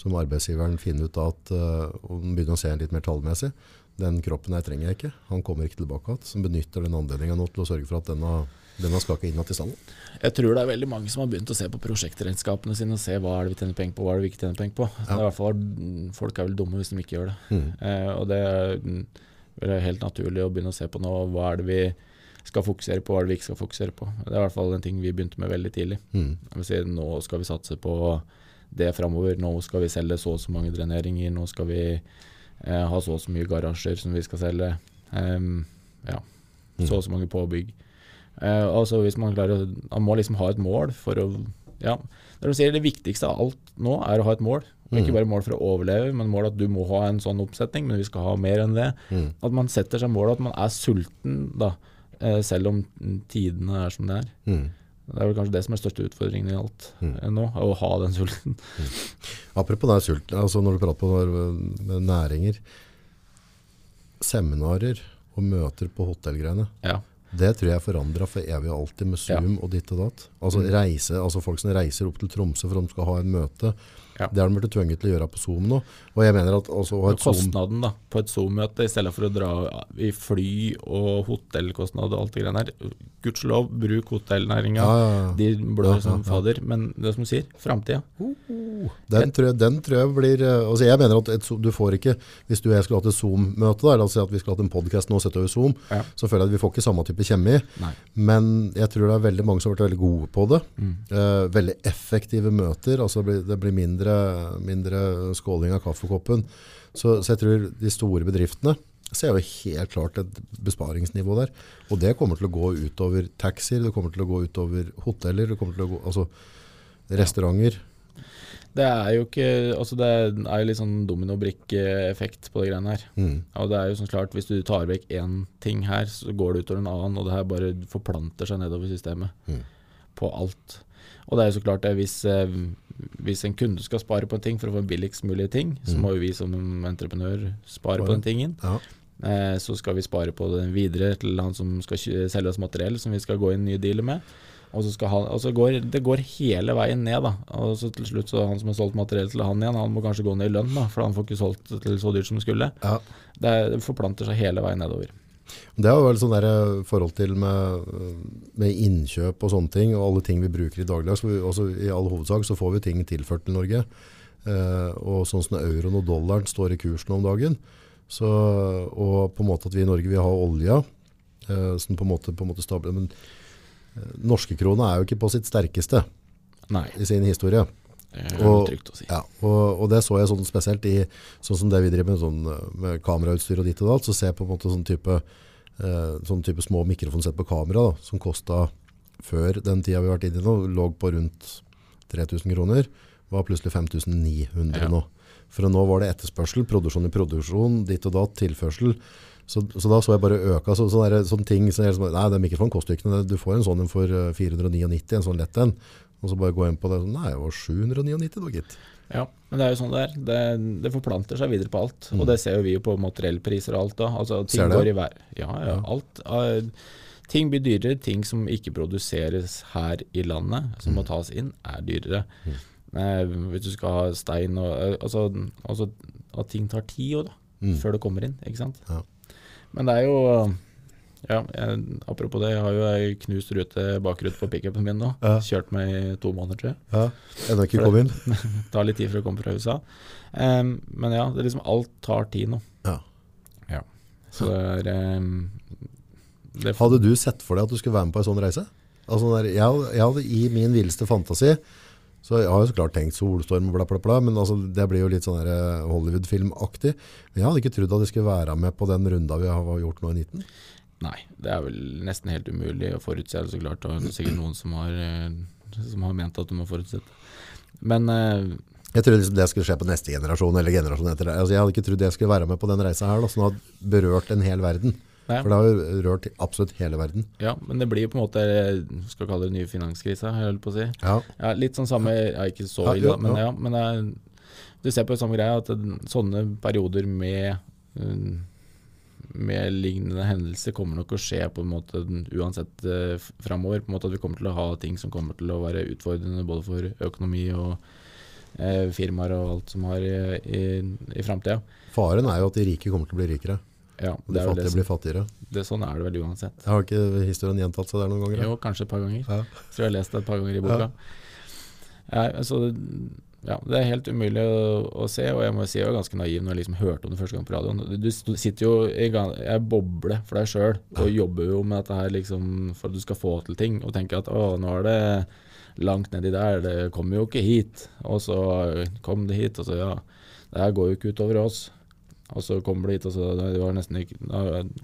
som arbeidsgiveren finner ut at uh, og begynner å se litt mer tallmessig. Den kroppen her trenger jeg ikke. Han kommer ikke tilbake igjen. Som benytter den anledninga nå til å sørge for at denne, denne skal ikke inn igjen i stallen. Jeg tror det er veldig mange som har begynt å se på prosjektregnskapene sine og se hva er det vi tjener penger på, hva er det vi ikke tjener penger på. Det er i hvert fall, folk er vel dumme hvis de ikke gjør det. Mm. Eh, og det er mm, vel helt naturlig å begynne å se på nå. Hva er det vi skal fokusere på, hva er det vi ikke skal fokusere på. Det er i hvert fall en ting vi begynte med veldig tidlig. Mm. Si, nå skal vi satse på det framover. Nå skal vi selge så og så mange dreneringer. Nå skal vi eh, ha så og så mye garasjer som vi skal selge. Um, ja, så og så mange påbygg. Eh, altså hvis Man klarer Man må liksom ha et mål for å ja, det, de sier, det viktigste av alt nå er å ha et mål. Og ikke bare mål for å overleve, men mål at du må ha en sånn oppsetning, men vi skal ha mer enn det. At man setter seg mål, at man er sulten, da, eh, selv om tidene er som det er. Mm. Det er vel kanskje det som er største utfordringen i alt mm. nå, å ha den sulten. Apropos den sulten, altså når du prater på næringer, seminarer og møter på hotellgreiene, Ja. Det tror jeg forandra for evig og alltid med Zoom og ditt og datt. Altså, reise, altså folk som reiser opp til Tromsø for at de skal ha en møte, Ja. det har de blitt tvunget til å gjøre på Zoom nå. Og jeg mener at også å kostnaden da, på et Zoom-møte, i stedet for å dra i fly og hotellkostnad og alt det greiene her. Gudskjelov, bruk hotellnæringa. Ja, ja. De blør som fader. Men det som du sier, framtida. Den den tror jeg blir eh, altså Jeg mener at et, du får ikke Hvis du og jeg skulle hatt et Zoom-møte, la oss si at vi skulle hatt en podkast nå sett over Zoom, så føler jeg at vi får ikke samme type kjemi. Nei. Men jeg tror det er veldig mange som har vært veldig gode på det. Mm. Uh, veldig effektive møter. altså Det blir, det blir mindre, mindre skåling av kaffekoppen. Så, så jeg tror de store bedriftene ser jo helt klart et besparingsnivå der. Og det kommer til å gå utover taxier, det kommer til å gå utover hoteller, det kommer til å gå altså restauranter. Det er jo ikke Altså det er jo litt sånn dominobrikke-effekt på de greiene her. Mm. Og det er jo sånn klart, hvis du tar vekk én ting her, så går det utover en annen, og det her bare forplanter seg nedover systemet. Mm. På alt. Og det er jo så klart det, hvis, eh, hvis en kunde skal spare på en ting for å få billigst mulig ting, så må jo vi som entreprenør spare på den tingen. Ja. Eh, så skal vi spare på den videre til han som skal selge oss materiell som vi skal gå inn nye dealer med. Og så, skal han, og så går det går hele veien ned, da. Og så til slutt så han som har solgt materiell til han igjen, han må kanskje gå ned i lønn, da, for han får ikke solgt til så dyrt som det skulle. Ja. Det forplanter seg hele veien nedover. Det er jo vel sånn der eh, forhold til med, med innkjøp og sånne ting, og alle ting vi bruker i dagligdags. for I all hovedsak så får vi ting tilført til Norge. Eh, og sånn som euroen og dollaren står i kursen om dagen. Så, og på en måte at vi i Norge vil ha olja, eh, som på en måte, på en måte stabler. Men eh, norske krona er jo ikke på sitt sterkeste Nei, i sin historie. Det er Og- trygt å si. Ja, og, og det så jeg sånn spesielt i sånn som det vi driver med, sånn, eh, med kamerautstyr og ditt og datt, så ser jeg på en måte sånn type, eh, sånn type små mikrofonsett på kamera da, som kosta før den tida vi har vært inne i nå, lå på rundt 3000 kroner, var plutselig 5900 Ja. nå. For nå var det etterspørsel, produksjon i produksjon, ditt og datt, tilførsel. Så, så da så jeg bare øka, så, sånne, sånne ting, så jeg, nei, den mikrofonen koster ikke noe, du får en sånn en for eh, 499, en sånn lett en. Og så bare gå inn på det, sånn, nei, det var 799 da, gitt. Ja, men det er jo sånn det er. Det, det forplanter seg videre på alt. Og det ser jo vi jo på materiellpriser og alt da. Altså, ting Ser det? går i vær. Ja, ja, alt. Uh, ting blir dyrere. Ting som ikke produseres her i landet, som må tas inn, er dyrere. Eh, hvis du skal ha stein og eh, altså, altså at ting tar tid jo da, før det kommer inn, ikke sant? Ja. Men det er jo ja, jeg, apropos det, jeg har jo ei knust rute bakrute på pickupen min nå. Ja. Kjørt meg i to måneder, tror jeg. Ja, ennå ikke kommet kom inn. Det tar litt tid for å komme fra USA. Um, men ja, det er liksom alt tar tid nå. Ja. Så det er um, det, Hadde du sett for deg at du skulle være med på en sånn reise? Altså, der, jeg, jeg hadde i min villeste fantasi, så jeg har jo så klart tenkt solstorm og bla bla bla, men altså, det blir jo litt sånn eh, Hollywood-filmaktig. Men jeg hadde ikke trodd at jeg skulle være med på den runda vi har gjort nå i 19. Nei, det er vel nesten helt umulig å forutse, så klart. Og det er sikkert noen som har, eh, som har ment at du må forutsette. Men eh, Jeg trodde liksom det skulle skje på neste generasjon eller generasjon etter det. Altså, jeg hadde ikke trodd jeg skulle være med på den reisa her, da, som hadde berørt en hel verden. Nei. For det har jo rørt absolutt hele verden. ja, men det blir på en måte Skal kalle det den nye finanskrisa, jeg holdt på å si. Ja, Ja, litt sånn samme ja, Ikke så ille, men ja. Men det er, du ser på det samme greia at sånne perioder med um, med lignende hendelser kommer nok å skje på en måte uansett uh, framover. På en måte at vi kommer til å ha ting som kommer til å være utfordrende både for økonomi og uh, firmaer og alt som har i, i, i framtida. Faren er jo at de rike kommer til å bli rikere, Ja, og det de fattige blir fattigere. det, sånn er det vel uansett. Jeg har ikke historien gjentatt seg der noen ganger? Jo, kanskje et par ganger. Ja. Så jeg har lest det et par ganger i boka. Nei, altså, ja, det er helt umulig å, å se, og jeg må si jeg var ganske naiv når jeg liksom hørte om det første gang på radioen. Du, du sitter jo i gang, jeg bobler for deg sjøl og jobber jo med dette her liksom for at du skal få til ting, og tenker at å, nå er det langt nedi der, det kommer jo ikke hit. Og så kom det hit, og så ja, det her går jo ikke utover oss. Og så kommer du hit, og så det var nesten ikke,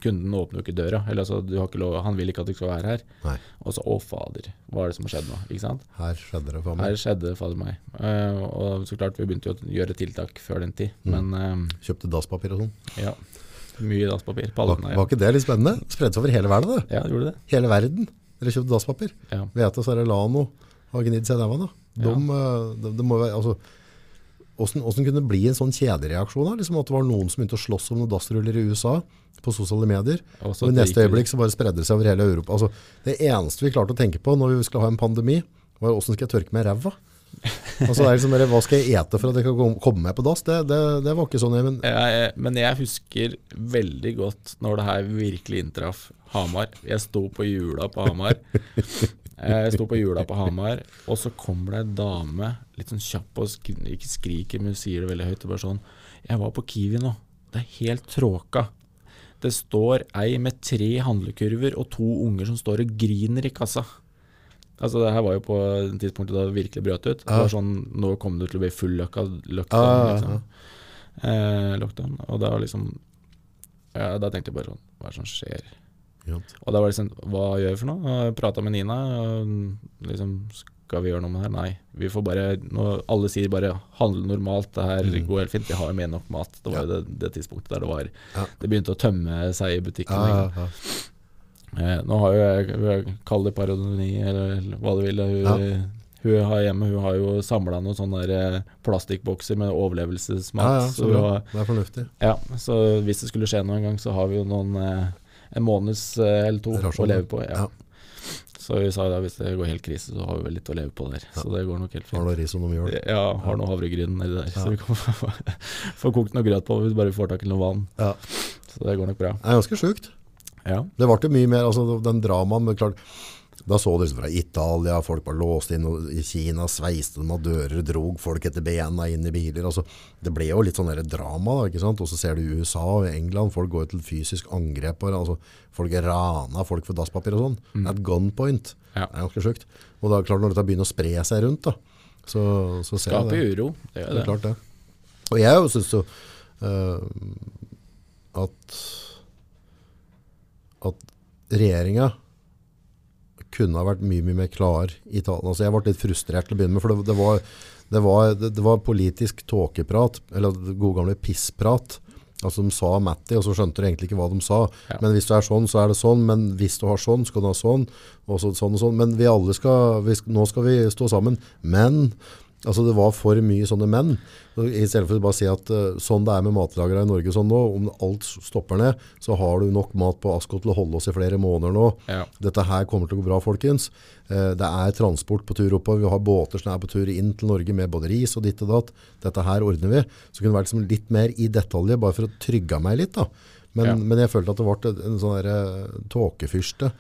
Kunden åpner jo ikke døra. Eller altså, du har ikke lov, han vil ikke at du skal være her. Nei, Og så å fader, hva er det som har skjedd nå? Ikke sant? her skjedde det for meg. Her skjedde det for meg. Uh, og så klart, vi begynte jo å gjøre tiltak før den tid, men uh, Kjøpte dasspapir og sånn. ja. Mye dasspapir. Var, var ikke det litt spennende? Spredde seg over hele verden, det. ja. det gjorde det. Hele verden. Dere kjøpte dasspapir. Ja. Vet du, så er det Lano har gnidd seg i ræva da. De, Ja. eh, det, det må være, altså, hvordan, hvordan kunne det bli en sånn kjedereaksjon? Liksom at det var noen som begynte å slåss om noen dassruller i USA på sosiale medier. Og Og i neste øyeblikk så bare spredde det seg over hele Europa. Altså, det eneste vi klarte å tenke på når vi skulle ha en pandemi, var hvordan skal jeg tørke meg i ræva? Altså, liksom, hva skal jeg ete for at jeg kan komme meg på dass? Det, det, det var ikke sånn. Men, Jeg, men jeg husker veldig godt når det her virkelig inntraff Hamar. Jeg sto på hjula på Hamar. Jeg sto på hjula på Hamar, og så kommer det ei dame, litt sånn kjapp og sk ikke skriker, men hun sier det veldig høyt. Og bare sånn Jeg var på Kiwi nå. Det er helt tråka. Det står ei med tre handlekurver og to unger som står og griner i kassa. Altså Det her var jo på tidspunktet da det virkelig brøt ut. Det var sånn Nå kom det til å bli full løkka, lockdown liksom. eh, lockdown. Og da liksom ja, Da tenkte jeg bare sånn Hva er det som skjer? Og da var det sånn Hva gjør vi for noe? Prata med Nina. Liksom Skal vi gjøre noe med det her? Nei. Vi får bare Alle sier bare handle normalt. Det her går helt fint. Vi har jo mer nok mat. Det var jo det, det tidspunktet der det var. Det begynte å tømme seg i butikken. ja, ja. Eh, nå har jo jeg, Kall det parodoni, eller, eller hva du vil. Hun, Ja. hun har hjemme Hun har jo samla noen sånne eh, plastikkbokser med overlevelsesmat. ja, ja, så så bra. Det er fornuftig. ja, så hvis det skulle skje noe en gang, så har vi jo noen eh, en måneds eh, eller to Rasjon, å leve på. Ja. Ja. Så vi sa da hvis det går helt krise, så har vi vel litt å leve på der. Så det går nok helt fint. Har noe ris og noe mjøl. Ja, har noe havregryn nedi der, Ja. så vi kan få, få kokt noe grøt på hvis bare vi får tak i noe vann. Ja. Så det går nok bra. Det er ganske sjukt. Ja. Det ble jo mye mer, altså den dramaen, men klart, da så du liksom fra Italia, folk var låst inn, i Kina sveiste de av dører, drog folk etter bena inn i biler, altså, det ble jo litt sånn der drama da, ikke sant? Og så ser du USA og England, folk går til fysisk angrep, altså, folk rana folk for dasspapir og sånn, Mm. At gunpoint, Ja. det er ganske sjukt. Og da klart når dette begynner å spre seg rundt da, så, så ser jeg Skaper uro. Det gjør Det det. er klart det. Og jeg syns jo uh, at at regjeringa kunne ha vært mye, mye mer klar i talen. Altså jeg ble litt frustrert til å begynne med, for det, det, var, det, var, det, var politisk tåkeprat, eller god gamle pissprat. Altså de sa Matti, og så skjønte du egentlig ikke hva de sa. Ja. Men hvis du er sånn, så er det sånn. Men hvis du har sånn, skal du ha sånn. Og så sånn og sånn. Men vi alle skal, vi, nå skal vi stå sammen. Men Altså Det var for mye sånne menn. I stedet for å bare si at uh, sånn det er med matlagere i Norge sånn nå, om alt stopper ned, så har du nok mat på Asko til å holde oss i flere måneder nå. Ja. Dette her kommer til å gå bra, folkens. Uh, Det er transport på tur oppover. Vi har båter som er på tur inn til Norge med både ris og ditt og datt. Dette her ordner vi. Så kunne det vært liksom litt mer i detalj, bare for å trygge meg litt. da. Men, Ja. men jeg følte at det ble en sånn eh, tåkefyrste.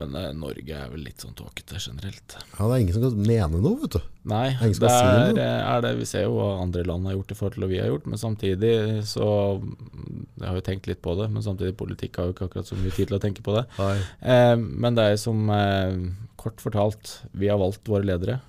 Men eh, Norge er vel litt sånn tåkete generelt. Ja, det er ingen som kan mene noe, vet du. Nei, det er, si er, noe. er det vi ser jo hva andre land har gjort i forhold til hva vi har gjort, men samtidig så Jeg har jo tenkt litt på det, men samtidig politikk har jo ikke akkurat så mye tid til å tenke på det. Eh, men det er som eh, kort fortalt, vi har valgt våre ledere.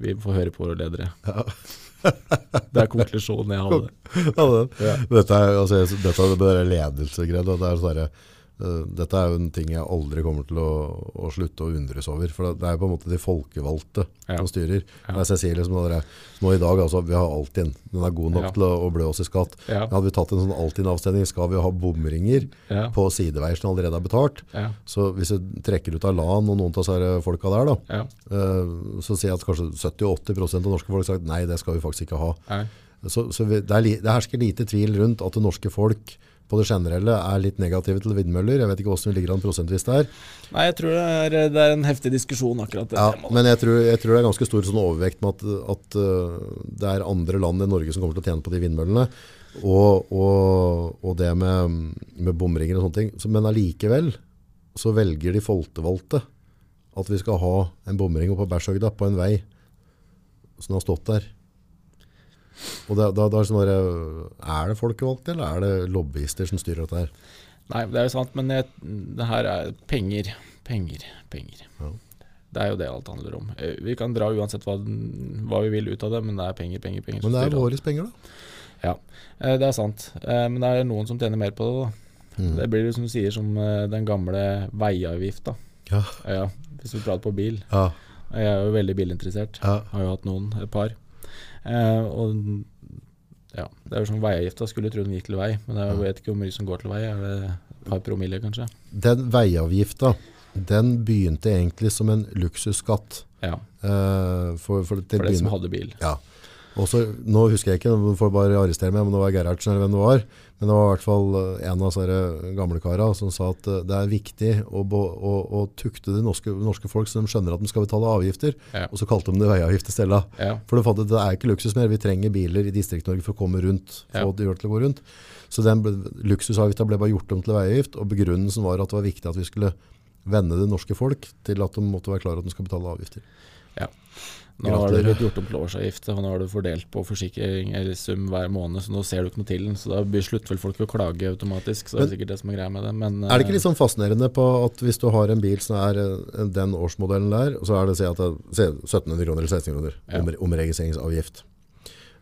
Vi får høre på våre ledere. det er konklusjonen jeg hadde. Ja, det. Dette er altså, dette, det er sånn eh, dette er jo en ting jeg aldri kommer til å, å slutte å undres over. For det er jo på en måte de folkevalgte Ja. som styrer. Ja. Hvis jeg sier liksom dere, nå i dag, altså, vi har Altinn. Den er god nok Ja. til å, å blø oss i skatt. Ja. Hadde vi tatt en sånn Altinn-avstemning, skal vi ha bomringer på sideveier som allerede er betalt. Så hvis du trekker ut av LAN og noen av disse folka der, da, eh, så sier jeg at kanskje 70-80% av norske folk har sagt nei, det skal vi faktisk ikke ha. Nei. Så, så vi, det, er det hersker lite tvil rundt at det norske folk på det generelle er litt negative til vindmøller. Jeg vet ikke hvordan vi ligger an prosentvis der. Nei, jeg tror det er, det er en heftig diskusjon akkurat det Ja, temaet. men jeg tror, jeg tror det er ganske stor sånn overvekt med at, at øh, det er andre land enn Norge som kommer til å tjene på de vindmøllene. Og, og, og det med, med bomringer og sånne ting. Så, men allikevel så velger de folkevalgte at vi skal ha en bomring oppe på Bærshøgda på en vei som har stått der. Og da, da, da er, det sånn bare, er det folkevalgte, eller er det lobbyister som styrer dette her? Nei, det er jo sant, men jeg, det her er penger, penger, penger. Ja. Det er jo det alt handler om. Eh, Vi kan dra uansett hva, hva vi vil ut av det, men det er penger, penger, penger. Men det er styrer våre penger, da. Ja, eh, det er sant. Eh, Men det er noen som tjener mer på det. da. Mm. Det blir jo som du sier, som eh, den gamle veiavgifta. Ja. Ja, hvis vi prater på bil. Ja. Jeg er jo veldig bilinteressert. Ja. Har jo hatt noen, et par. Eh, og ja, det er jo sånn veiavgifta skulle tro den gikk til vei, men jeg vet ikke hvor mye som går til vei. Er det et par promille, kanskje? Den veiavgifta, den begynte egentlig som en luksusskatt. Ja, Eh, for, for, for de som hadde bil. Ja. Og så, nå husker jeg ikke, du får bare arrestere meg om det var Gerhardsen eller hvem det var, men det var i hvert fall eh, en av disse gamle karene som sa at eh, det er viktig å, å, å tukte det norske, norske folk så de skjønner at de skal betale avgifter, Ja. og så kalte de det veiavgift i stedet. Ja, For det, fant at det er ikke luksus mer, vi trenger biler i Distrikt-Norge for å komme rundt, Ja. få det til å gå rundt. Så den luksusavgifta ble bare gjort om til veiavgift, og begrunnelsen var at det var viktig at vi skulle vende det norske folk til at de måtte være klar over at de skal betale avgifter. Nå har du blitt gjort om til årsavgift, og nå har du fordelt på forsikring eller sum hver måned, så nå ser du ikke noe til den. Så da blir- slutter vel folk å klage automatisk, så det er sikkert det som er greia med det. Men Er det ikke eh, litt sånn fascinerende på at hvis du har en bil som er eh, den årsmodellen der, så er det si det er 1700 kroner eller 1600 kroner Ja. om, omregistreringsavgift.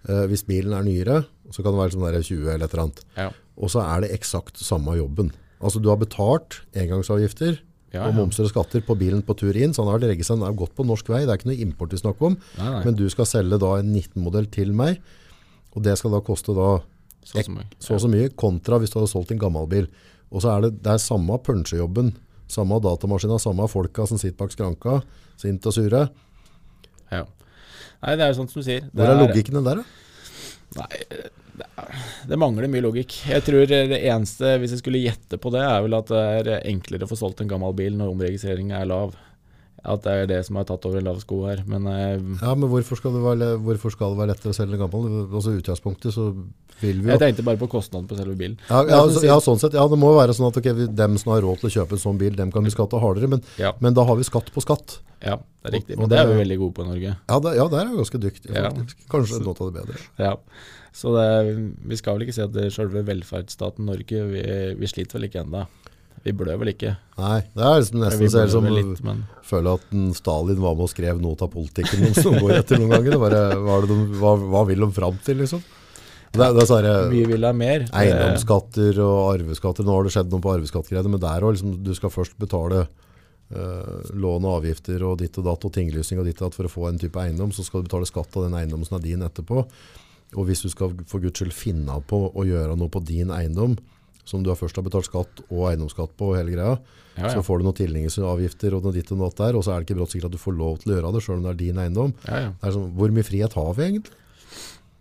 Uh, hvis bilen er nyere, så kan det være sånn der 20 eller et eller annet. ja, Og så er det eksakt samme jobben. Altså du har betalt engangsavgifter ja, og momser og skatter på bilen på tur inn, så han har vel regget seg han har gått på norsk vei, det er ikke noe import vi snakker om, Nei, nei. men du skal selge da en 19-modell til meg, og det skal da koste da så som så og så mye, kontra hvis du hadde solgt en gammel bil. Og så er det, det er samme punsjejobben, samme datamaskina, samme folka som sitter bak skranka, sint og sure. Ja. Nei, det er jo sånn som du sier. Det Hvor er logikken den der da? Nei, er- det mangler mye logikk. Jeg tror det eneste, hvis jeg skulle gjette på det, er vel at det er enklere å få solgt en gammel bil når omregistrering er lav. At det er det som har tatt over lav sko her. Men eh, Ja, men hvorfor skal, det være, hvorfor skal det være lettere å selge en gammel? Altså utgangspunktet så vil vi jo... jeg tenkte bare på kostnaden på selve bilen. Ja, ja, du så, ja, sånn sett. Ja, det må jo være sånn at okay, dem som har råd til å kjøpe en sånn bil, dem kan vi skatte hardere, men, Ja, men da har vi skatt på skatt. ja, det er riktig. Og- og Men det er vi veldig gode på i Norge. Ja, det, ja der er vi ganske dyktige Ja. faktisk. Kanskje noe av det bedre. Ja. Så det, vi skal vel ikke si at selve velferdsstaten Norge vi, vi sliter vel ikke ennå. Vi blør vel ikke. Nei, det er liksom nesten så jeg litt, men føler at en Stalin var med og skrev noe av politikken som går etter noen ganger. Det Bare, hva, det de, hva, hva vil de fram til, liksom? Det, det er sånne mye vil ha mer. Eiendomsskatter og arveskatter. Nå har det skjedd noe på arveskattgreiene, men der òg. Liksom, du skal først betale uh, lån og avgifter og ditt og datt og tinglysning og ditt og datt for å få en type eiendom. Så skal du betale skatt av den eiendommen som er din etterpå. Og hvis du skal for guds skyld finne på å gjøre noe på din eiendom, som du først har betalt skatt og eiendomsskatt på og hele greia, ja, ja. så får du noen tilligningsavgifter og noe ditt og noe der, og så er det ikke brått sikkert at du får lov til å gjøre det, selv om det er din eiendom. ja, ja. Det er sånn, hvor mye frihet har vi egentlig?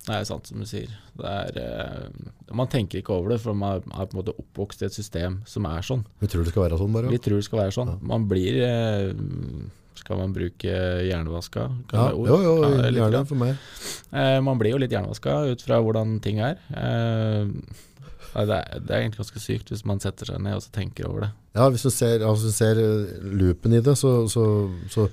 Det er sant som du sier. Det er, uh, man tenker ikke over det, for man er, på en måte oppvokst i et system som er sånn. Vi tror det skal være sånn bare. Vi tror det skal være sånn. Man blir uh, Skal man bruke hjernevaska? Kan Ja, ord? jo, jo, Ja, gjerne for meg. Uh, man blir jo litt hjernevaska ut fra hvordan ting er. Eh, nei, det, er det er egentlig ganske sykt hvis man setter seg ned og så tenker over det. Ja, hvis du ser, altså, ser eh, loopen i det, så, så, så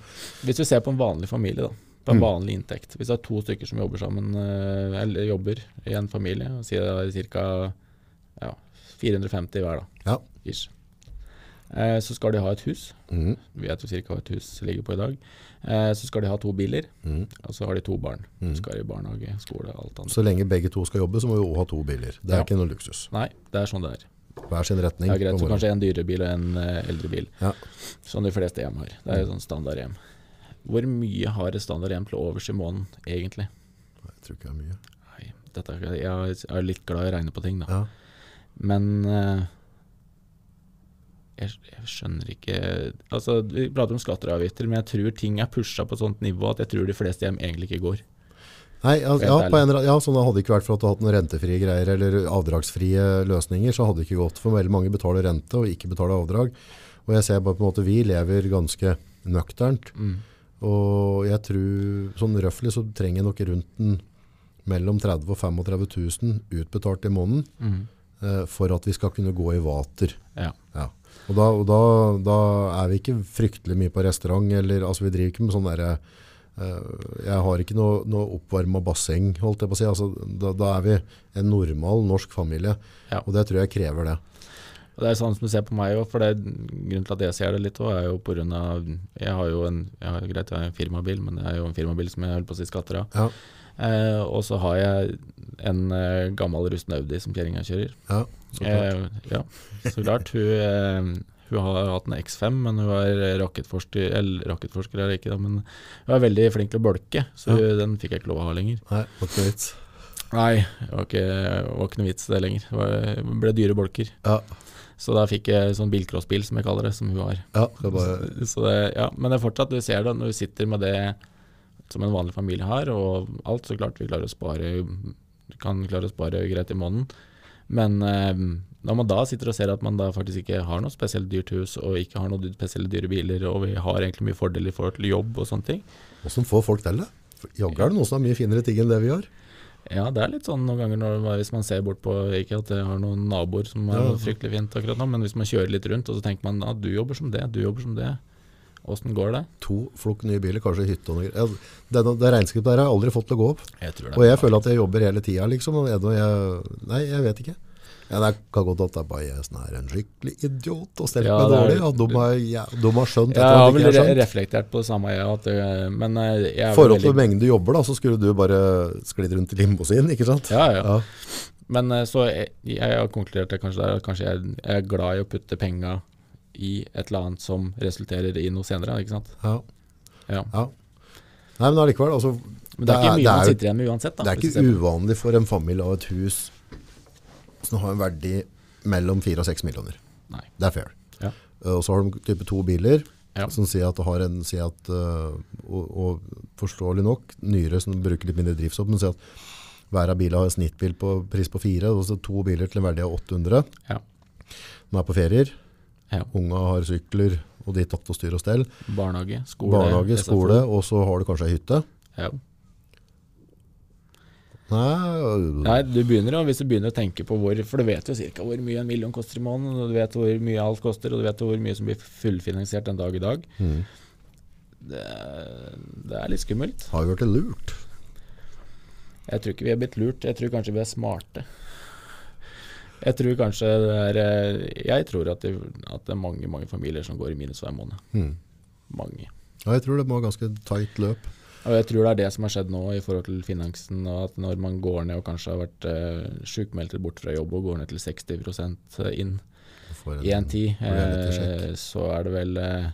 Hvis vi ser på en vanlig familie, da. På en Mm. vanlig inntekt. Hvis det er to stykker som jobber sammen, eh, eller jobber i en familie, og sier det er ca. Ja, 450 hver, da. Ja. Eh, så skal de ha et hus. Mm. Vi vet jo ca. hva et hus ligger på i dag. Eh, så skal de ha to biler, mm. og så har de to barn. Mm. Skal i barnehage, skole, alt annet. Så lenge begge to skal jobbe, så må vi også ha to biler. Det er Ja. ikke noe luksus. Nei, det er sånn det er. Hver sin retning. Det er greit, så kanskje en dyrere bil og en uh, eldre bil. Ja. Som de fleste hjem har. Det er jo sånn standard hjem. Hvor mye har et standard hjem til overs i måneden, egentlig? Nei, Jeg tror ikke det er mye. Nei, er- jeg er litt glad i å regne på ting, da. Ja. Men eh, jeg, jeg skjønner ikke Altså, Vi prater om skatter og avgifter, men jeg tror ting er pusha på et sånt nivå at jeg tror de fleste hjem egentlig ikke går. Nei, ja, ja, på en, ja, sånn det hadde ikke vært for at du hadde noen rentefrie greier eller avdragsfrie løsninger, så hadde det ikke gått. For veldig mange betaler rente og ikke betaler avdrag. Og jeg ser bare på en måte, vi lever ganske nøkternt. Mm. Og jeg tror, sånn røffelig så trenger jeg nok rundt en mellom 30 og 35 000 utbetalt i måneden Mm. eh, for at vi skal kunne gå i vater. Ja. Ja. Og, da, og da, da er vi ikke fryktelig mye på restaurant, eller altså vi driver ikke med sånn derre uh, Jeg har ikke noe, noe oppvarma basseng, holdt jeg på å si. Altså, da, da er vi en normal norsk familie, Ja. og det tror jeg krever det. Og det er sånn som du ser på meg òg, for det, grunnen til at jeg ser det litt òg, er jo pga. Jeg har jo en jeg har, greit, jeg har en firmabil, men det er jo en firmabil som jeg holder på å si skatter av. Ja, Eh, og så har jeg en eh, gammel rusten Audi som kjerringa kjører. ja, så klart. Eh, ja, så klart. Hun, eh, hun har hatt en X5, men hun er rakettforsker, eller rakettforsker er det ikke, da, men hun er veldig flink til å bolke, så Ja. den fikk jeg ikke lov å ha lenger. Nei, det var ikke noe vits. Nei, det var ikke, var ikke noe vits det lenger. Det var, det ble dyre bolker. Ja, Så da fikk jeg sånn bilcrossbil, som jeg kaller det, som hun har. ja, det var, Så det, ja, men det er fortsatt, du ser det når du sitter med det som en vanlig familie har, og alt, så klart vi klarer å spare kan klare å spare greit i måneden. Men eh, når man da sitter og ser at man da faktisk ikke har noe spesielt dyrt hus, og ikke har noe spesielt dyre biler, og vi har egentlig mye fordeler i forhold til jobb og sånne ting, Åssen får folk til det? Jaggu er det noen som har mye finere ting enn det vi har. ja, det er litt sånn noen ganger når, hvis man ser bort på Ikke at jeg har noen naboer som er Ja. fryktelig fint akkurat nå, men hvis man kjører litt rundt, og så tenker man at du jobber som det, du jobber som det. Åssen går det? To flokk nye biler, kanskje hytte og noe. greier. det, regnskapet der har jeg aldri fått til å gå opp. Jeg tror det. Og jeg føler at jeg jobber hele tida, liksom. Jeg, nei, jeg vet ikke. Ja, det kan godt at det er bare jeg som er en skikkelig idiot og steller Ja, meg dårlig. Og de, har, ja, de har skjønt et Jeg eller har annet vel ikke jeg har vel reflektert på det samme, jeg. At, det- men eh, jeg forhold til veldig- du jobber, da, så skulle du bare sklidd rundt i limousin, ikke sant? Ja, ja. Ja. Men eh, så jeg, jeg har konkludert det kanskje der at kanskje jeg, jeg er glad i å putte penga i et eller annet som resulterer i noe senere, ikke sant. Ja. Ja. ja. Nei, men allikevel, altså, Men det er ikke mye det man er jo- sitter igjen med uansett, da. Det er ikke uvanlig for en familie av et hus som har en verdi mellom 4 og 6 millioner. Nei. Det er fair. Ja. Eh, Og så har de type to biler Ja. som sier at det har en, sier at, eh, og, og forståelig nok, nyere som bruker litt mindre drivstoff, men sier at hver av bilene har en snittbil på pris på 4, og så to biler til en verdi av 800. Ja. De er på ferier, Ja. unga har sykler, og de tatt og styr og stell. Barnehage, skole, Barnehage, skole, og så har du kanskje ei hytte. Ja. Nei, Nei, du begynner hvis du begynner å tenke på hvor For du vet jo cirka hvor mye en million koster i måneden, og du vet hvor mye alt koster, og du vet hvor mye som blir fullfinansiert en dag i dag. Mm. Det, det er litt skummelt. har jo blitt lurt. Jeg tror ikke vi er blitt lurt, jeg tror kanskje vi er smarte. Jeg tror kanskje det er eh, Jeg tror at det, at det er mange mange familier som går i minus hver måned. Mm. Mange. Ja, jeg tror det må ha ganske tight løp. Og jeg tror det er det som har skjedd nå i forhold til finansen. At når man går ned og kanskje har vært uh, sjukmeldt eller borte fra jobb og går ned til 60 inn i en tid, eh, så er det vel uh,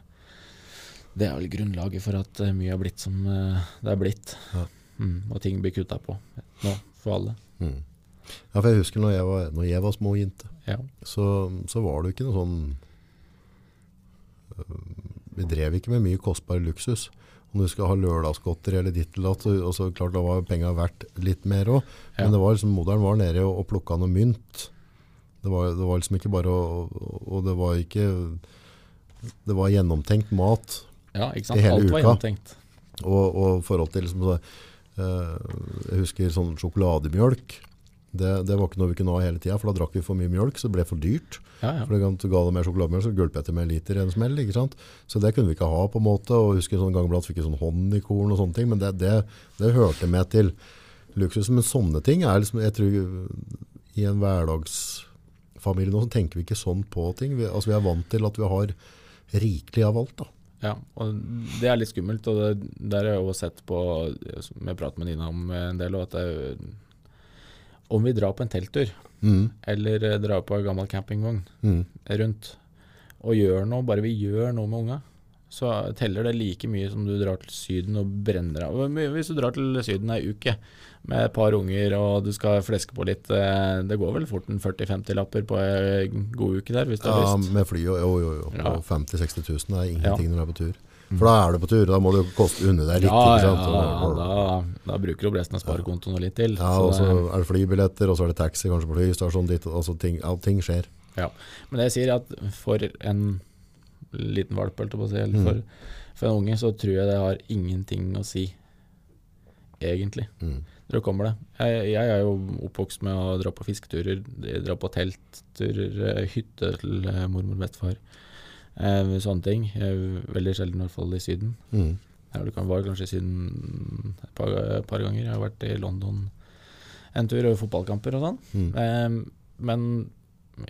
Det er vel grunnlaget for at eh, mye har blitt som uh, det er blitt. Ja. Mm, og ting blir kutta på nå, for alle. Mm. Ja, for jeg husker når jeg var, når jeg var små jente, Ja. så, så var det jo ikke noe sånn øh, Vi drev ikke med mye kostbar luksus. Om du skal ha lørdagsgodteri eller ditt eller datt, og så klart da var penga verdt litt mer òg. Ja. Men det var liksom, moderen var nede og, og plukka noe mynt. Det var, det var liksom ikke bare å Og det var ikke Det var gjennomtenkt mat. ja, ikke I hele Alt var uka. gjennomtenkt. Og, og forhold til liksom, så, eh, Jeg husker sånn sjokolademjølk. Det, det var ikke noe vi kunne ha hele tida, for da drakk vi for mye mjølk, så det ble for dyrt. Ja, ja. For det du ga det mer sjokolademjølk, så gulpet jeg til med en liter i en smell. ikke sant? Så det kunne vi ikke ha på en måte. Og husker sånn gang iblant fikk jeg sånn honningkorn og sånne ting, men det, det, det hørte med til luksusen. Men sånne ting er liksom, jeg tror i en hverdagsfamilie nå så tenker vi ikke sånn på ting. Vi, altså vi er vant til at vi har rikelig av alt da. Ja, og det er litt skummelt, og det, der har jeg jo sett på Som jeg prater med Nina om en del, og at det, om vi drar på en telttur, Mm, eller eh, drar på en gammel campingvogn mm, rundt, og gjør noe, bare vi gjør noe med unga, så teller det like mye som du drar til Syden og brenner av. Hvis du drar til Syden ei uke med et par unger og du skal fleske på litt, eh, det går vel fort en 40-50 lapper på ei god uke der, hvis du har Ja, lyst. med fly og jo, jo, jo. Ja. 50 000-60 000 er ingenting når du er på tur. For da er du på tur, da må du koste unna deg litt. Ja, ikke sant? ja, Og- da, da bruker du resten av sparekontoen og litt til. Ja, og så er det flybilletter, og så er det taxi kanskje på flystasjonen dit, altså ting, ja, ting skjer. Ja, men det jeg sier er at for en liten valp, eller for, for en unge, så tror jeg det har ingenting å si, egentlig. Mm. Når det kommer det. Jeg, jeg er jo oppvokst med å dra på fisketurer, dra på teltturer, eh, hytte til eh, mormor og bestefar. Eh, sånne ting. Eh, veldig sjelden i hvert fall i Syden. Mm. Jeg kan var kanskje i Syden et par, par ganger. Jeg har vært i London en tur, og fotballkamper og sånn. Mm. Eh, men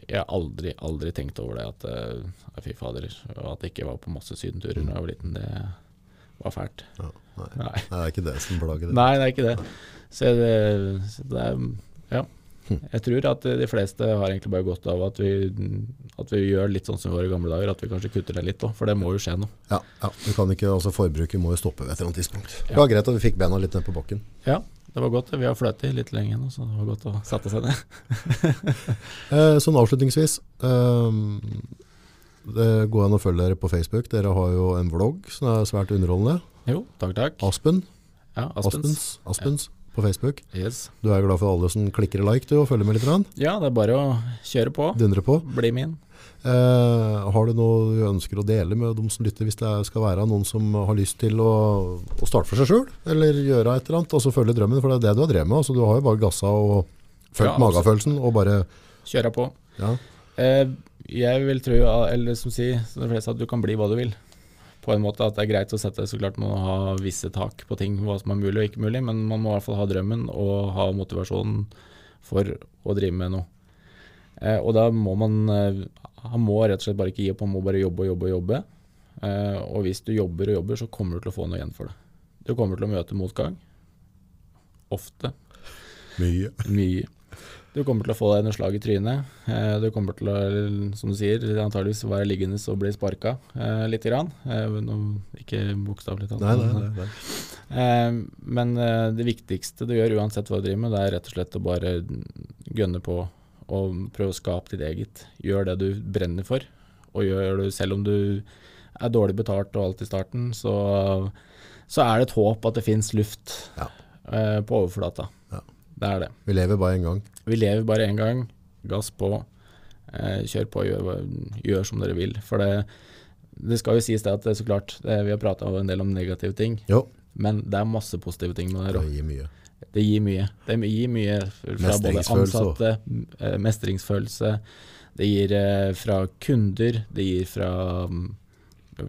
jeg har aldri, aldri tenkt over det at fy fader, at det ikke var på masse sydenturer da jeg var liten, det var fælt. Ja, nei. Nei. Det er ikke det som plager det. Nei, det er ikke det. Så det, så det er Ja. Jeg tror at de fleste har egentlig bare godt av at vi, at vi gjør litt sånn som vi var i gamle dager, at vi kanskje kutter det litt òg, for det må jo skje noe. Ja, ja, du kan ikke, altså Forbruket må jo stoppe ved et eller annet tidspunkt. Det var greit at vi fikk bena litt ned på bakken. Ja, det var godt. Vi har fløtet litt lenge nå, så det var godt å sette seg ned. Eh, sånn avslutningsvis eh, Det går an å følge dere på Facebook. Dere har jo en vlogg som er svært underholdende. Jo, takk, takk. Aspen. Ja, Aspens. Aspens, Aspens på Facebook. Yes. Du er glad for alle som klikker like du og følger med litt? Rann. Ja, det er bare å kjøre på. Dundre på. Bli min. Eh, har du noe du ønsker å dele med de som lytter, hvis det skal være noen som har lyst til å, å starte for seg sjøl, eller gjøre et eller annet, og så følge drømmen? For det er det du har drevet med. Altså, du har jo bare gassa og følt Ja, magefølelsen og bare Kjøre på. ja. Eh, jeg vil tro, eller som sier, som de fleste, at du kan bli hva du vil. På en måte at det er greit å sette så klart man må ha visse tak på ting, hva som er mulig og ikke mulig, men man må i hvert fall ha drømmen og ha motivasjonen for å drive med noe. Eh, og da må man eh, Han må rett og slett bare ikke gi opp, han må bare jobbe og jobbe og jobbe. Eh, og hvis du jobber og jobber, så kommer du til å få noe igjen for det. Du kommer til å møte motgang. Ofte. Mye. Mye. Du kommer til å få deg noen slag i trynet. Eh, Du kommer til å, som du sier, antageligvis være liggende og bli sparka eh, litt. Grann. Eh, Ikke bokstavelig talt. Nei, nei, nei, nei. Men det viktigste du gjør uansett hva du driver med, det er rett og slett å bare gønne på og prøve å skape ditt eget. Gjør det du brenner for, og gjør det selv om du er dårlig betalt og alt i starten, så, så er det et håp at det fins luft Ja. på overflata. Ja. Det er det. Vi lever bare én gang. Vi lever bare én gang. Gass på. Eh, kjør på, gjør, gjør som dere vil. For det, det skal jo sies det at det er så klart, det, vi har prata en del om negative ting, Jo, men det er masse positive ting med det det gir mye. Det gir mye. Det gir mye fra både ansatte, eh, mestringsfølelse. Det gir eh, fra kunder, det gir fra mm,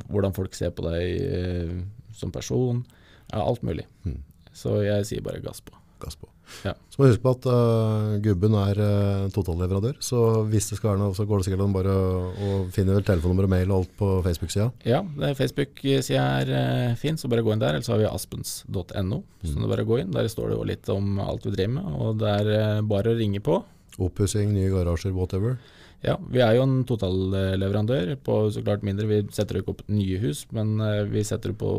hvordan folk ser på deg eh, som person. Ja, alt mulig. Mm. Så jeg sier bare gass på. Gass på. Ja. Så må du huske på at uh, gubben er uh, totalleverandør, så hvis det skal være noe, så går det sikkert an bare å finne vel telefonnummer og mail og alt på Facebook-sida. Ja, Facebook-sida er uh, fin, så bare gå inn der. Eller så har vi aspens.no. Så er bare gå inn. Der står det jo litt om alt vi driver med, og det er uh, bare å ringe på. Oppussing, nye garasjer, whatever. Ja, vi er jo en totalleverandør på så klart mindre. Vi setter ikke opp nye hus, men eh, vi setter på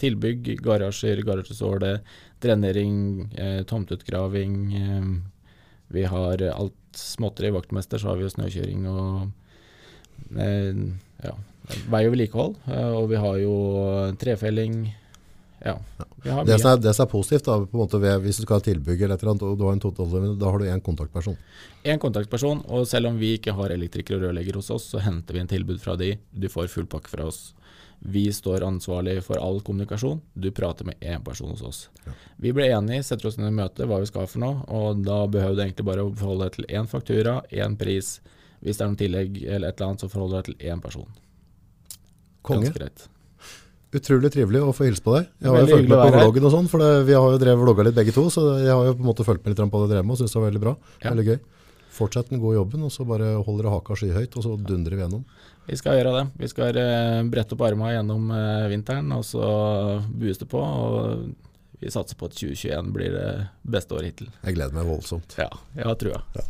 tilbygg, garasjer, garasjesåle, drenering, eh, tomteutgraving. Eh, vi har alt småtteri. Vaktmester, så har vi jo snøkjøring og ja, vei og vedlikehold. Eh, og vi har jo trefelling. Ja, har Det som, er, det som er positivt, da, på en måte ved, hvis du skal ha tilbygg eller et eller annet, og du har en totalleverandør, da har du én kontaktperson. En kontaktperson, og selv om vi ikke har elektriker og rørlegger hos oss, så henter vi en tilbud fra de. Du får full pakke fra oss. Vi står ansvarlig for all kommunikasjon. Du prater med én person hos oss. Vi ble enige, setter oss ned i møte hva vi skal for noe, og da behøver du egentlig bare å forholde deg til én faktura, én pris. Hvis det er noe tillegg eller et eller annet, så forholder du deg til én person. Konge. Ganske greit. Utrolig trivelig å få hilse på deg. Jeg har jo fulgt med på vloggen og sånn, for det, vi har jo drevet vlogga litt begge to, så jeg har jo på en måte fulgt med litt på det dere drev med og syns det var veldig bra. Ja. Veldig gøy. Fortsett den gode jobben, og så bare holder dere haka skyhøyt, og så dundrer vi gjennom. Vi skal gjøre det. Vi skal eh, brette opp armene gjennom eh, vinteren, og så bues det på. Og vi satser på at 2021 blir det beste året hittil. Jeg gleder meg voldsomt. Ja, jeg har trua. Ja.